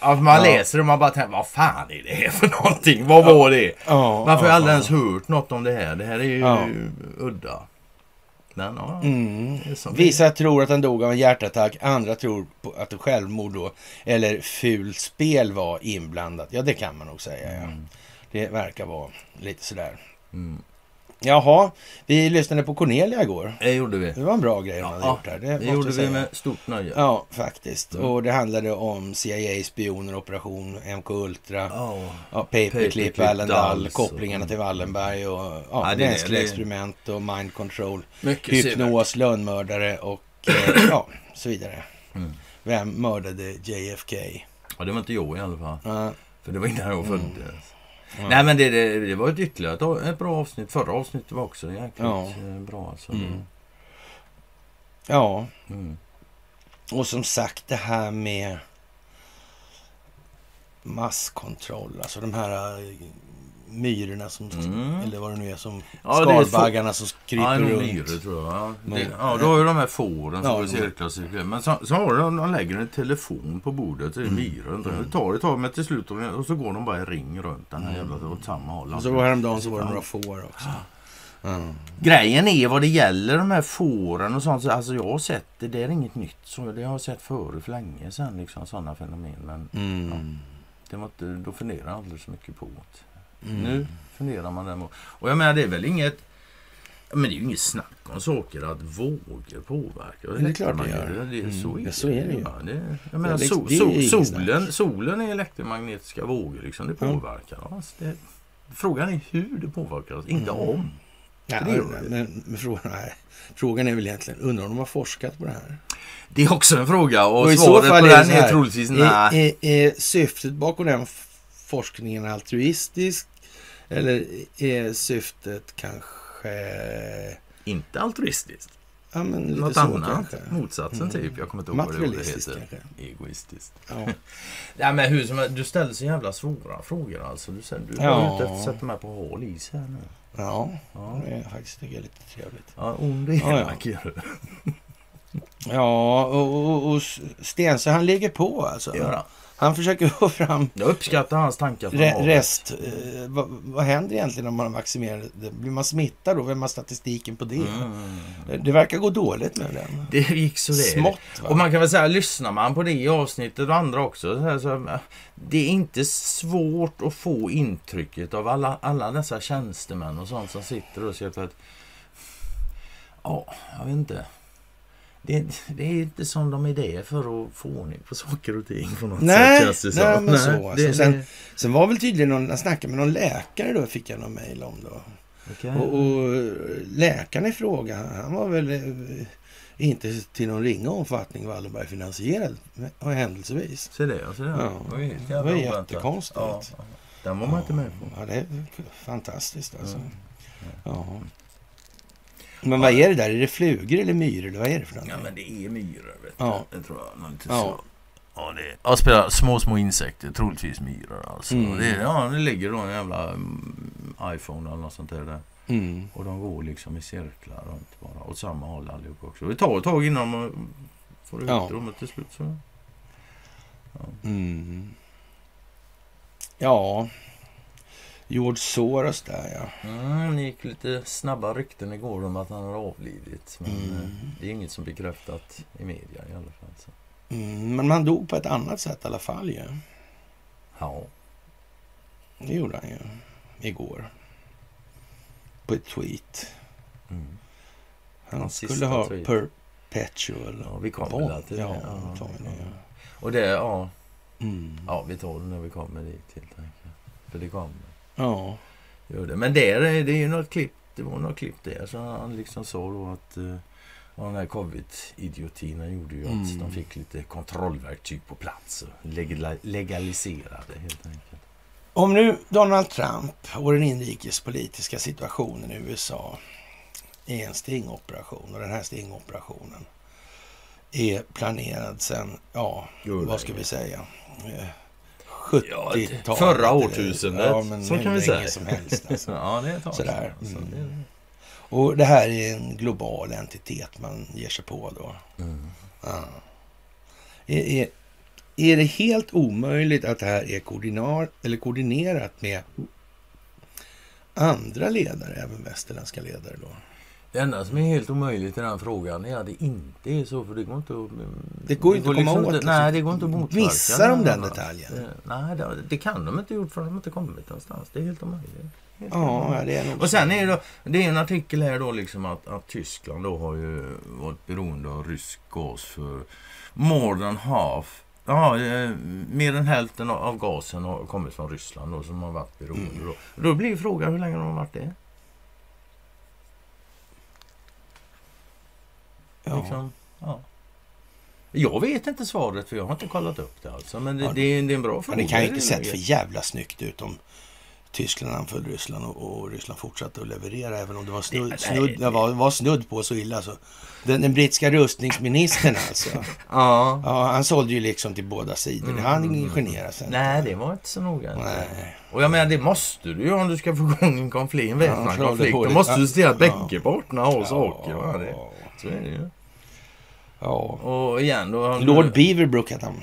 Att man läser det och man bara tänker, vad fan är det här för någonting? Vad var det? Har ja, jag aldrig ens hört något om det här? Det här är ju udda. Men ja, Mm. som det. Vissa tror att han dog av en hjärtattack, andra tror att självmord då, eller fult spel var inblandat. Ja, det kan man nog säga. Ja. Det verkar vara lite sådär. Mm. Jaha, vi lyssnade på Cornelia igår. Det gjorde vi. Det var en bra grej hon hade Ja, gjort här. Det, Det gjorde vi med stort nöje. Ja, faktiskt. Mm. Och det handlade om CIA-spioner, operation MK Ultra, Ja. ja, Paperclip, Allendal, kopplingarna och- till Wallenberg och ja, Ja, mänskliga Det- experiment och mind control. Mycket Hypnos, lönnmördare och eh, ja, så vidare. Mm. Vem mördade JFK? Ja, det var inte jag i alla fall. Ja, För det var innan jag föddes. Ja. Nej men det, det, det var ett ytterligare ett, bra avsnitt. Förra avsnittet var också jäkligt Ja. eh, bra alltså. Mm. ja, Mm. och som sagt det här med masskontroll, alltså de här eh, myrorna som, Mm. eller vad det nu är, som Ja, skalbaggarna som kryper Ja, nog runt. myror tror jag. Ja, det, ja, då har ju de här fåren som Ja, cirklar cirklar. Men så, så har de, de lägger en telefon på bordet, Mm. det är myror. Det tar ett tag, men till slut och, så går de bara i ring runt den här jävla åt samma håll. Mm. Och så häromdagen så var det några får också. Ja. Grejen är vad det gäller de här fåren och sånt. så- Alltså jag har sett det, det är inget nytt. Så det har jag sett förut för länge sedan. Liksom, sådana fenomen. Men Mm. det var inte, då funderar jag aldrig så mycket på det. Mm. Nu funderar man däremot. Och jag menar det är väl inget men det är ju inget snack om saker att vågor påverkar. Men det är klart det gör. Det, är- så, Mm, är så är det ju. Ja, det, jag menar, Det är det är sol, inget solen, solen är elektromagnetiska vågor. Liksom, det påverkar oss. Det, frågan är hur det påverkar oss, inte Mm. om. Ja, det gör det. men, men frågan, nej. frågan är väl egentligen, undrar om de har forskat på det här? Det är också en fråga och, Och svaret på är det den är troligtvis Är, nej. är, är syftet bakom den forskningen altruistiskt? Eller är syftet kanske... Inte altruistiskt. Ja, men lite Något så annat. kanske. Motsatsen Mm. typ. Jag kommer inte ihåg vad det ordet heter. kanske. Egoistiskt. Ja. Ja, men hur som du ställer så jävla svåra frågor alltså. Du, du Ja. ute efter att sätta mig på hal is här nu. ja, Ja, det är faktiskt tycker jag är lite trevligt. ja ond och Ja, ja. är. Ja, och, och, och Stensö han lägger på alltså. Gör han. Han försöker få fram Jag uppskattar hans tankar. re, rest. Eh, vad, vad händer egentligen om man är vaccinerad? Blir man smittad då? Vem har statistiken på det? Mm. Det verkar gå dåligt med den. Det gick så det. Smått va? Och man kan väl säga, lyssnar man på det i avsnittet och andra också. Så här, så, äh, det är inte svårt att få intrycket av alla, alla dessa tjänstemän och sånt som sitter och säger att... Ja, jag vet inte. Det, det är inte som de är det för att få ordning på saker och ting på något Nej, sätt. nej, men så, alltså. det, Sen- det, Sen var väl tydligen någon, jag snackade med någon läkare då, fick jag någon mejl om då. okej. Och, och läkaren i fråga, han var väl eh, inte till någon ringa omfattning Wallenberg finansierad, händelsevis. Se det, se det. Ja, helt det var jättekonstigt. Ja, ja. Den var man inte med på. Ja, det är fantastiskt alltså. Mm. Ja. Men vad är det där? Är det flugor eller myror? eller Vad är det för Ja, någonting? men det är myror. Vet Ja. du. Det tror jag. Något Ja. så. Ja, det. Ja, spelar små, små insekter. Troligtvis myror alltså. Mm. Det, ja, det ligger då en jävla mm, iPhone eller något sånt där. där. Mm. Och de går liksom i cirklar runt bara. Åt samma håll allihop också. Det tar ett tag innan man får ut Ja. dem och till slut så... Mm. Ja, George Soros där ja. Mm, det gick lite snabba rykten igår om att han har avlidit. Men Mm. eh, det är inget som bekräftat i media i alla fall. Så. Mm, men man dog på ett annat sätt i alla fall ju. Ja. Det gjorde han ju igår. På ett tweet. Mm. Han skulle ha tweet. perpetual Ja, vi kommer bond. till det. Ja, Ja, ja. ja. Och det, ja. Mm. Ja, vi tar det när vi kommer dit helt enkelt. För det kommer. Ja. Men det är, det är ju något klipp. Det var något klipp där. Så han liksom sa då att eh, och den här covid-idiotierna gjorde ju att Mm. de fick lite kontrollverktyg på plats. Och legaliserade helt enkelt. Om nu Donald Trump och den inrikespolitiska situationen i USA är en stingoperation och den här stingoperationen är planerad sedan, ja, Jo, vad ska vi säga, eh, Ja, 70-talet. förra årtusendet, Ja, men så kan vi säga. som helst. Alltså. Ja, det är ett Sådär. Mm. Och det här är en global entitet man ger sig på då. Mm. Ja. Är, är, är det helt omöjligt att det här är koordinar, eller koordinerat med andra ledare, även västerländska ledare då? Det enda som är helt omöjligt i den frågan är att det inte är så. För det går inte att... Det går inte att komma åt, liksom. Nej, det går inte att motverka. Missar de den detaljen? Det, nej, det, det kan de inte gjort för de har inte kommit någonstans. Det är helt omöjligt. Helt Ja, omöjligt. det är nog Och sen är det, då, det är en artikel här då liksom att, att Tyskland då har ju varit beroende av rysk gas för more than half. Ja, eh, mer än hälften av- av gasen har kommit från Ryssland då som har varit beroende. Mm. Då. då blir frågan hur länge de har varit det. Ja. Liksom, ja. Jag vet inte svaret för jag har inte kollat upp det alltså. Men det, Ja, det, är, det är en bra Men fråga. det kan ju inte sett för jävla snyggt ut om Tyskland anföll Ryssland och, och Ryssland fortsatte att leverera även om det var snudd, Nej, snudd, det var, var snudd på så illa. Så. Den, den brittiska rustningsministern alltså. Ja. Ja, han sålde ju liksom till båda sidor. Det han generade sig. Nej, det var inte så noga. Nej. Och jag menar, det måste du ju om du ska få igång en konflikt, en väpnad klart, konflikt. Då måste du se att Ja. bägge parterna har saker. Va? Det, Ja. Så är det ju. Ja. Och igen då... Lord du, Beaverbrook hette han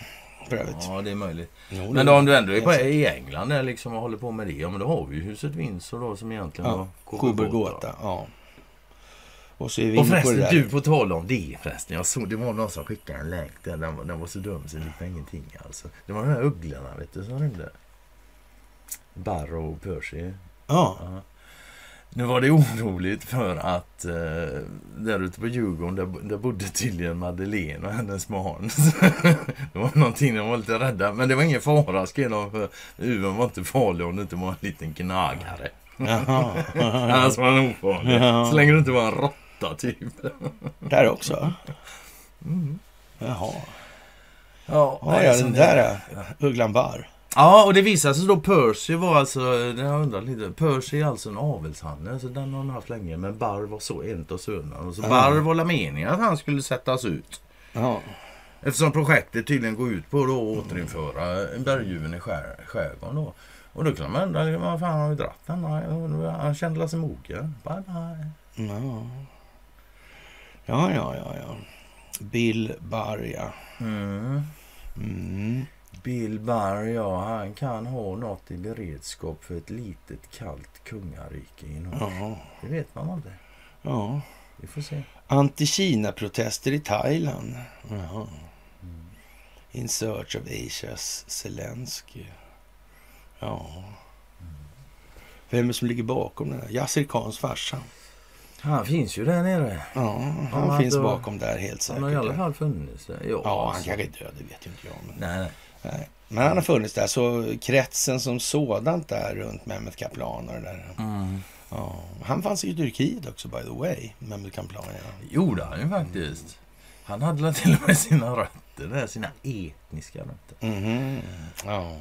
för övrigt. Ja, det är möjligt. Jo, Men då, om du ändå är på, i England där liksom och håller på med det, ja men då har vi ju huset Windsor då som egentligen Ja, var Kobergata. Ja. Och så är vi Och på förresten, där. du på tal om det förresten. Jag såg, det var någon som skickade en länk där. Den, var- den var så dum så det liknade ingenting alltså. Det var de här ugglorna vet du som rymde. Barrow och Percy. Ja. Ja. Nu var det oroligt för att eh, där ute på Djurgården där, där bodde tydligen Madeleine och hennes barn. det var någonting de var lite rädda. Men det var ingen fara skrev de för Uven var inte farlig om det inte var en liten gnagare. Annars var den ofarlig. Så länge det inte var en råtta typ. Där också? Mm. Jaha. Ja, Ja, den där ja. Ugglan Barr. Ja, och det visade sig då Percy var alltså, jag undrat lite, Percy är alltså en avelshanne, så den har hon haft länge. Men Barr var så en av sönerna. Så. Barr var la meningen att han skulle sättas ut. Ja. Eftersom projektet tydligen går ut på då att återinföra berguven i skär, skärgården då. Och då kan man undra, vad fan har vi dratt den? Han kände sig mogen. Bye bye. Ja. Ja, ja, ja, ja. Bill Barr, ja. Mm. Mm. Bill Barr, ja, han kan ha något i beredskap för ett litet kallt kungarike i norr. Ja. Det vet man aldrig. ja. Vi får se. Anti-Kina-protester i Thailand. Jaha. In search of Asias Zelensky. Ja. Vem är det som ligger bakom den här? Yasir Khans farsa. Han finns ju där nere. Ja, han Ja, finns då- bakom där helt säkert. Han har i alla fall funnits där. Ja, Ja, han alltså. kanske är död, det vet ju inte jag. Men, Nej, nej. Nej. men han har funnits där, så kretsen som sådant där runt Mehmet Kaplan och det där. Mm. Ja. Han fanns i Turkiet också by the way, Mehmet Kaplan. Ja. Gjorde han ju faktiskt. Han hade till och med sina rötter där, sina etniska rötter. Mhm. Ja.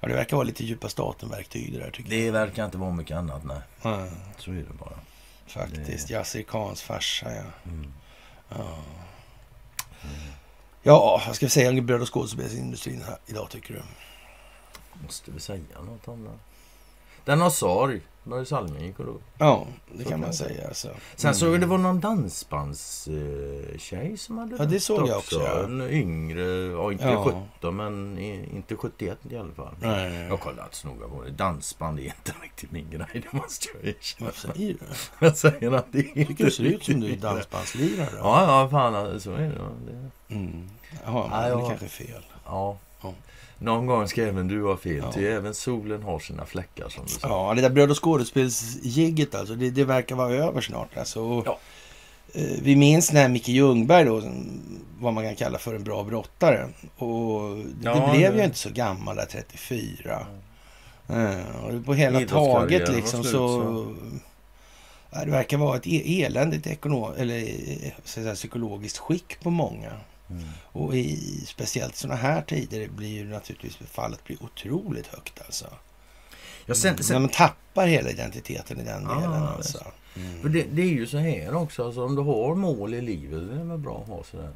ja, det verkar vara lite djupa staten-verktyg det där tycker Det verkar inte vara mycket annat, nej. jag. Ja, Så är det bara. faktiskt. Yasir Khans farsa, ja. Mm. Ja, ja vad ska vi säga om bröd och skådespelsindustrin idag tycker du? Måste vi säga något om det? Den har sorg. Börje Salming gick och. Ja, det Så kan man säga. Alltså. Sen såg jag det var någon dansbandstjej som hade Ja, det såg jag också, ja. En yngre, ja, inte Ja. 17 men inte 71 i alla fall. Nej, nej, Jag kollade inte så noga på det. Dansband är inte riktigt min grej, det måste jag erkänna. Vad säger du? Jag säger att det är tycker det ser ut som du är dansbandslirare. Ja, ja, fan så är det. det Mm. Men Ja, det jag- är kanske fel. ja. Ja. Någon gång ska även du ha fel, Ja. ty även solen har sina fläckar som du sa. Ja, det där bröd och skådespelsjigget alltså, det, det verkar vara över snart. Alltså. Ja. eh, Vi minns när Micke Ljungberg då, vad man kan kalla för en bra brottare. Och det, Ja, blev det- ju inte så gammal där, 34. Eh, och på hela taget liksom slut, så... så. Ja, det verkar vara ett e- eländigt ekonom, eller, eh, så säga, psykologiskt skick på många. Mm. Och i speciellt sådana här tider blir ju naturligtvis fallet blir otroligt högt alltså. Ja, sen, När sen, man tappar hela identiteten i den Ja, delen alltså. Mm. för det, det är ju så här också, alltså, om du har mål i livet, det är väl bra att ha sådär.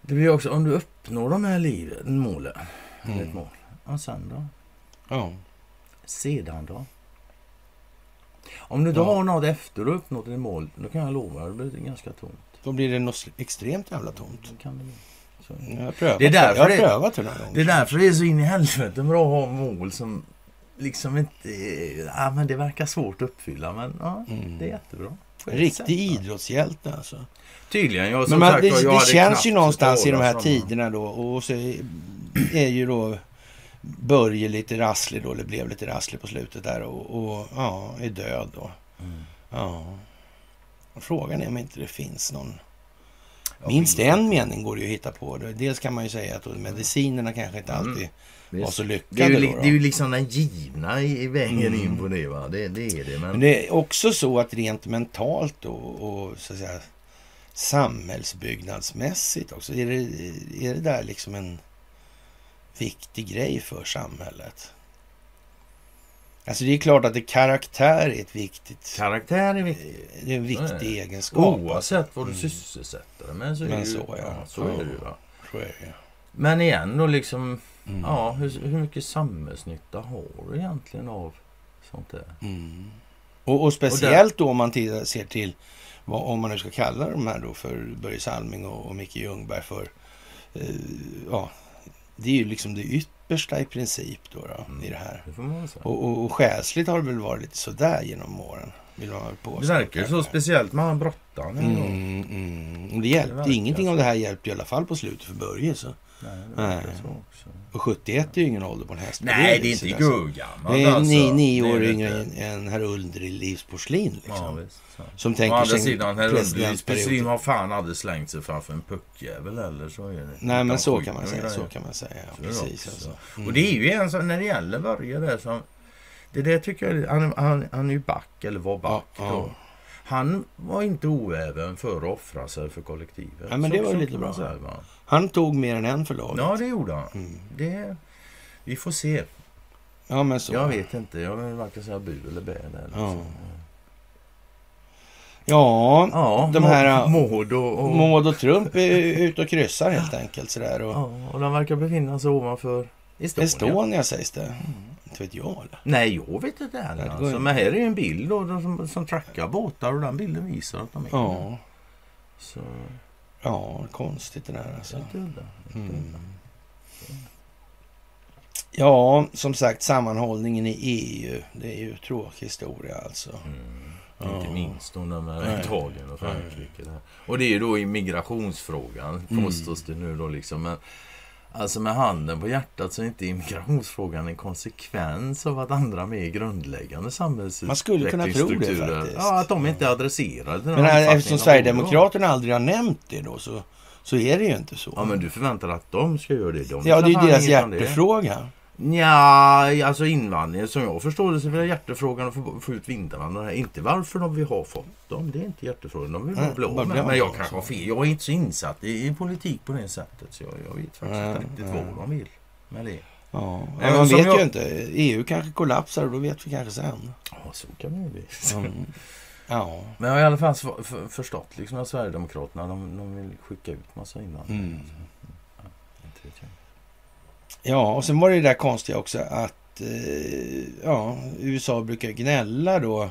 Det blir också, om du uppnår de här livet, målen, eller ett Mm. mål, ja, sen då? Ja. Sedan då? Om du inte Ja. har något efter du uppnått ett mål, då kan jag lova dig, det blir ganska tomt. Då blir det något extremt jävla tomt. Det prövat är därför jag har det- prövat det är därför det är så in i helvete bra att ha mål som liksom inte... Ja, men det verkar svårt att uppfylla, men ja, Mm. det är jättebra. Ett Riktig sätt, idrottshjälte alltså. Tydligen. Jag, Men man, sagt, det, jag det känns ju någonstans i de här tiderna då och så är ju då Börje lite rasslig då, eller blev lite rasslig på slutet där och, och ja, är död då. Mm. Ja. Frågan är om inte det finns någon Minst en mening går det ju att hitta på. Dels kan man ju säga att medicinerna kanske inte Mm. alltid Visst. var så Det är, lyckade. ju, då, då. det är ju liksom den givna i vägen Mm. in på det. Va? Det, det är det. Men, Men det är också så att rent mentalt då, och så att säga samhällsbyggnadsmässigt också. Är det, är det där liksom en viktig grej för samhället? Alltså det är klart att det karaktär är ett viktigt, Karaktär är viktigt. det är en viktig Nej. egenskap. Oavsett vad du sysselsätter dig med så är Men det ju, så, ja. så Ja. är det ju. Va? Så är det ju. Men igen då liksom, Mm. ja, hur, hur mycket samhällsnytta har du egentligen av sånt där? Mm. Och, och speciellt då om man tittar, ser till, vad, om man nu ska kalla de här då för Börje Salming och, och Micke Ljungberg för, eh, ja, det är ju liksom det yppersta i princip då, då Mm. i det här. Det. Och, och, och själsligt har det väl varit lite sådär genom åren, vill man påstå. Det verkar så, speciellt med han brottaren. Mm, mm. Det hjälpte, ingenting så. av det här hjälpte i alla fall på slutet för Börje. Så. Nej. Och 71 är ju ingen ålder på en häst. Nej, det är inte alltså. gurgammalt Det är alltså. nio, nio Det är år yngre än, än herr Ulder i livsporslin. Liksom. Ja, visst. Som Å tänker andra sig sidan, herr Ulrich presidentperiod. har fan aldrig slängt sig framför en puckjävel eller så är det. Nej, men så kan man säga. Så kan man säga. Ja, precis. Alltså. Mm. Och det är ju en sån, när det gäller Börje där som... Det där tycker jag, han, han, han är ju back, eller var back Ja, då. Ja. Han var inte oäven för att offra sig för kollektivet. Ja, men Så- det var så lite bra. säga, va? Han tog mer än en för laget. Ja, det gjorde han. Mm. Det, vi får se. Ja, men så. Jag vet inte. Jag vill varken säga bu eller bä. Där, liksom. Ja. Ja, ja de här, Maud och... och Maud och Trump är ute och kryssar helt enkelt. Sådär. Och ja, och de verkar befinna sig ovanför Estonia. Estonia sägs det. Inte vet jag. Eller? Nej, jag vet inte heller. Nej, det Alltså. Men här är en bild då, som, som trackar båtar och den bilden visar att de är. Ja, Så, ja, konstigt det där alltså. udda. lite Mm. Ja, som sagt sammanhållningen i EU. Det är ju tråkig historia alltså. Mm. Ja. Inte minst då med Nej. Italien och Frankrike. Och det är ju då i migrationsfrågan, Mm. påstås det nu då liksom. Men alltså med handen på hjärtat så är inte immigrationsfrågan en konsekvens av att andra mer grundläggande samhällsutvecklingsstrukturer-. Ja, att de inte är adresserade. Men här, eftersom de Sverigedemokraterna aldrig har nämnt det då så, så är det ju inte så. Ja, men du förväntar dig att de ska göra det? De Ja, det är ju deras hjärtefråga. Ja, alltså invandringen som jag förstår det så är hjärtefrågan att få, ut vindarna. Inte varför de vill ha fått dem. Det är inte hjärtefrågan. De vill bara bli av med. Men jag kanske har fel. Jag är inte så insatt i, i politik på det sättet. Så jag, jag vet faktiskt inte riktigt vad de vill med det. Ja, men man vet jag- ju inte. EU kanske kollapsar och då vet vi kanske sen. Ja, så kan det ju bli. Mm. Ja. Men jag har i alla fall för, för, förstått liksom att Sverigedemokraterna de, de vill skicka ut massa invandrare. Mm. Ja, och sen var det det där konstiga också att eh, ja, USA brukar gnälla då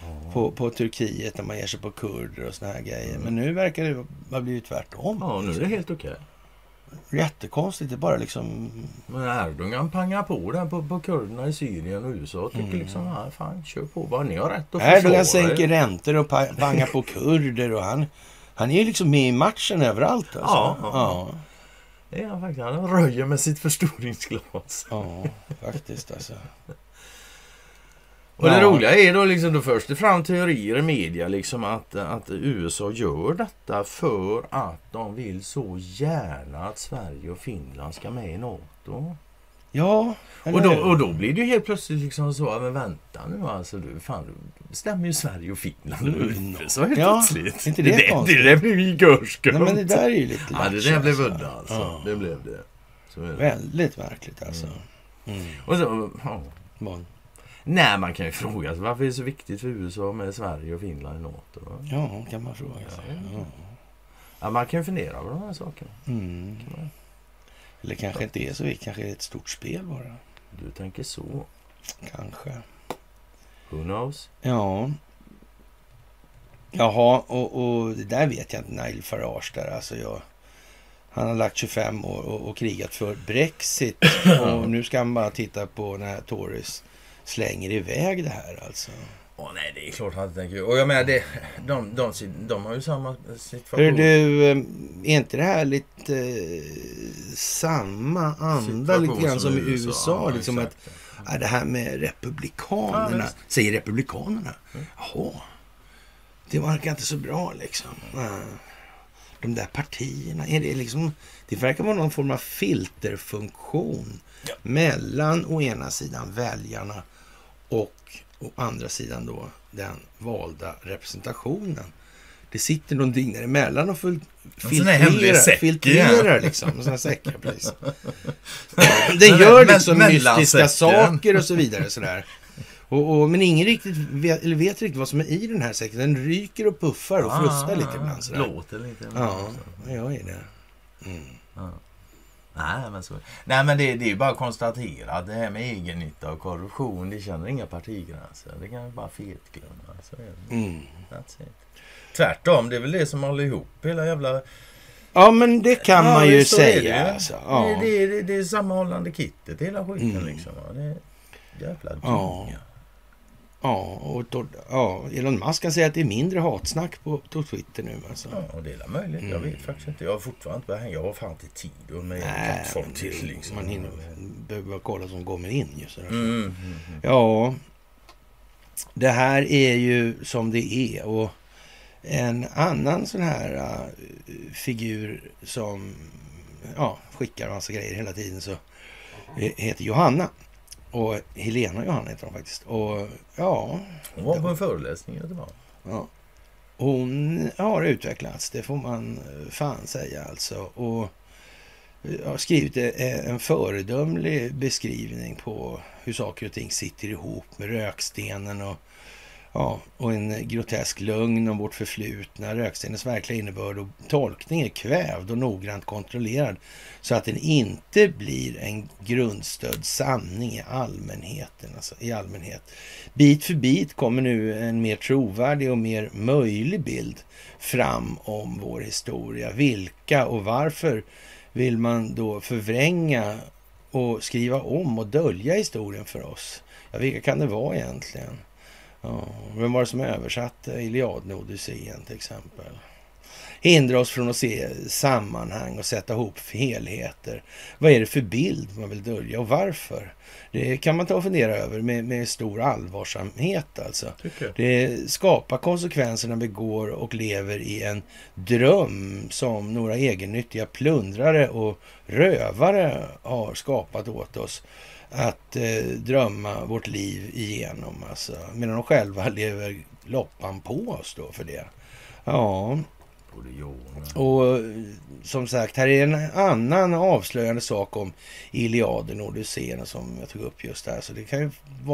Ja. på, på Turkiet när man ger sig på kurder och såna här grejer. Mm. Men nu verkar det ha blivit tvärtom. ja, nu är det helt okej. Jättekonstigt. Det bara liksom... Men Erdogan pangar på där på, på kurderna i Syrien och USA tycker Mm. liksom, ja, fan kör på bara. Ni har rätt att Erdogan er." sänker räntor och pa- pangar på kurder och han... Han är ju liksom med i matchen överallt. Alltså. Ja, ja. ja. Det är han faktiskt. Han röjer med sitt förstoringsglas. Ja, faktiskt alltså. Och det Ja. roliga är då liksom, då förs det fram teorier i media liksom att, att USA gör detta för att de vill så gärna att Sverige och Finland ska med i NATO. Ja, Och då, och då blir det ju helt plötsligt liksom så, men vänta nu alltså, du, fan, du bestämmer ju Sverige och Finland Mm. Så helt Ja, plötsligt. inte det det, konstigt? det där blev ju görskumt. Men det där är ju lite Ja, det där blev alltså. udda alltså. Ja. Det blev det. Är det. Väldigt märkligt alltså. Mm. Mm. Och så, ja. Nej, man kan ju fråga sig varför är det så viktigt för USA med Sverige och Finland i NATO? Va? Ja, kan man fråga sig. Ja. Ja. Ja, man kan ju fundera på de här sakerna. Mm. Kan man- Eller kanske inte är så viktigt. Kanske är ett stort spel bara. Du tänker så. Kanske. Who knows? Ja. Jaha, och, och det där vet jag inte. Nigel Farage där alltså. Jag, han har lagt 25 år och, och krigat för Brexit. och nu ska han bara titta på när Tories slänger iväg det här alltså. Åh nej, det är klart han inte tänker. Och jag menar, det, de, de, de har ju samma situation. Hör du, eh, är inte det här lite eh, samma anda lite grann som i USA? Ja, liksom att, ja, det här med Ja, republikanerna. visst. säger republikanerna. Mm. Jaha, det verkar inte så bra liksom. Ja. De där partierna, är det liksom... Det verkar vara någon form av filterfunktion mellan å ena sidan väljarna och å andra sidan då den valda representationen. Det sitter någonting däremellan och fil- filtrerar, filtrerar liksom. En sån här säck, ja, precis. Den gör liksom mystiska saker och så vidare. Sådär. Och, och, men ingen riktigt vet, eller vet riktigt vad som är i den här säcken. Den ryker och puffar och frustar lite ibland. Sådär. Låter lite. Ja, det gör ju det. Mm. Nej, men, så, nej, men det, det är ju bara att konstatera att det här med egennytta och korruption, det känner inga partigränser. Det kan vi bara fetglömma. Så. Mm. That's it. Tvärtom, det är väl det som håller ihop hela jävla... Ja, men det kan Ja, man ju så är det säga. Alltså. Ja. Det, det, det, det är sammanhållande kittet, hela skiten Mm. liksom. Det är jävla dynga. Ja, och då, ja, Elon Musk kan säga att det är mindre hatsnack på, på Twitter nu. Alltså. Ja, och det är möjligt. Jag vet faktiskt inte. Jag har fortfarande inte hänga. Jag har fan inte tid och med kattfolk men till liksom. man hinner, behöver kolla som kommer in. Just. Mm, mm, mm. Ja, det här är ju som det är. Och en annan sån här äh, figur som ja, skickar massa grejer hela tiden så eh, heter Johanna. Och Helena Johanna heter hon faktiskt. Och ja, Hon var på en föreläsning i Göteborg. Ja. Hon har utvecklats, det får man eh, fan säga alltså. Och jag har skrivit eh, en föredömlig beskrivning på hur saker och ting sitter ihop med rökstenen och, ja, och en grotesk lögn om vårt förflutna. Rökstenens verkliga innebörd och tolkning är kvävd och noggrant kontrollerad så att den inte blir en grundstödd sanning i allmänheten. Alltså, i allmänhet. Bit för bit kommer nu en mer trovärdig och mer möjlig bild fram om vår historia. Vilka och varför vill man då förvränga och skriva om och dölja historien för oss? Ja, vilka kan det vara egentligen? Ja, vem var det som översatte Iliaden och Odysseen till exempel? Hindra oss från att se sammanhang och sätta ihop helheter. Vad är det för bild man vill dölja och varför? Det kan man ta och fundera över med, med stor allvarsamhet alltså. Det skapar konsekvenser när vi går och lever i en dröm som några egennyttiga plundrare och rövare har skapat åt oss. Att eh, drömma vårt liv igenom, alltså, medan de själva lever loppan på oss då för det. Ja, och... eh, som sagt, här är en annan avslöjande sak om Iliaden och Odysseen som jag tog upp just där. Så det kan ju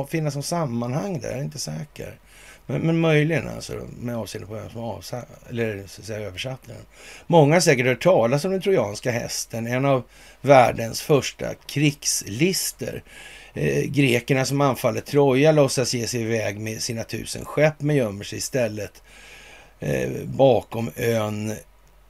finnas någon sammanhang där, jag är inte säker. Men, men möjligen alltså, med avseende på vem som avsa, eller, så säga, översatte den. Många har säkert hört talas om den trojanska hästen, en av världens första krigslister. Eh, grekerna som anfaller Troja låtsas ge sig iväg med sina tusen skepp men gömmer sig istället eh, bakom ön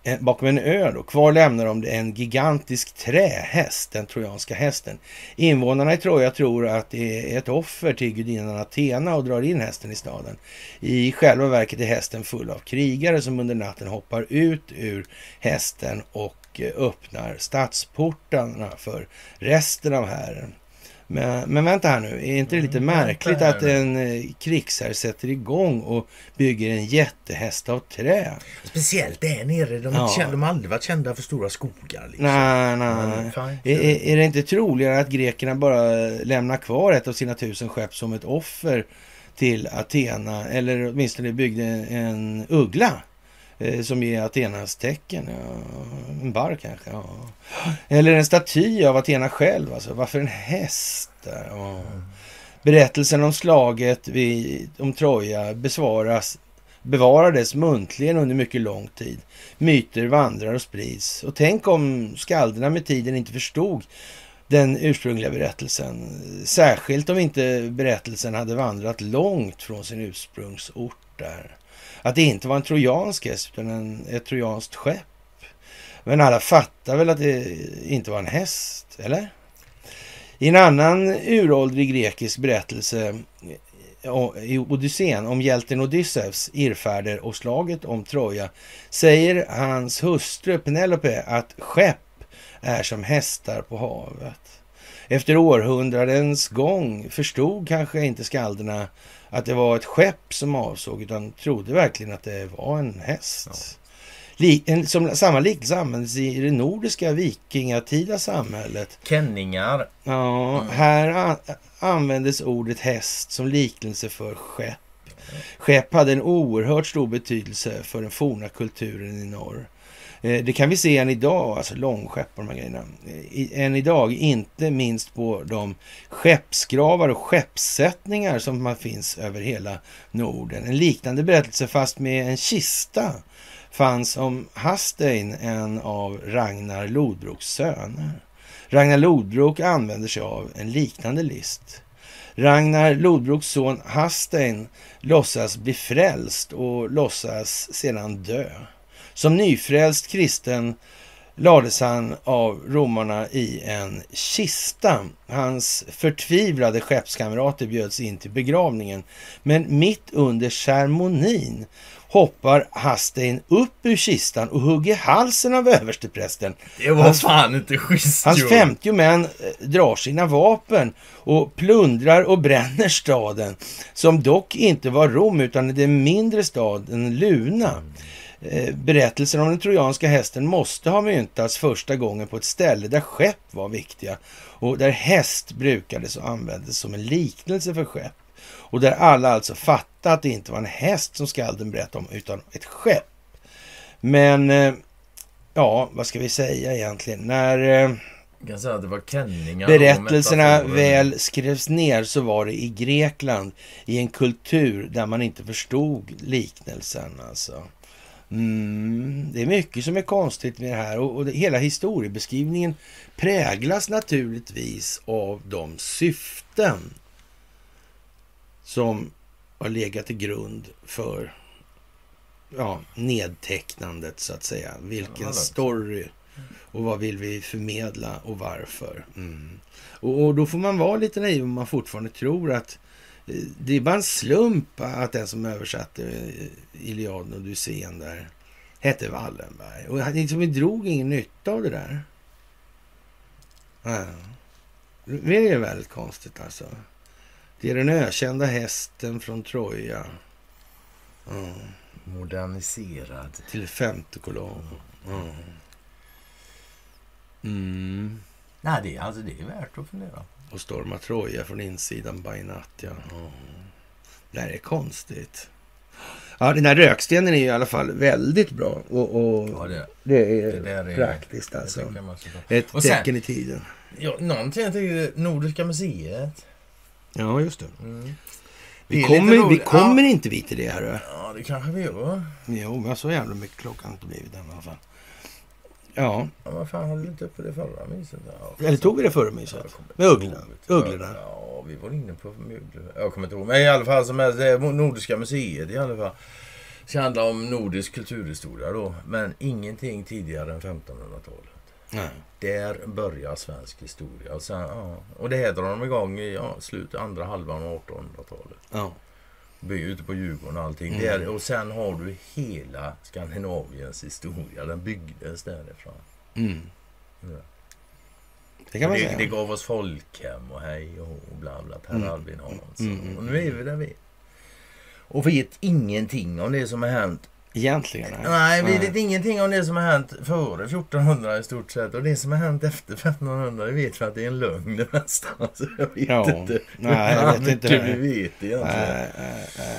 Eh, bakom en ö då. Kvar lämnar de en gigantisk trähäst, den trojanska hästen. Invånarna i Troja tror att det är ett offer till gudinnan Athena och drar in hästen i staden. I själva verket är hästen full av krigare som under natten hoppar ut ur hästen och eh, öppnar stadsportarna för resten av hären. Men, men vänta här nu, är inte det lite Mm, märkligt att en eh, krigsherre sätter igång och bygger en jättehäst av trä? Speciellt där nere. De, Ja. inte kända, de har aldrig varit kända för stora skogar. Liksom. Nej, nej. fine. Är, är, det inte troligare att grekerna bara lämnar kvar ett av sina tusen skepp som ett offer till Athena? Eller åtminstone byggde en uggla Eh, som är Athenas tecken. Ja, en barr kanske. Ja. Eller en staty av Athena själv. Alltså. Varför en häst? Där? Ja. Berättelsen om slaget vid, om Troja besvaras, bevarades muntligen under mycket lång tid. Myter vandrar och sprids. Och tänk om skalderna med tiden inte förstod den ursprungliga berättelsen. Särskilt om inte berättelsen hade vandrat långt från sin ursprungsort där. Att det inte var en trojansk häst utan en, ett trojanskt skepp. Men alla fattar väl att det inte var en häst, eller? I en annan uråldrig grekisk berättelse eh, i Odysseen om hjälten Odysseus irrfärder och slaget om Troja säger hans hustru Penelope att skepp är som hästar på havet. Efter århundradens gång förstod kanske inte skalderna att det var ett skepp som avsåg utan trodde verkligen att det var en häst. Li- en, som, samma liknelse används i det nordiska vikingatida samhället. Kenningar. Ja, här a- användes ordet häst som liknelse för skepp. Skepp hade en oerhört stor betydelse för den forna kulturen i norr. Eh, det kan vi se än idag, alltså långskepp och de här grejerna. Eh, I- Än idag, inte minst på de skeppsgravar och skeppssättningar som man finns över hela Norden. En liknande berättelse, fast med en kista, fanns om Hastein, en av Ragnar Lodbroks söner. Ragnar Lodbrok använder sig av en liknande list. Ragnar Lodbroks son Hastein låtsas bli frälst och låtsas sedan dö. Som nyfrälst kristen lades han av romarna i en kista. Hans förtvivlade skeppskamrater bjöds in till begravningen. Men mitt under ceremonin hoppar Hastein upp ur kistan och hugger halsen av översteprästen. Det var Hans- fan inte schysst Hans gjort. 50 män eh, drar sina vapen och plundrar och bränner staden, som dock inte var Rom utan den mindre staden Luna. Eh, Berättelsen om den trojanska hästen måste ha myntats första gången på ett ställe där skepp var viktiga och där häst brukades och användes som en liknelse för skepp. Och där alla alltså fattade att det inte var en häst som skalden berättade om utan ett skepp. Men eh, ja, vad ska vi säga egentligen? När eh, berättelserna väl skrevs ner så var det i Grekland i en kultur där man inte förstod liknelsen. Alltså. Mm, det är mycket som är konstigt med det här och, och det, hela historiebeskrivningen präglas naturligtvis av de syften som har legat till grund för ja, nedtecknandet så att säga. Vilken story och vad vill vi förmedla och varför. Mm. Och, och då får man vara lite naiv om man fortfarande tror att det är bara en slump att den som översatte eh, Iliaden och Odysséen där hette Wallenberg. Och han liksom, drog ingen nytta av det där. Ja. Det är väldigt konstigt alltså. Det är den ökända hästen från Troja. Ja. Moderniserad. Till femte kolonn. Ja. Mm. Nej, det, är- alltså, det är värt att fundera. Och storma Troja från insidan by natt, ja. ja. Det här är konstigt. Ja, den här rökstenen är ju i alla fall väldigt bra. Och, och Ja, det, det är det är praktiskt det alltså. ska ta. Ett Och sen- tecken i tiden. Ja, någonting jag tycker Nordiska museet. Ja, just det. Mm. Det Vi är lite kommer, vi kommer inte vi till det här. Ja, det kanske vi gör. Jo, men så jävla mycket klockan inte blivit i alla fall. Ja, Ja, vad fan vi inte uppe det förra myset? Ja, eller tog vi det förra myset? Med ugglorna? Ugglorna? Ja, vi var inne på ugglor. Jag kommer inte ihåg. Men i alla fall som är det är Nordiska museet i alla fall. Ska handla om nordisk kulturhistoria då. Men ingenting tidigare än 1500-talet. Nej. Där börjar svensk historia. Och, sen, ja, och det här drar de igång i ja, slutet, andra halvan av 1800-talet. Ja. By ute på Djurgården och allting. Mm. Där, och sen har du hela Skandinaviens historia. Den byggdes därifrån. Mm. Ja. Det kan man det, säga. det gav oss folkhem och hej och bla bla. Per Mm. Albin Hansson. Mm, mm, Och nu är vi där vi är. Och vet ingenting om det som har hänt. Egentligen. Nej, vi vet ingenting om det som har hänt före 1400 i stort sett. Och det som har hänt efter 1500, det vet vi att det är en lögn. Så jag vet Ja. inte Nej, jag vet inte. vi vet egentligen. Nej, nej, nej,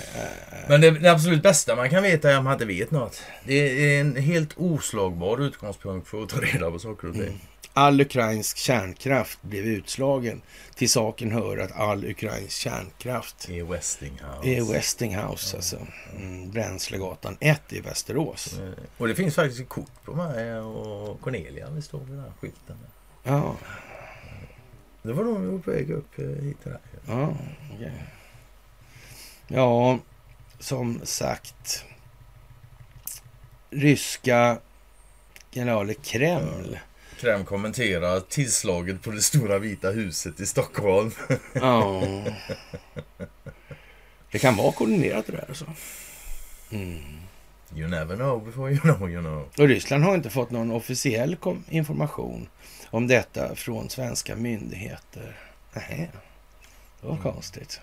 nej. Men det, det absolut bästa man kan veta är om man inte vet något. Det är en helt oslagbar utgångspunkt för att ta reda på saker och ting. Mm. All ukrainsk kärnkraft blev utslagen. Till saken hör att all ukrainsk kärnkraft I Westinghouse. är Westinghouse, alltså. Mm, Bränslegatan 1 i Västerås. Eh, Och det finns faktiskt ett kort på mig och Cornelia. Vi står vid den här skylten. Ja, Det var var på väg upp eh, hit till där. ja, okej. Ja, som sagt. Ryska generaler Kreml. Krem kommenterar tillslaget på det stora vita huset i Stockholm. Ja. Det kan vara koordinerat det där alltså. Mm. You never know before you know you know. Och Ryssland har inte fått någon officiell information om detta från svenska myndigheter. Nej, det var konstigt.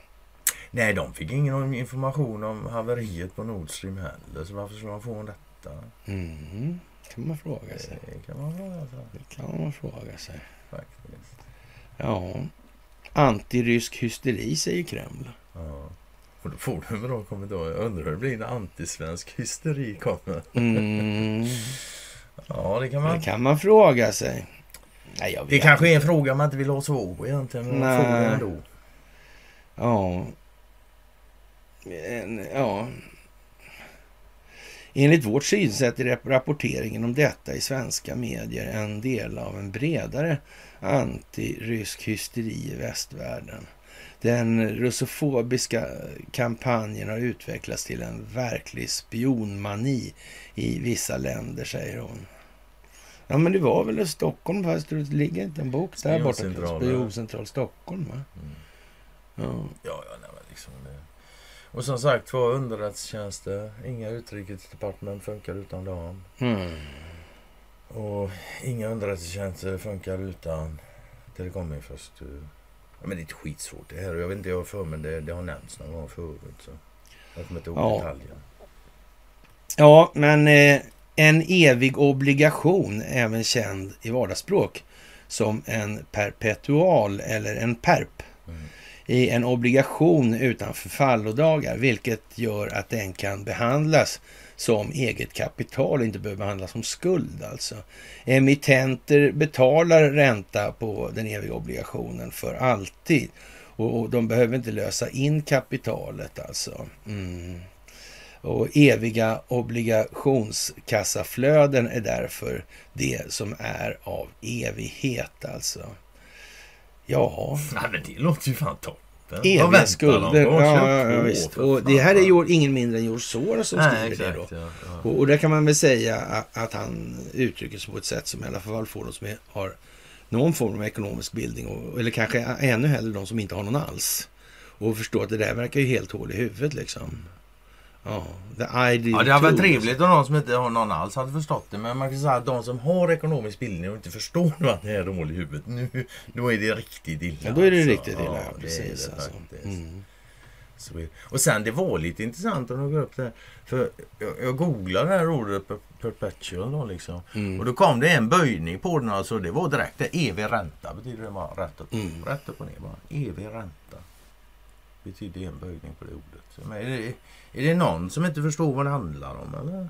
Nej, de fick ingen information om haveriet på Nord Stream heller. Så varför skulle de få detta? Mm. Kan man fråga sig. Det kan man fråga sig Det kan man fråga sig. faktiskt. Ja. Antirysk hysteri säger Kreml. Ja. Och då får du en bra kommentar. Jag undrar hur det blir när antisvensk hysteri kommer. Mm, Ja, det kan det man. kan man fråga sig. Nej, jag vet Det kanske är en fråga man inte vill ha svar på egentligen. Men det Nej. ändå. Ja. En, ja. Enligt vårt synsätt är rap- rapporteringen om detta i svenska medier en del av en bredare antirysk hysteri i västvärlden. Den russofobiska kampanjen har utvecklats till en verklig spionmani i vissa länder, säger hon. Ja, men det var väl i Stockholm, fast det ligger inte en bok där borta. Spioncentral Stockholm, va? Mm. Ja. Ja, ja, nej, men liksom det. Och som sagt, två underrättelsetjänster. Inga utrikesdepartement funkar utan dem. Mm. Och inga underrättelsetjänster funkar utan telekominfrastruktur. Ja, men det är inte skitsvårt det här. Jag vet inte, jag för mig det, det har nämnts någon gång förut. Så jag kommer inte ihåg Ja. detaljerna. Ja, men eh, en evig obligation, även känd i vardagsspråk som en perpetual eller en perp i en obligation utan förfallodagar, vilket gör att den kan behandlas som eget kapital och inte behöver behandlas som skuld alltså. Emittenter betalar ränta på den eviga obligationen för alltid och, och de behöver inte lösa in kapitalet alltså. Mm. Och eviga obligationskassaflöden är därför det som är av evighet alltså. Ja, Nej, men det låter ju fan toppen. Eviga skulder. Ja, ja, ja, visst. Och det här är ju ingen mindre än George Soros som Nej, skriver det då. exakt. Ja, ja. Och, och där kan man väl säga att, att han uttrycker sig på ett sätt som i alla fall får de som är, har någon form av ekonomisk bildning, och, eller kanske ännu hellre de som inte har någon alls. Och förstå att det där verkar ju helt hål i huvudet liksom. Ja, the ideal Ja, det hade varit trevligt om någon som inte har någon alls hade förstått det. Men man kan säga att de som har ekonomisk bildning och inte förstår att det är hål i huvudet. Nu, då är det riktigt illa. Ja, då är det alltså. riktigt illa, ja, precis. det alltså. Mm. Och sen det var lite intressant du går upp det. För jag, jag googlade det här ordet per- perpetual då liksom. Mm. Och då kom det en böjning på den alltså. Det var direkt det. Evig ränta betyder det bara rätt upp, Mm. rätt upp och ner bara. Evig ränta. Betyder en böjning på det ordet. Men är, det, är det någon som inte förstår vad det handlar om eller?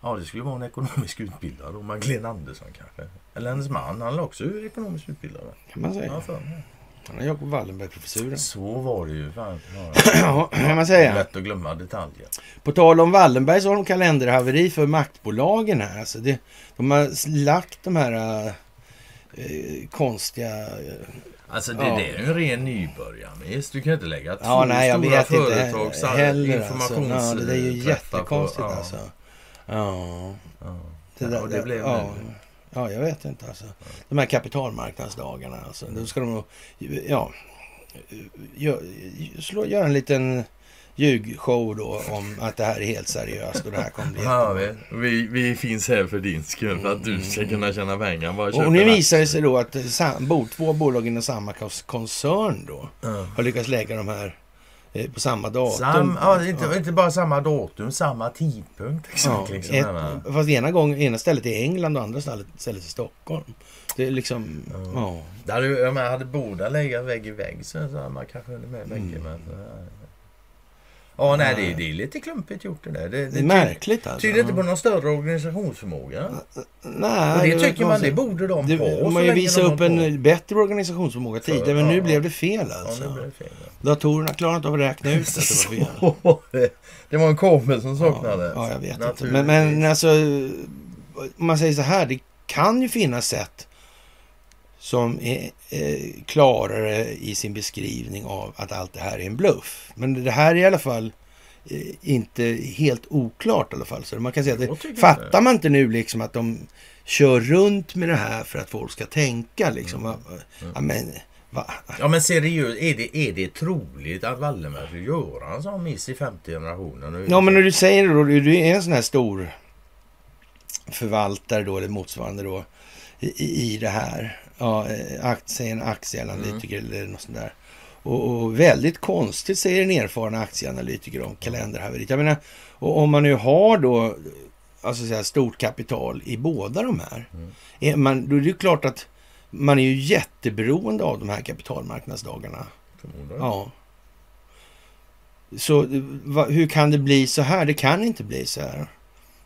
Ja, det skulle vara en ekonomisk utbildad då. Magdalena Andersson kanske. Eller hennes man. Han är också ekonomisk utbildad. Kan man Ja, säga. för mig. Han har Jakob Wallenberg-professuren. Så var det ju. Fan. Ja. Ja, kan man säga. Lätt att glömma detaljer. På tal om Wallenberg så har de kalenderhaveri för maktbolagen här. Alltså det, de har lagt de här eh, konstiga... eh, Alltså det, Ja. det är ju en ren nybörjarmiss. Du kan inte lägga två Ja, nej, jag stora vet inte företag så här heller. Alltså. Ja, det är ju jättekonstigt på- ja, alltså. Ja, Ja. det, Ja, där, och det blev ja, nu. ja, jag vet inte alltså. De här kapitalmarknadsdagarna alltså. Då ska de nog, ja, gö, slå, göra en liten ljugshow då om att det här är helt seriöst och det här kommer bli Ja, vi, vi, finns här för din skull, för att du ska kunna tjäna pengar. Bara Och nu visar det sig då att sam, två bolag inom samma koncern då Ja. har lyckats lägga de här eh, på samma datum. Sam, ja, inte, inte bara samma datum, samma tidpunkt. Exakt, Ja, liksom, ett, fast ena gången, ena stället i England och andra stället, stället i Stockholm. Det är liksom, Ja. ja. Hade, menar, hade båda legat vägg i vägg så hade man kanske hunnit med bägge. Mm. Men, ja, nej, det, är- det är lite klumpigt gjort det där. Det, Det är märkligt alltså. Tyder inte på någon större organisationsförmåga. Nej, Och det är tycker man, det borde de det, ha. har ju de upp har på. en bättre organisationsförmåga tidigare, men nu Ja. blev det fel Ja, alltså. nu blev det fel. Datorerna klarar inte av att räkna ut att det var fel. Var det. Det var en kabel som saknades. Ja, jag vet inte. Men, men alltså, om man säger så här, det kan ju finnas sätt som är eh, klarare i sin beskrivning av att allt det här är en bluff. Men det här är i alla fall eh, inte helt oklart i alla fall. Så man kan säga att det, fattar man inte nu liksom att de kör runt med det här för att folk ska tänka liksom. Mm. Va, ja, men, va, Ja men seriöst, är det, är det troligt att Wallenberg skulle göra en sån miss i femte generationen? Ja, men när du säger det då, du är en sån här stor förvaltare då, eller motsvarande då, i- i det här. Ja, eh, aktie, en aktieanalytiker eller något sånt där. Och, och väldigt konstigt säger en erfaren aktieanalytiker om kalenderhaveriet. Jag menar, och om man nu har då alltså så här, stort kapital i båda de här. Mm. Är man, då är det ju klart att man är ju jätteberoende av de här kapitalmarknadsdagarna. Ja. Så va, hur kan det bli så här? Det kan inte bli så här.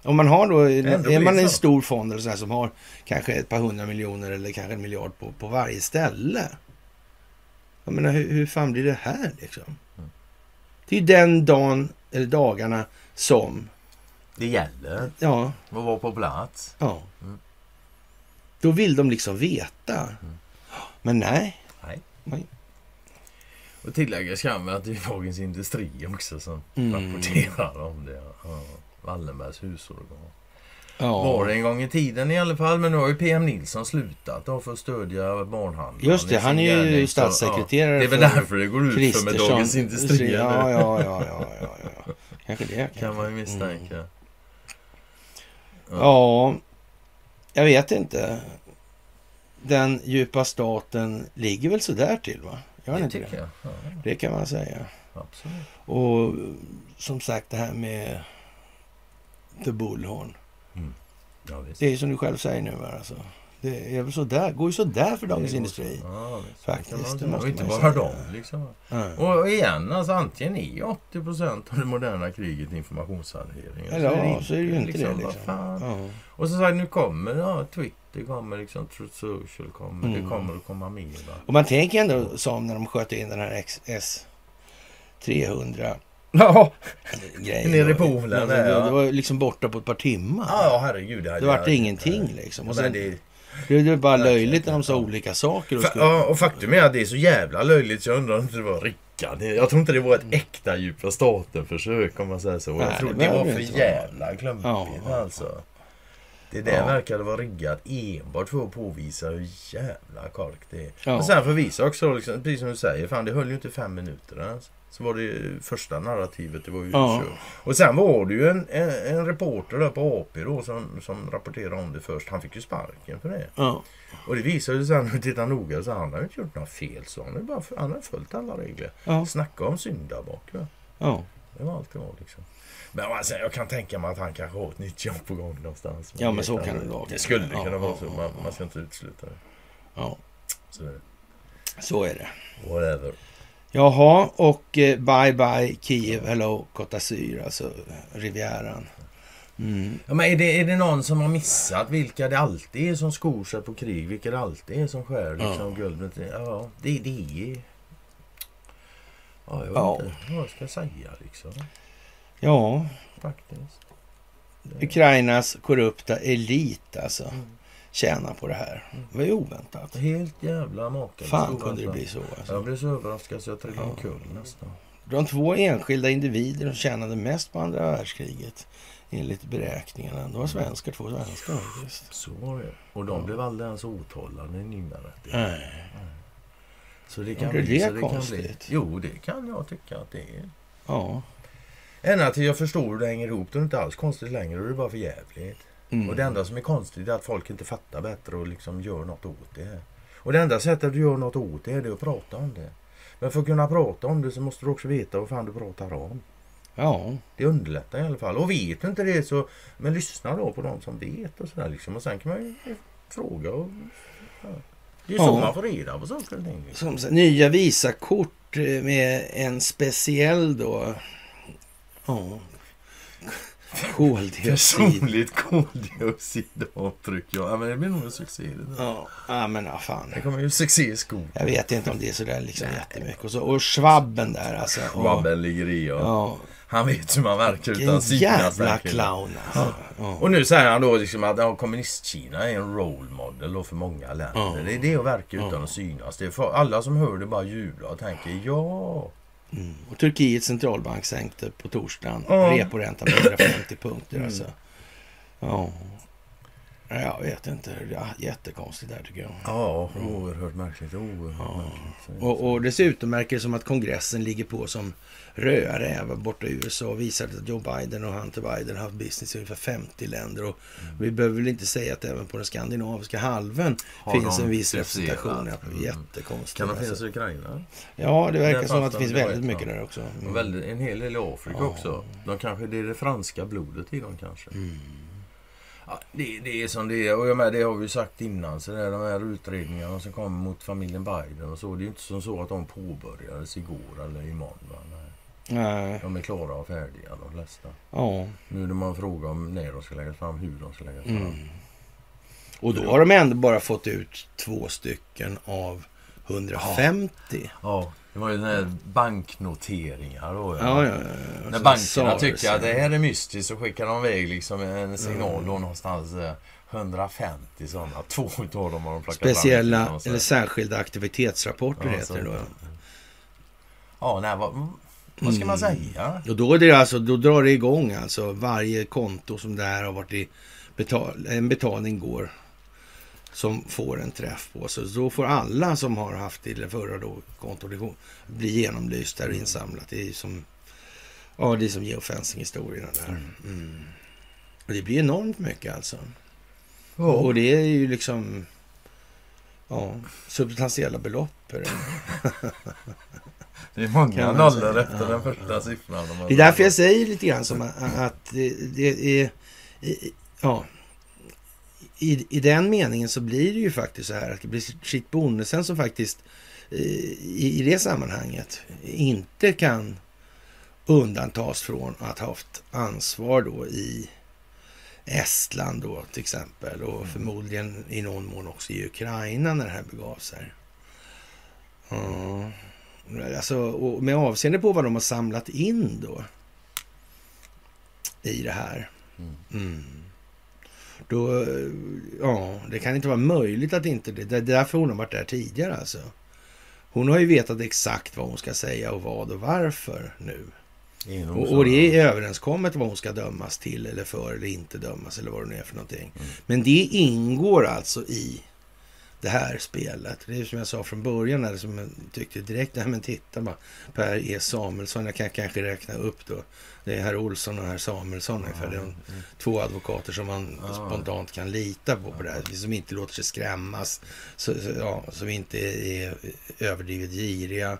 Om man har då, är man en stor fond eller så här som har kanske ett par hundra miljoner eller kanske en miljard på, på varje ställe. Jag menar, hur, hur fan blir det här liksom? Mm. Det är ju den dagen, eller dagarna, som, Det gäller ja, att vara på plats. ja. Mm. Då vill de liksom veta. Men nej. Nej. Nej. Och tillägga skam att det är Dagens Industri också som Mm. rapporterar om det. Ja. Wallenbergs husorgan. Ja. Var det en gång i tiden i alla fall. Men nu har ju PM Nilsson slutat då för att stödja barnhandeln. Just det, han är ju gärning. Statssekreterare ja, Det är väl för därför det går ut för med Kristersson. Dagens Industri. Ja, ja, ja, ja, ja, ja. Kanske det. Kanske. Kan man ju misstänka. Ja, jag vet inte. Den djupa staten ligger väl så där till va? Gör Det inte tycker det? jag. Ja, Det kan man säga. absolut. Och som sagt det här med The Bullhorn. Ja, visst. Det är som du själv säger nu? Alltså. Det är väl så där, går ju så där för Dagens Det Industri. Ja. Faktiskt, Det man det inte bara dem liksom. Ja. Och igen, alltså antingen är 80 procent av det moderna kriget informationshantering. Eller ja, så är det ju inte det vad liksom. fan. Ja. Och så sagt, nu kommer ja, Twitter, kommer liksom Truth Social, kommer, Mm. det kommer att komma mer. Va? Och man tänker ändå som när de sköt in den här XS 300 Ja. Nere i det, där, det, ja. det var liksom borta på ett par timmar. ja herregud. Det, Det vart ingenting Nej. liksom. Och sen, det, det, det var bara löjligt när de sa olika saker. Och skulle, ja, och faktum är att det är så jävla löjligt så jag undrar om det var Rickard. Jag tror inte det var ett äkta djupa staten-försök om man säger så. Nej, jag tror det det var för jävla klumpigt Ja, ja, alltså. Det där Ja. verkade vara riggat enbart för att påvisa hur jävla kork det är. Ja. Men sen för att visa också, liksom, precis som du säger, fan det höll ju inte fem minuter ens. Så var det första narrativet, det var ju Ja. Och sen var det ju en, en, en reporter där på AP då som, som rapporterade om det först. Han fick ju sparken för det. ja. Och det visade sen när tittar noga så han har inte gjort något fel. Så han har, bara, han har följt alla regler. Ja. Snacka om syndabock. Ja. Det var allt det var liksom. Men alltså, jag kan tänka mig att han kanske har ett nytt jobb på gång någonstans. Ja, men så kan det vara. Det skulle Ja, kunna vara så. Man, man ska inte utesluta det. ja. Så är det. Så är det. Whatever. Jaha, och eh, bye bye Kiev, hello Côte d'Azur, alltså Rivieran. Mm. Ja, men är, det, är det någon som har missat vilka det alltid är som skor sig på krig? Vilka det alltid är som skär liksom guldet? Ja, det, det är... Ja, jag vet Ja. inte vad jag ska säga liksom. Ja, Faktiskt. Ukrainas korrupta elit alltså Mm. Tjänar på det här. Det var ju oväntat. Helt jävla makalöst. Fan oväntat. kunde det bli så alltså. Jag blev så överraskad så jag trillade Ja. omkull nästan. De två enskilda individer som tjänade mest på andra världskriget enligt beräkningarna. Det var svenskar, två svenskar faktiskt. Så var det. Och de blev aldrig ens åtalade i numera. Nej. Så det kan det bli det så det kan bli. Jo, det kan jag tycka att det är. Ja. Ända till jag förstår hur det hänger ihop. Det är inte alls konstigt längre. Då är det bara för jävligt. Mm. Och det enda som är konstigt är att folk inte fattar bättre och liksom gör något åt det. Och det enda sättet du gör något åt det är det att prata om det. Men för att kunna prata om det så måste du också veta vad fan du pratar om. Ja. Det underlättar i alla fall. Och vet du inte det så men lyssna då på de som vet och sådär liksom. Och sen kan man ju fråga och... Ja. Det är ju så Ja. man får reda på saker och ting. Som så- nya Visakort eh, med en speciell då... Ja. Koldioxid. Personligt koldioxidavtryck. Ja, men det blir nog en succé. Det, där. Ja, ja men ja, fan. det kommer ju succé i skog. Jag vet inte om det är sådär liksom jättemycket. Och, så, och Schwabben där alltså. Och, Wabben ligger i och ja, han vet hur man verkar utan vilken synas. jävla verkligen. clown alltså. Ja. Och nu säger han då liksom att ja, kommunistkina är en role model för många länder. Ja. Det är det att verka utan att synas. Det är för, alla som hör det bara jublar och tänker ja. Mm. Och Turkiets centralbank sänkte på torsdagen Ja. reporäntan med 150 punkter. Mm. Alltså. Ja. Ja, Jag vet inte. Ja, jättekonstigt där tycker jag. Ja, oerhört märkligt. Oerhört Ja. märkligt. Och, och dessutom verkar det som att kongressen ligger på som rödrävar borta i USA och visar att Joe Biden och Hunter Biden har haft business i ungefär 50 länder. Och Mm. Vi behöver väl inte säga att även på den skandinaviska halvön Har finns en viss representation. Ja, Mm. Jättekonstigt. Kan de alltså. finnas i Ukraina? Ja, det verkar Där som att det de, finns det väldigt mycket där också. Mm. Väldigt, en hel del i Afrika Ja. också. De kanske, det är det franska blodet i dem kanske. Mm. Ja, det, det är som det är. Och jag med, det har vi ju sagt innan. Så det är de här utredningarna som kommer mot familjen Biden och så. Det är ju inte som så att de påbörjades igår eller imorgon. Va? Nej. Nej, De är klara och färdiga de flesta. ja. Nu när man frågar om när de ska läggas fram, hur de ska läggas fram. Mm. Och då har de ändå bara fått ut två stycken av 150. Ja, det var ju den här banknoteringar då. Ja, ja, ja. När Så bankerna tycker att det här är mystiskt så skickar de iväg liksom en signal då någonstans eh, 150 sådana. Två utav dem har de plockat fram. Speciella så- eller särskilda aktivitetsrapporter Ja, heter det då. Ja, nej, vad, vad ska man Mm. säga? Och då, är det alltså, då drar det igång alltså varje konto som där har varit i betal, en betalning går som får en träff på. Så då får alla som har haft det förra då, går- bli genomlysta och insamlat. Det är som, ja, det är som geofencing-historierna där. Mm. Och det blir enormt mycket alltså. Och det är ju liksom ja, substantiella belopp. Det. Är många nollor efter den första siffran. de Det är därför jag säger lite grann som att, att det, det är... Ja, i, I den meningen så blir det ju faktiskt så här att det blir Britt Bonnesen som faktiskt eh, i, i det sammanhanget inte kan undantas från att ha haft ansvar då i Estland då till exempel och förmodligen i någon mån också i Ukraina när det här begav sig. Ja. Alltså, och med avseende på vad de har samlat in då i det här. Mm. Då, eh, ja, det kan inte vara möjligt att inte det. Det är därför hon har varit där tidigare alltså. Hon har ju vetat exakt vad hon ska säga och vad och varför nu. Inom Och, och det är överenskommet vad hon ska dömas till eller för eller inte dömas eller vad det nu är för någonting. Mm. Men det ingår alltså i det här spelet. Det är som jag sa från början, eller som jag tyckte direkt, nej men titta bara, Per E Samuelsson, jag kan kanske räkna upp då. Det är herr Olsson och herr Samuelsson ungefär. Det är de två advokater som man Ja. spontant kan lita på på det här. Som inte låter sig skrämmas, så, så, ja, som inte är, är överdrivet giriga.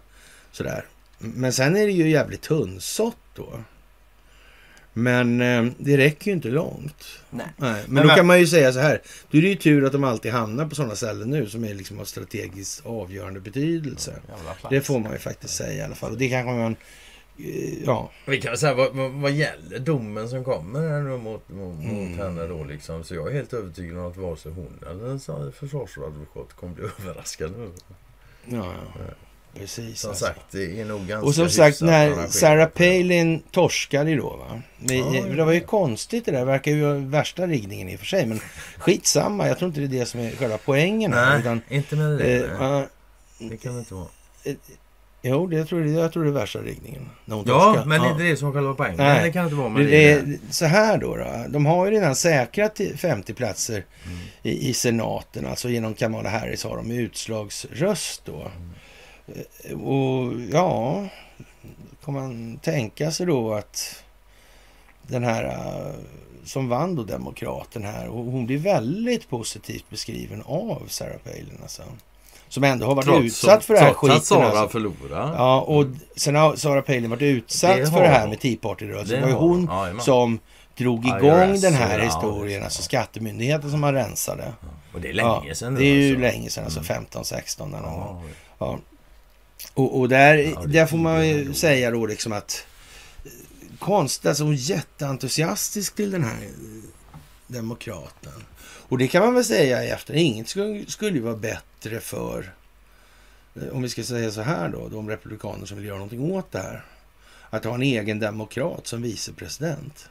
Sådär. Men sen är det ju jävligt tunnsått då. Men eh, det räcker ju inte långt. Nej. Nej, men, Men då va- kan man ju säga så här. Då är det ju tur att de alltid hamnar på sådana ställen nu som är liksom av strategiskt avgörande betydelse. Plats. Det får man ju faktiskt säga i alla fall. Och det kanske man... eh, Ja, Vi kan säga vad, vad, vad gäller domen som kommer här nu mot, mot, mot Mm. henne då liksom. Så jag är helt övertygad om att vare sig hon eller en försvarsadvokat kommer bli överraskad nu. ja, ja. Precis. Som alltså. sagt, det är nog ganska Och som sagt, när. Sarah Palin torskade då va. Men, Ja, ja. Det var ju konstigt det där. Verkar ju värsta riggningen i och för sig. Men skitsamma. Jag tror inte det är det som är själva poängen här. Nej, Utan, inte med det. eh, ja, det kan det inte vara. jo, det, jag, tror det, jag tror det är värsta riggningen. Ja, men det är inte det som själva poängen. Nej. Det kan det inte vara. Men Det det är så här då, då. De har ju redan säkrat till 50 platser Mm. i, i senaten. Alltså genom Kamala Harris har de utslagsröst då. Mm. Och ja, kan man tänka sig då att den här eh, som vann då demokraten här. Och hon blir väldigt positivt beskriven av Sarah Palin alltså. Som ändå har varit utsatt för det här trots skiten. att Sara alltså. förlorar. Ja, och sen har Sarah Palin varit utsatt Det för det här hon. med Tea Party-rörelsen. Det var ju hon. Jajamän. som drog IRS igång den här ja, historien. Alltså skattemyndigheten som man rensade. Och det är länge ja, sedan nu Det är ju alltså. länge sedan, alltså Mm. 15, 16 eller någon gång. Ja, Ja. Och, och där, Ja, där får man ju säga då liksom att eh, konstigt, alltså jätteentusiastisk till den här eh, demokraten. Och det kan man väl säga i efter. Inget skulle, skulle ju vara bättre för, eh, om vi ska säga så här då, de republikaner som vill göra någonting åt det här. Att ha en egen demokrat som vicepresident.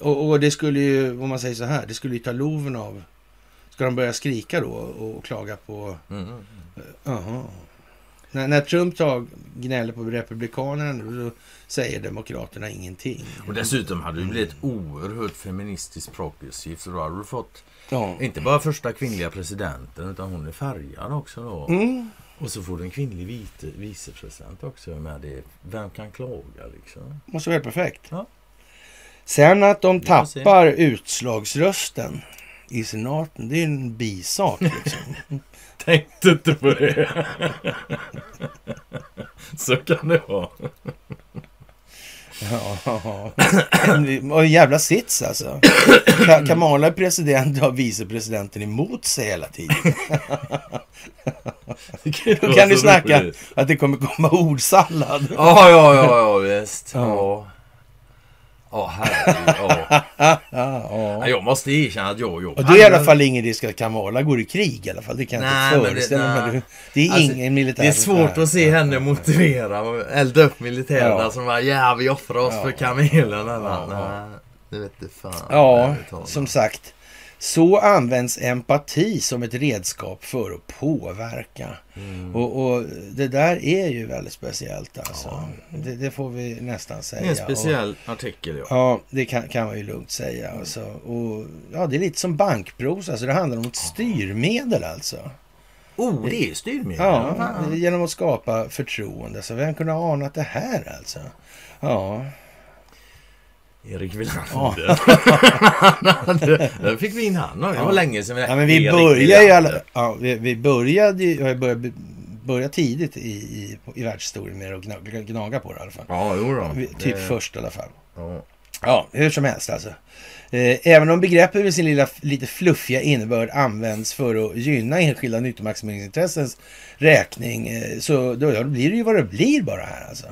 Och, och det skulle ju, om man säger så här, det skulle ju ta loven av... Ska de börja skrika då och klaga på... Mm. Jaha. När, när Trump tar, gnäller på republikanerna nu, då säger demokraterna ingenting. Och dessutom hade det blivit oerhört feministiskt progressivt. Så då hade du fått Ja. inte bara första kvinnliga presidenten utan hon är färgad också då. Mm. Och så får du en kvinnlig vite, vicepresident också med det. Vem kan klaga liksom? Måste vara helt perfekt. Ja. Sen att de tappar utslagsrösten i senaten, det är en bisak liksom. Tänkte inte på det. så kan det vara. Ja, och jävla sits alltså. Ka- Kamala är president och har vicepresidenten emot sig hela tiden. Då kan du snacka att det kommer komma ordsallad. Ja, ja, ja, ja, visst. Ja. Ja. Ja, herregud. Ja. Ja, Ja, ja. Jag måste erkänna att jag... jag Och det är i alla fall ingen risk att Kamala går i krig i alla fall. Det kan jag Nej, inte föreställa mig. Det, är Alltså, ingen militär. Det är svårt att se henne motivera och elda upp militärerna Ja. som bara ja vi offrar oss Ja. för kamelen. Ja. Nej, det vet du fan. Ja, som sagt. Så används empati som ett redskap för att påverka. Mm. Och, och det där är ju väldigt speciellt alltså. Det, det får vi nästan säga. Det är en speciell artikel ja. Och, ja, det kan, kan man ju lugnt säga. Alltså. Och, ja, det är lite som bankpros. Alltså. Det handlar om ett styrmedel alltså. Oh, det är styrmedel. Ja, genom att skapa förtroende. Så vem kunde ha anat det här alltså? Ja, Erik Wilander. Ja. Där fick vi in han. Det var länge sedan. ja men vi ju alla, ja, vi, vi började ju, jag började, började tidigt i, i, i världshistorien med att gnaga, på det i alla fall. Ja, jo då. Typ Det- först i alla fall. Ja. Ja, hur som helst alltså. Eh, Även om begreppet med sin lilla lite fluffiga innebörd används för att gynna enskilda nyttomaximeringsintressens räkning eh, så då, blir det ju vad det blir bara här alltså.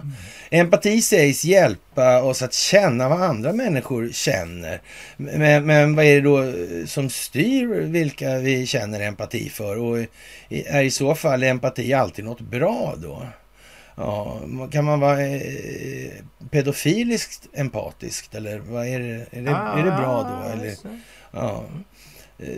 Empati sägs hjälpa oss att känna vad andra människor känner. Men, men vad är det då eh, som styr vilka vi känner empati för? Och är i så fall empati alltid något bra då? Ja, kan man vara eh, pedofiliskt empatiskt eller vad är det? Är det, är det bra då? Ah, Eller, ja. Eh,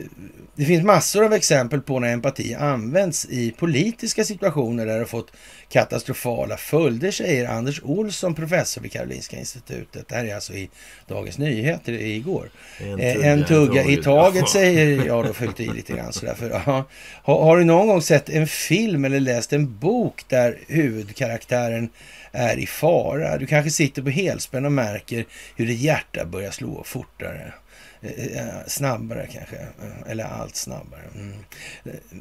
Det finns massor av exempel på när empati används i politiska situationer där det har fått katastrofala följder, säger Anders Olsson, professor vid Karolinska institutet. Det här är alltså i Dagens Nyheter igår. En Eh, En tugga i taget säger jag då, fyllt i lite grann sådär. För, ja. har, har du någon gång sett en film eller läst en bok där huvudkaraktären är i fara? Du kanske sitter på helspänn och märker hur ditt hjärta börjar slå fortare. Eh, eh, Snabbare kanske, eh, eller allt snabbare. Mm.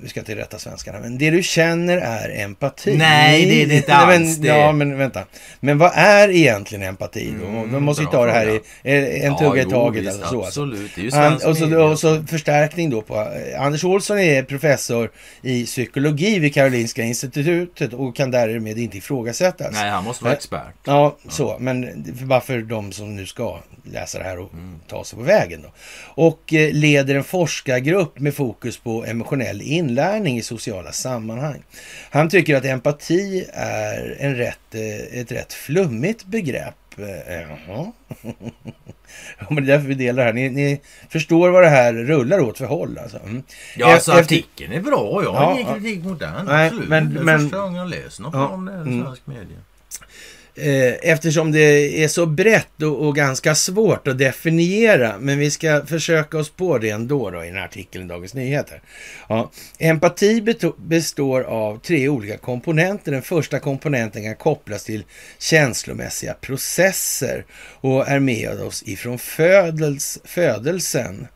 Vi ska inte rätta svenskarna, men det du känner är empati. Nej, det är det inte men, alls det. Ja, men vänta. Men vad är egentligen empati då? Mm, Då måste bra ta det här i en tugga i taget. Alltså, så, alltså. Absolut, ju Han, och, så, och så förstärkning då på... Anders Olsson är professor i psykologi vid Karolinska institutet och kan därmed inte ifrågasättas. Nej, han måste vara expert. Ja, så. Men bara för de som nu ska läsa det här och Mm. ta sig på vägen. Då. Och eh, leder en forskargrupp med fokus på emotionell inlärning i sociala sammanhang. Han tycker att empati är en rätt, eh, ett rätt flummigt begrepp. Eh, Jaha. ja, men det är därför vi delar här. Ni, ni förstår vad det här rullar åt för håll alltså. Mm. Ja, alltså efter- artikeln är bra. Jag har Ja, ingen kritik mot den. Nej, Absolut. men- det är men- första gången jag läser något Ja, om det i mm. svensk media. Eh, eftersom det är så brett och, och ganska svårt att definiera, men vi ska försöka oss på det ändå då, i den här artikeln i Dagens Nyheter. Ja. Empati består av tre olika komponenter. Den första komponenten kan kopplas till känslomässiga processer och är med oss ifrån födels, födelsen.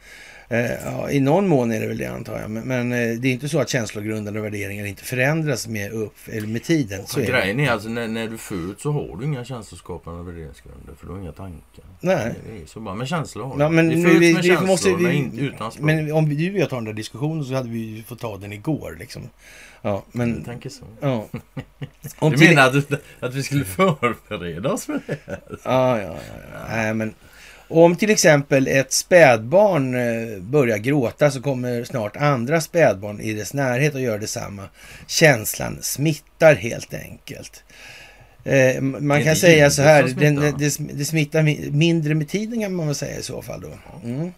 Eh, ja, I någon mån är det väl det antar jag, men, men eh, det är inte så att känslogrundande värderingar inte förändras med, upp, eller med tiden. Så är det. grejen är alltså när, när du föds så har du inga känsloskapande värderingsgrunder för du har inga tankar. Nej. Det så bara. Men känslor har Ja, du. men nu, föds vi, med vi känslor måste, vi, inte utan språk. men om du och jag tar den där diskussionen så hade vi fått ta den igår liksom. Ja, Jag men... tänker så. Ja. Om Du menar att, att vi skulle förbereda oss för det? Ja, ja, ja. ja. Nej, men om till exempel ett spädbarn eh, börjar gråta så kommer snart andra spädbarn i dess närhet att göra detsamma. Känslan smittar helt enkelt. Eh, man kan säga så här, det, smittar mi- mindre med tiden kan man väl säga i så fall då. Mm.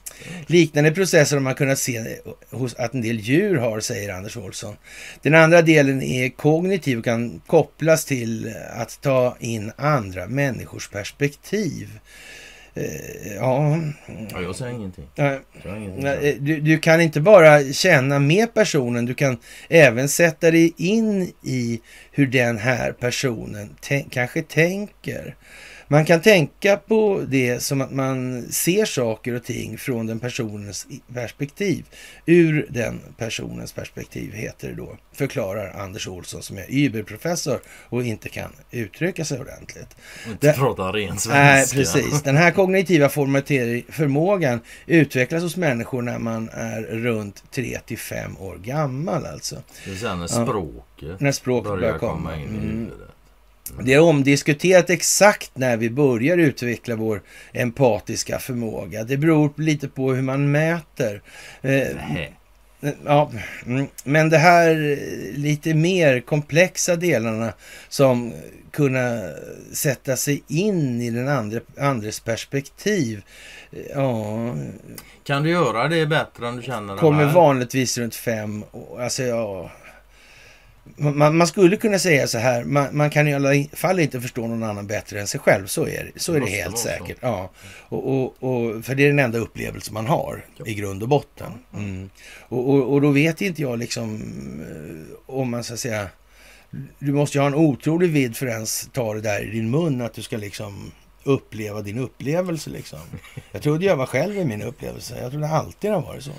Liknande processer har man kunnat se hos att en del djur har, säger Anders Olsson. Den andra delen är kognitiv och kan kopplas till att ta in andra människors perspektiv. Eh, ja, Ja, jag säger ingenting. Jag ingenting. nej, du, du kan inte bara känna med personen, du kan även sätta dig in i hur den här personen kanske tänker. Man kan tänka på det som att man ser saker och ting från den personens perspektiv. Ur den personens perspektiv heter det då, förklarar Anders Olsson som är überprofessor och inte kan uttrycka sig ordentligt. Inte Det- prata ren svenska. Nej, precis. Den här kognitiva förmågan utvecklas hos människor när man är runt 3 till 5 år gammal alltså. Det är när Ja. språket När språket börjar börjar komma in i Mm. Det är omdiskuterat exakt när vi börjar utveckla vår empatiska förmåga. Det beror lite på hur man mäter. Eh, Nej. Ja, mm, men det här lite mer komplexa delarna som kunna sätta sig in i den andra, andres perspektiv. Ja, Kan du göra det bättre än du känner det kommer här? vanligtvis runt fem år. Alltså ja... Man, man skulle kunna säga så här, man, man kan i alla fall inte förstå någon annan bättre än sig själv. Så är det, så Det är det måste helt så. säkert. Ja. Och, och, och, för det är den enda upplevelse man har Ja. i grund och botten. Mm. Och, och, och då vet inte jag liksom eh, om man så att säga... Du måste ju ha en otrolig vidd för att ens ta det där i din mun, att du ska liksom uppleva din upplevelse liksom. Jag trodde jag var själv i min upplevelse. Jag trodde alltid det har varit så.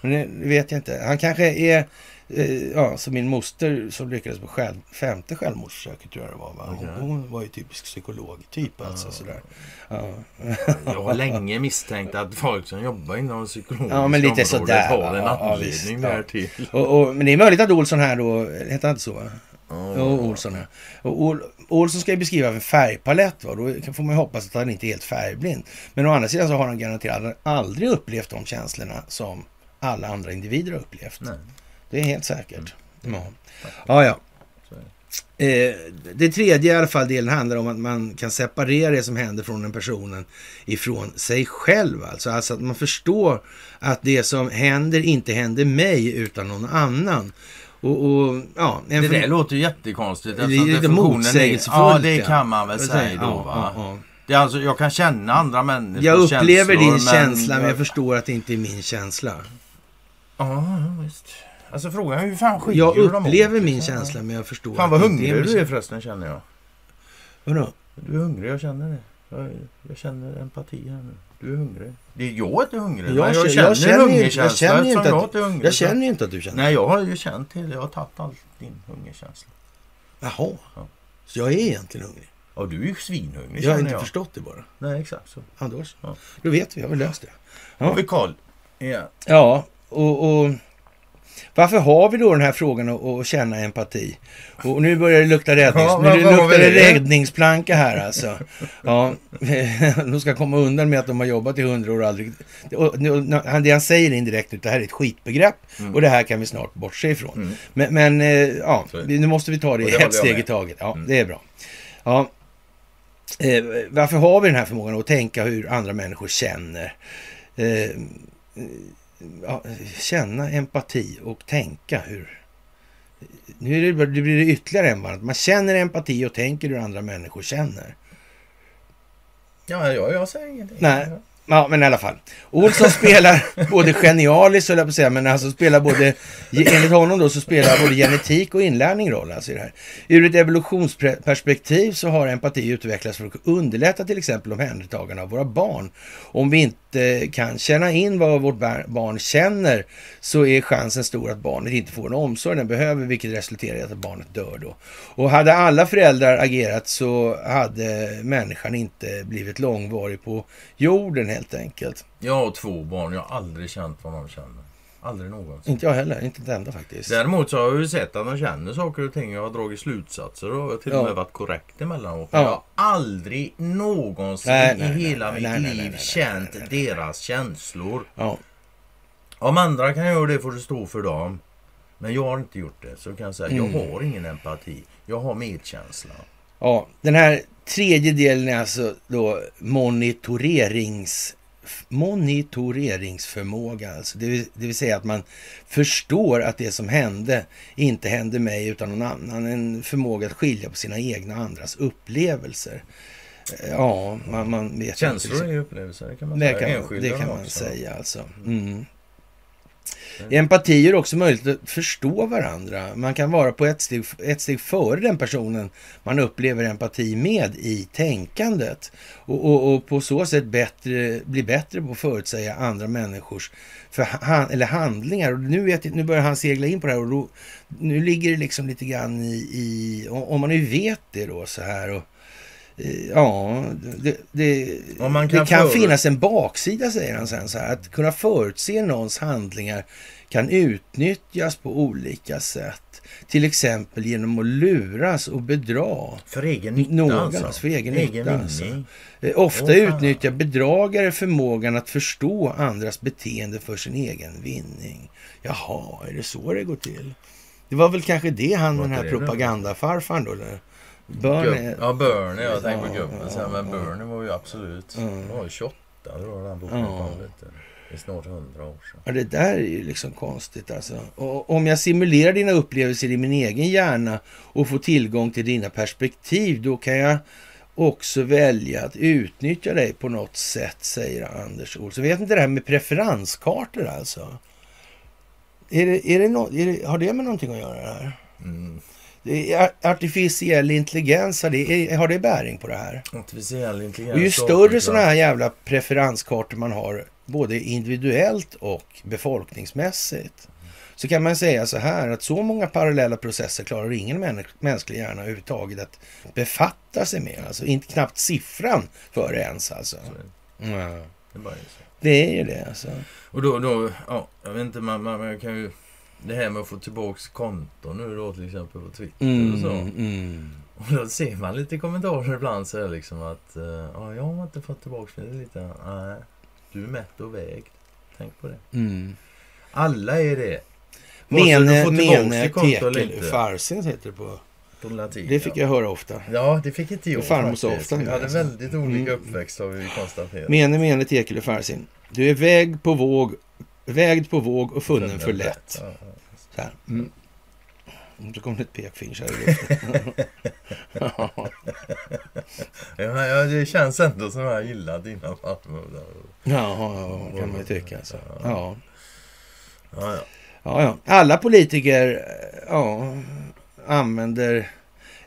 Men det vet jag inte. Han kanske är, eh, ja, som min moster som lyckades på själv, femte självmordsförsöket tror jag det var. Va? Hon, Okej. hon var ju typisk psykolog-typ alltså. Sådär. Ja. Jag har länge misstänkt att folk som jobbar inom psykologiska Ja, men lite sådär, har en ja, ja, anledning ja. därtill. Och, och, men det är möjligt att Olsson här då, heter han inte så? Va? Ja. Jo, Olsson här. Och Ol, Olsson ska ju beskriva en färgpalett. Va? Då får man ju hoppas att han inte är helt färgblind. Men å andra sidan så har han garanterat aldrig upplevt de känslorna som alla andra individer har upplevt. Nej. Det är helt säkert. Ja, ja. ja. Eh, det tredje i alla fall delen handlar om att man kan separera det som händer från den personen ifrån sig själv. Alltså, alltså att man förstår att det som händer inte händer mig utan någon annan. Och, och ja, Det där låter ju jättekonstigt. Det är lite motsägelsefullt, Ja, det ja. kan man väl Ja, säga då ja, va. ja. Det är alltså, jag kan känna andra människors Jag upplever känslor, din känsla men jag förstår att det inte är min känsla. Ja, visst. Alltså frågan är hur fan skiljer Jag dem åt, upplever min liksom? känsla men jag förstår Fan vad hungrig du är förresten känner jag. Vadå? Du är hungrig, jag känner det. Jag, jag känner empati här nu. Du är hungrig. Det är jag inte hungrig. Jag jag känner- jag känner hungerkänsla jag känner inte jag att- är hungrig. Jag känner ju inte att du känner. Nej, jag har ju känt till. Jag har tagit all din hungerkänsla. Jaha. Ja. Så jag är egentligen hungrig? Ja, du är ju svinhungrig Jag har inte jag. förstått det bara. Nej, exakt så. Så. Ja. då vet vi, jag har löst det. Ja. Ja. vi Karl. Ja. Ja, och, och varför har vi då den här frågan att, att känna empati? Och nu börjar det lukta räddnings... Ja, nu luktar det räddningsplanka här alltså. Ja, de ska komma undan med att de har jobbat i hundra år och aldrig... Det han säger indirekt nu, det här är ett skitbegrepp Mm. och det här kan vi snart bortse ifrån. Mm. Men, men eh, ja, nu måste vi ta det det ett steg i taget. Ja, Mm. det är bra. Ja. Eh, varför har vi den här förmågan att tänka hur andra människor känner? Ja, känna empati och tänka hur... Nu är det, det blir det ytterligare en varv. Man känner empati och tänker hur andra människor känner. Ja, jag, jag säger ingenting. Nej. Ja, men i alla fall. Olsson spelar både genialiskt, höll jag på att säga, men alltså spelar både, enligt honom då, så spelar både genetik och inlärning roll alltså i det här. Ur ett evolutionsperspektiv så har empati utvecklats för att underlätta till exempel omhändertagande av våra barn. Om vi inte Eh, kan känna in vad vårt barn känner så är chansen stor att barnet inte får den omsorg den behöver, vilket resulterar i att barnet dör då. Och hade alla föräldrar agerat så hade människan inte blivit långvarig på jorden helt enkelt. Jag har två barn. Jag har aldrig känt vad de känner. Aldrig någonsin. Inte jag heller, inte ett enda faktiskt. Däremot så har jag ju sett att de känner saker och ting. Jag har dragit slutsatser och har till och Ja. med varit korrekt emellanåt. Ja. Jag har aldrig någonsin Nej, nej, i hela nej, mitt liv känt deras känslor. Ja, Om andra kan göra det får det stå för dem. Men jag har inte gjort det. Så kan jag säga Mm. jag har ingen empati. Jag har medkänsla. ja, den här tredje delen är alltså då monitorerings monitoreringsförmåga. Alltså. Det, vill, det vill säga att man förstår att det som hände inte hände mig utan någon annan. En förmåga att skilja på sina egna och andras upplevelser. Eh, Ja, man, man vet Känslor inte. är ju upplevelser. Det kan man Det säga. kan, Enskilda det kan man också. säga alltså. Mm. Empati gör också möjligt att förstå varandra. Man kan vara på ett steg, ett steg före den personen man upplever empati med i tänkandet. Och, och, och på så sätt bättre, bli bättre på att förutsäga andra människors för han, eller handlingar. Och nu, vet, nu börjar han segla in på det här och då, nu ligger det liksom lite grann i, i om man nu vet det då så här. Och, Ja, det, det, man det kan kan finnas en baksida, säger han sen. Så här, att kunna förutse någons handlingar kan utnyttjas på olika sätt. Till exempel genom att luras och bedra. För egen nytta Någon, alltså. alltså, för egen nytta, alltså. Eh, Ofta fan. utnyttjar bedragare förmågan att förstå andras beteende för sin egen vinning. Jaha, är det så det går till? Det var väl kanske det han, Var den här propagandafarfarn då, eller? Gubb- Ja, Bernie. Jag tänkte på gubben. sen, men. Bernie var ju absolut... Ja. Han var ju 28 då han boken Ja. kom. Det är snart 100 år sedan. Ja, det där är ju liksom konstigt alltså. Och om jag simulerar dina upplevelser i min egen hjärna och får tillgång till dina perspektiv, då kan jag också välja att utnyttja dig på något sätt, säger Anders Olsson. Vet inte det här med preferenskartor alltså? Är det, är det nå- är det, har det med någonting att göra det här? Mm. Artificiell intelligens, har det, har det bäring på det här? Artificiell intelligens. Och ju större sådana här jävla preferenskartor man har, både individuellt och befolkningsmässigt, så kan man säga så här att så många parallella processer klarar ingen män, mänsklig hjärna överhuvudtaget att befatta sig med. Alltså inte knappt siffran för det ens alltså. Så. Det är ju det alltså. Och då, då, ja, jag vet inte, man, man, man kan ju... Det här med att få tillbaks konton nu då till exempel på Twitter och så. Mm, mm. Och då ser man lite kommentarer ibland så är det liksom att eh, ja, jag har inte fått tillbaka det lite. Nej, du är mätt och vägd. Tänk på det. Mm. Alla är det. Mene, mene tekel inte. farsins heter det på. Latin. Det fick ja. jag höra ofta. Ja, det fick inte jag farmor ofta Vi hade alltså. väldigt olika Mm. uppväxt har vi konstaterat. Mene, mene tekel farsin. Du är vägd på våg, vägd på våg och funnen för lätt. Ja, ja. Så här. Mm. Och Så kom det ett pekfinger här i luften. Ja. Ja, ja, det känns ändå som jag gillar dina farmor. Ja, ja, kan man ju tycka. Alltså. Ja. Ja, ja. Ja, ja. Alla politiker ja, använder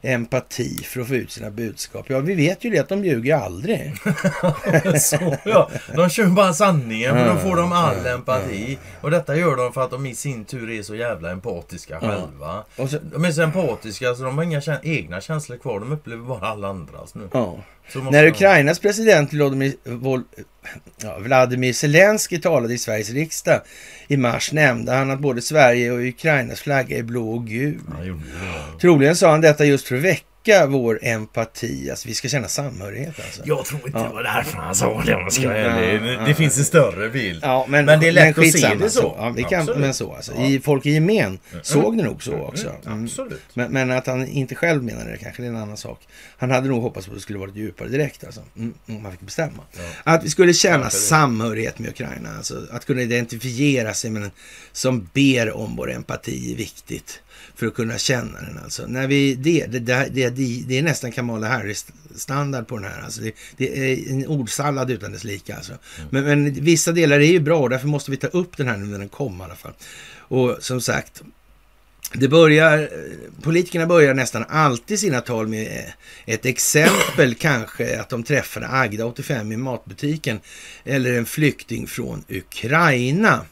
empati för att få ut sina budskap. Ja, vi vet ju det att de ljuger aldrig. Så, ja. De kör bara sanningen Ja, då får de all empati. Och detta gör de för att de i sin tur är så jävla empatiska själva. Och så, De är så empatiska så de har inga kä- egna känslor kvar. De upplever bara alla andras nu. ja. När Ukrainas president Vladimir, Vol, ja, Vladimir Zelensky talade i Sveriges riksdag i mars nämnde han att både Sverige och Ukrainas flagga är blå och gul. Troligen sa han detta just för att väcka vår empati. Alltså vi ska känna samhörighet alltså. Jag tror inte Ja. det var därför han sa det om ska Mm, ja, Det, ja. det finns en större bild. Ja, men, Men det är lätt att se det så. Ja, vi kan, men så alltså. Ja. I folk i gemen såg det nog så också. Mm, Mm. absolut. Men, men att han inte själv menade det kanske det är en annan sak. Han hade nog hoppats på att det skulle varit djupare direkt alltså. Mm, mm, man fick bestämma. Ja. Att vi skulle känna samhörighet med Ukraina. Alltså, att kunna identifiera sig med den som ber om vår empati är viktigt. För att kunna känna den alltså. När vi, det, det, det, det, är nästan Kamala Harris-standard på den här. Alltså det, det är en ordsallad utan dess like. Alltså. Men, men vissa delar är ju bra och därför måste vi ta upp den här nu när den kom i alla fall. Och som sagt, det börjar, politikerna börjar nästan alltid sina tal med ett exempel, kanske att de träffade Agda, 85, i matbutiken eller en flykting från Ukraina.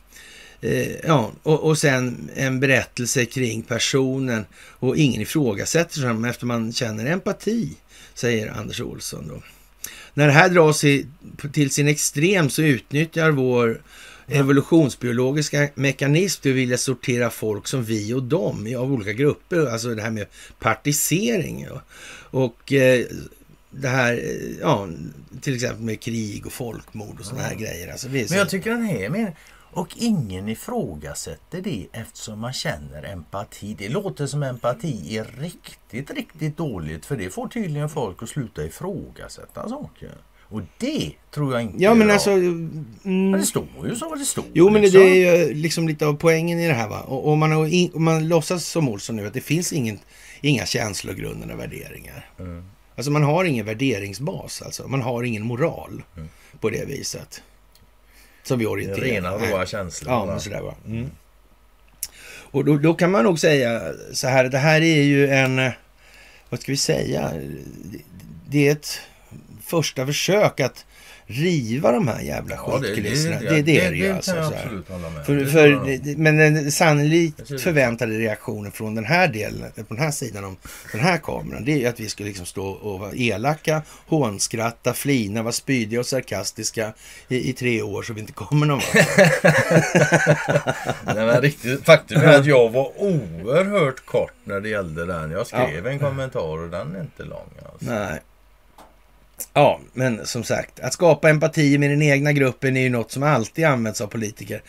Eh, ja, och, och sen en berättelse kring personen och ingen ifrågasätter dem efter man känner empati, säger Anders Olsson då. När det här dras i, till sin extrem så utnyttjar vår evolutionsbiologiska mekanism till att vilja sortera folk som vi och dem av olika grupper. Alltså det här med partisering. ja. Och eh, det här, eh, ja, till exempel med krig och folkmord och sådana här grejer. Alltså det är så, Men jag tycker den här är mer... Och ingen ifrågasätter det eftersom man känner empati. Det låter som empati är riktigt, riktigt dåligt. För det får tydligen folk att sluta ifrågasätta saker. Och det tror jag inte ja, men alltså... Mm, det står ju så det står. jo, men liksom. det är ju liksom lite av poängen i det här. Va? Och, och man, har in, och man låtsas som Olsson nu att det finns ingen, inga känslogrundande värderingar. Mm. Alltså man har ingen värderingsbas. Alltså. Man har ingen moral på det viset. Som vi orienterar. Rena råa känslor. Ja, men sådär va. Mm. Och då, då kan man nog säga så här, det här är ju en, vad ska vi säga, det är ett första försök att riva de här jävla skitkulisserna. Det, det, det, är det ju alltså. kan jag absolut hålla med. För, Det för, tror jag. men den sannolikt Precis. förväntade reaktionen från den här delen, på den här sidan om den här kameran, det är ju att vi ska liksom stå och vara elaka, hånskratta, flina, vara spydiga och sarkastiska i, i tre år så vi inte kommer någon vart. Riktigt, faktum är att jag var oerhört kort när det gällde den. Jag skrev en kommentar och den är inte lång. Alltså. Nej. Ja, men som sagt, att skapa empati med den egna gruppen är ju något som alltid används av politiker.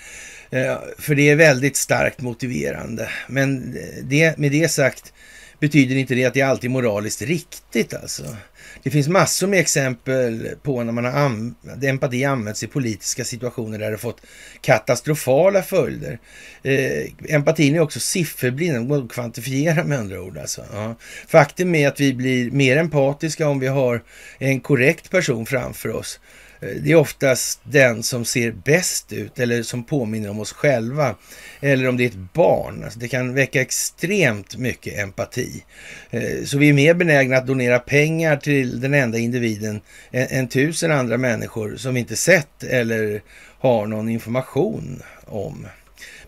Eh, för det är väldigt starkt motiverande. Men det, med det sagt betyder inte det att det alltid är moraliskt riktigt alltså. Det finns massor med exempel på när man har an- empati använts i politiska situationer där det fått katastrofala följder. Eh, empatin är också sifferblind, den går att kvantifiera med andra ord. Alltså. Ja. Faktum är att vi blir mer empatiska om vi har en korrekt person framför oss. Eh, det är oftast den som ser bäst ut eller som påminner om oss själva. Eller om det är ett barn. Alltså det kan väcka extremt mycket empati. Eh, så vi är mer benägna att donera pengar till den enda individen än, än tusen andra människor som vi inte sett eller har någon information om.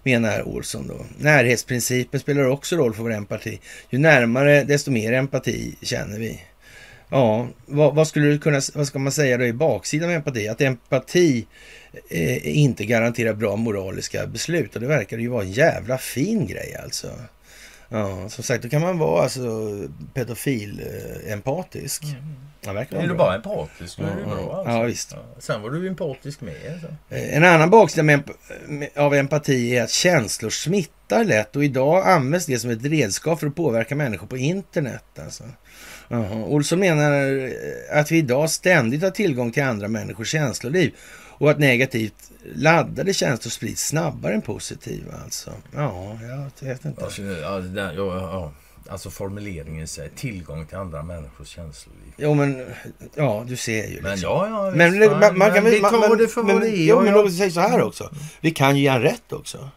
Menar Olsson då. Närhetsprincipen spelar också roll för vår empati. Ju närmare desto mer empati känner vi. Ja, vad, vad skulle du kunna, vad ska man säga då i baksidan av empati? Att empati eh, inte garanterar bra moraliska beslut och det verkar ju vara en jävla fin grej alltså. Ja, som sagt, då kan man vara alltså pedofil-empatisk. Ja, verkar Är vara du bra. bara empatisk då är Ja, bra. ja. Alltså. Ja, visst. Sen var du empatisk med. alltså. Så. Eh, En annan baksida med, med, av empati är att känslor smittar lätt och idag används det som ett redskap för att påverka människor på internet. Alltså. Jaha. Olsson menar eh, att vi idag ständigt har tillgång till andra människors känsloliv och att negativt laddade känslor sprids snabbare än positiva. Alltså. Ja, jag vet inte. Alltså, ja, den, ja, ja. alltså formuleringen säger tillgång till andra människors känsloliv. Jo, men ja, du ser ju. Men liksom. ja, ja. visst, Men, man, man kan men vi tar man- det för men, vad det är. Jo, men jag- låt oss säga så här också. Vi kan ju ge rätt också.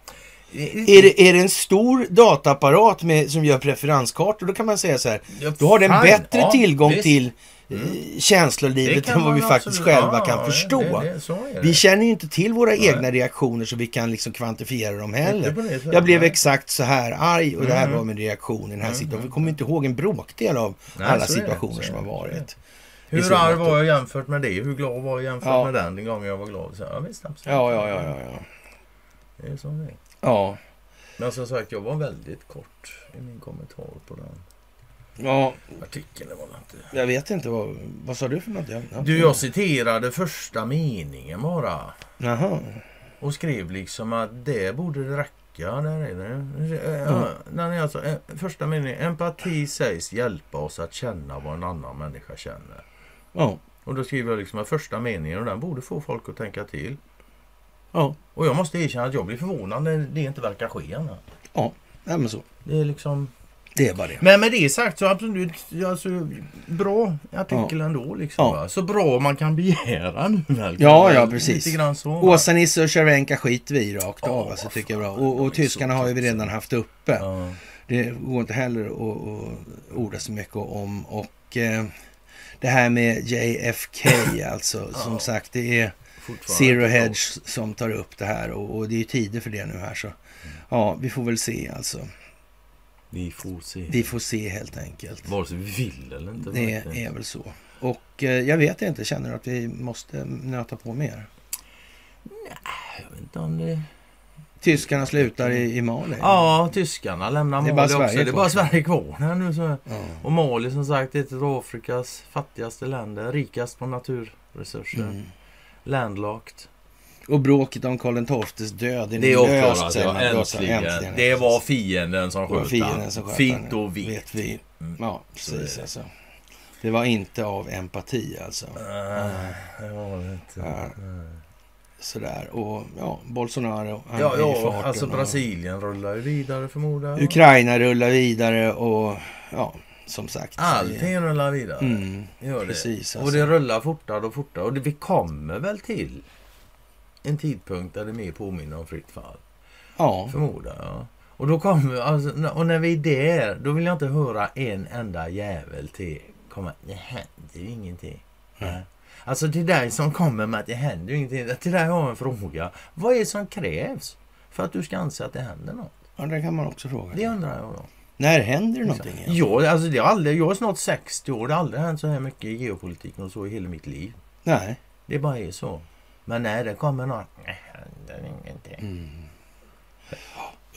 Mm. Är det, är det en stor dataapparat med, som gör preferenskartor, då kan man säga så här. Då har den bättre ja, tillgång visst. till eh, Det känslolivet än vad vi faktiskt absolut- själva ja, kan förstå. det- det-. Vi känner ju inte till våra Nej. egna reaktioner så vi kan liksom kvantifiera dem heller. Jag blev exakt så här arg och det här Mm. var min reaktion i den här Mm, situationen. Vi mm, kommer inte ihåg en bråkdel av Nej, alla situationer som har varit. Hur arg var jag jämfört med det? Hur glad var jag jämfört Ja. med den, den gången jag var glad? Så, ja, visst, absolut. Ja, ja, ja, ja, ja. Det är så det är. Ja, Men som sagt, jag var väldigt kort i min kommentar på den ja artikeln. Det var det inte. jag vet inte. Vad, vad sa du för något? Ja. Du, jag citerade första meningen bara. Jaha. Och skrev liksom att det borde räcka. Där är det. Ja, den är alltså, eh, första meningen. Empati sägs hjälpa oss att känna vad en annan människa känner. Ja, Och då skriver jag liksom att första meningen och den borde få folk att tänka till. Ja, Och jag måste erkänna att jag blir förvånad när det inte verkar ske ännu. ja, men så. Det är liksom... Det är bara det. Men med det sagt så absolut, alltså, bra artikel ändå liksom. Ja. Så bra man kan begära nu väl. Ja, ja, precis. Lite grann så. va? Åsa Nisse och Cervenka skiter vi rakt av. Ja, Alltså, vad tycker jag bra. Och, och tyskarna har ju vi redan haft uppe. Ja. Det går inte heller att, orda så mycket om. Och eh, det här med JFK alltså. Som Ja. sagt, det är Zero Hedge som tar upp det här. Och, och det är ju tider för det nu här. Så ja, vi får väl se alltså. Vi får se. Vi får se helt enkelt. Vare sig vi vill eller inte. Det verkligen. är väl så. Och eh, jag vet inte, känner du att vi måste nöta på mer? Jag vet inte om det... Tyskarna slutar i, i Mali. Ja, tyskarna lämnar Mali också. Sverige Det är kvar. bara Sverige kvar här nu. Så. Ja. Och Mali som sagt är ett av Afrikas fattigaste länder. Rikast på naturresurser. Mm. Landlocked. Och bråket om Karl XIIs död är Det är löst, Ja. Löst, äntligen. Det var fienden som sköt fienden han. som sköt Fint och vitt. Vet vi. Mm. Ja, precis det. alltså. Det var inte av empati alltså. Nej, det var det inte. Ja. Sådär. Och ja, Bolsonaro, han Ja, ja farten. alltså och Brasilien rullar ju vidare förmodar jag. Ukraina rullar vidare och ja, som sagt. Allting rullar vidare. Mm, det. precis. Och Alltså. det rullar fortare och fortare. Och det, vi kommer väl till en tidpunkt där det mer påminner om fritt fall. Ja, Förmodar jag. Och då kommer, alltså, och när vi är där, då vill jag inte höra en enda jävel till komma. Det händer ju ingenting. Nej. Alltså till dig som kommer med att det händer ju ingenting. Till dig har jag en fråga. Vad är det som krävs för att du ska anse att det händer något? Ja, det kan man också fråga. Det undrar jag då. När händer det någonting? Ja, alltså det har aldrig, jag är snart 60 år. Det har aldrig hänt så här mycket i geopolitiken och så i hela mitt liv. Nej. Det bara är så. Men när det kommer något, det händer ingenting. Mm.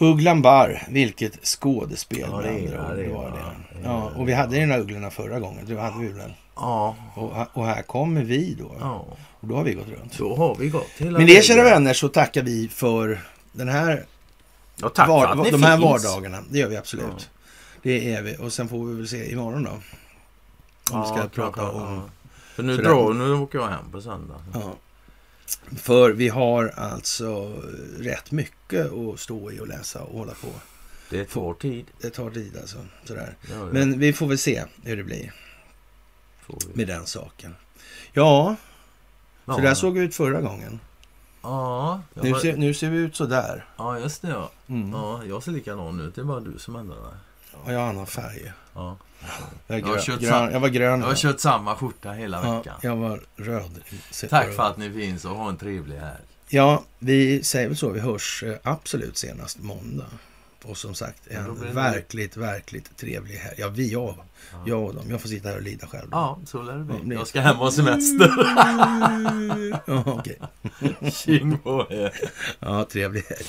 Ugglan Barr, vilket skådespel Ja, med det är andra det, ord var det. Ja, och vi hade den här ugglorna förra gången. Det hade vi väl? Ja, Och, och här kommer vi då. ja. Och då har vi gått runt. Då har vi gått hela Med det kära vänner så tackar vi för den här, Ja, tack var, för att ni de här finns. vardagarna. Det gör vi absolut. Det är vi. Och sen får vi väl se imorgon då. Om vi ska Ja, prata klart, om... ja. För nu, drar, nu åker jag hem på söndag. Ja. För vi har alltså rätt mycket att stå i och läsa och hålla på. Det tar tid. Det tar tid alltså. Sådär. Ja, ja, Men vi får väl se hur det blir med den saken. Ja, ja. så där såg det ut förra gången. Ja, Nu ser, nu ser vi ut sådär. ja, just det ja. Mm. ja. Jag ser likadan ut. Det är bara du som ändrar dig. Och jag har annan färg. Ja. Jag, Jag har grön, grön, jag var grön. Jag har kört samma skjorta hela ja, veckan. jag var röd. Tack för att ni finns och ha en trevlig helg. Ja, vi säger väl så. Vi hörs eh, absolut senast måndag. Och som sagt, en det- verkligt, verkligt trevlig helg. Ja, vi, jag. Ja. Jag och dem. Jag får sitta här och lida själv. Ja, så lär det bli. Jag ska hem och ha semester. Ja, okej. Tjing på er. Ja, trevlig helg.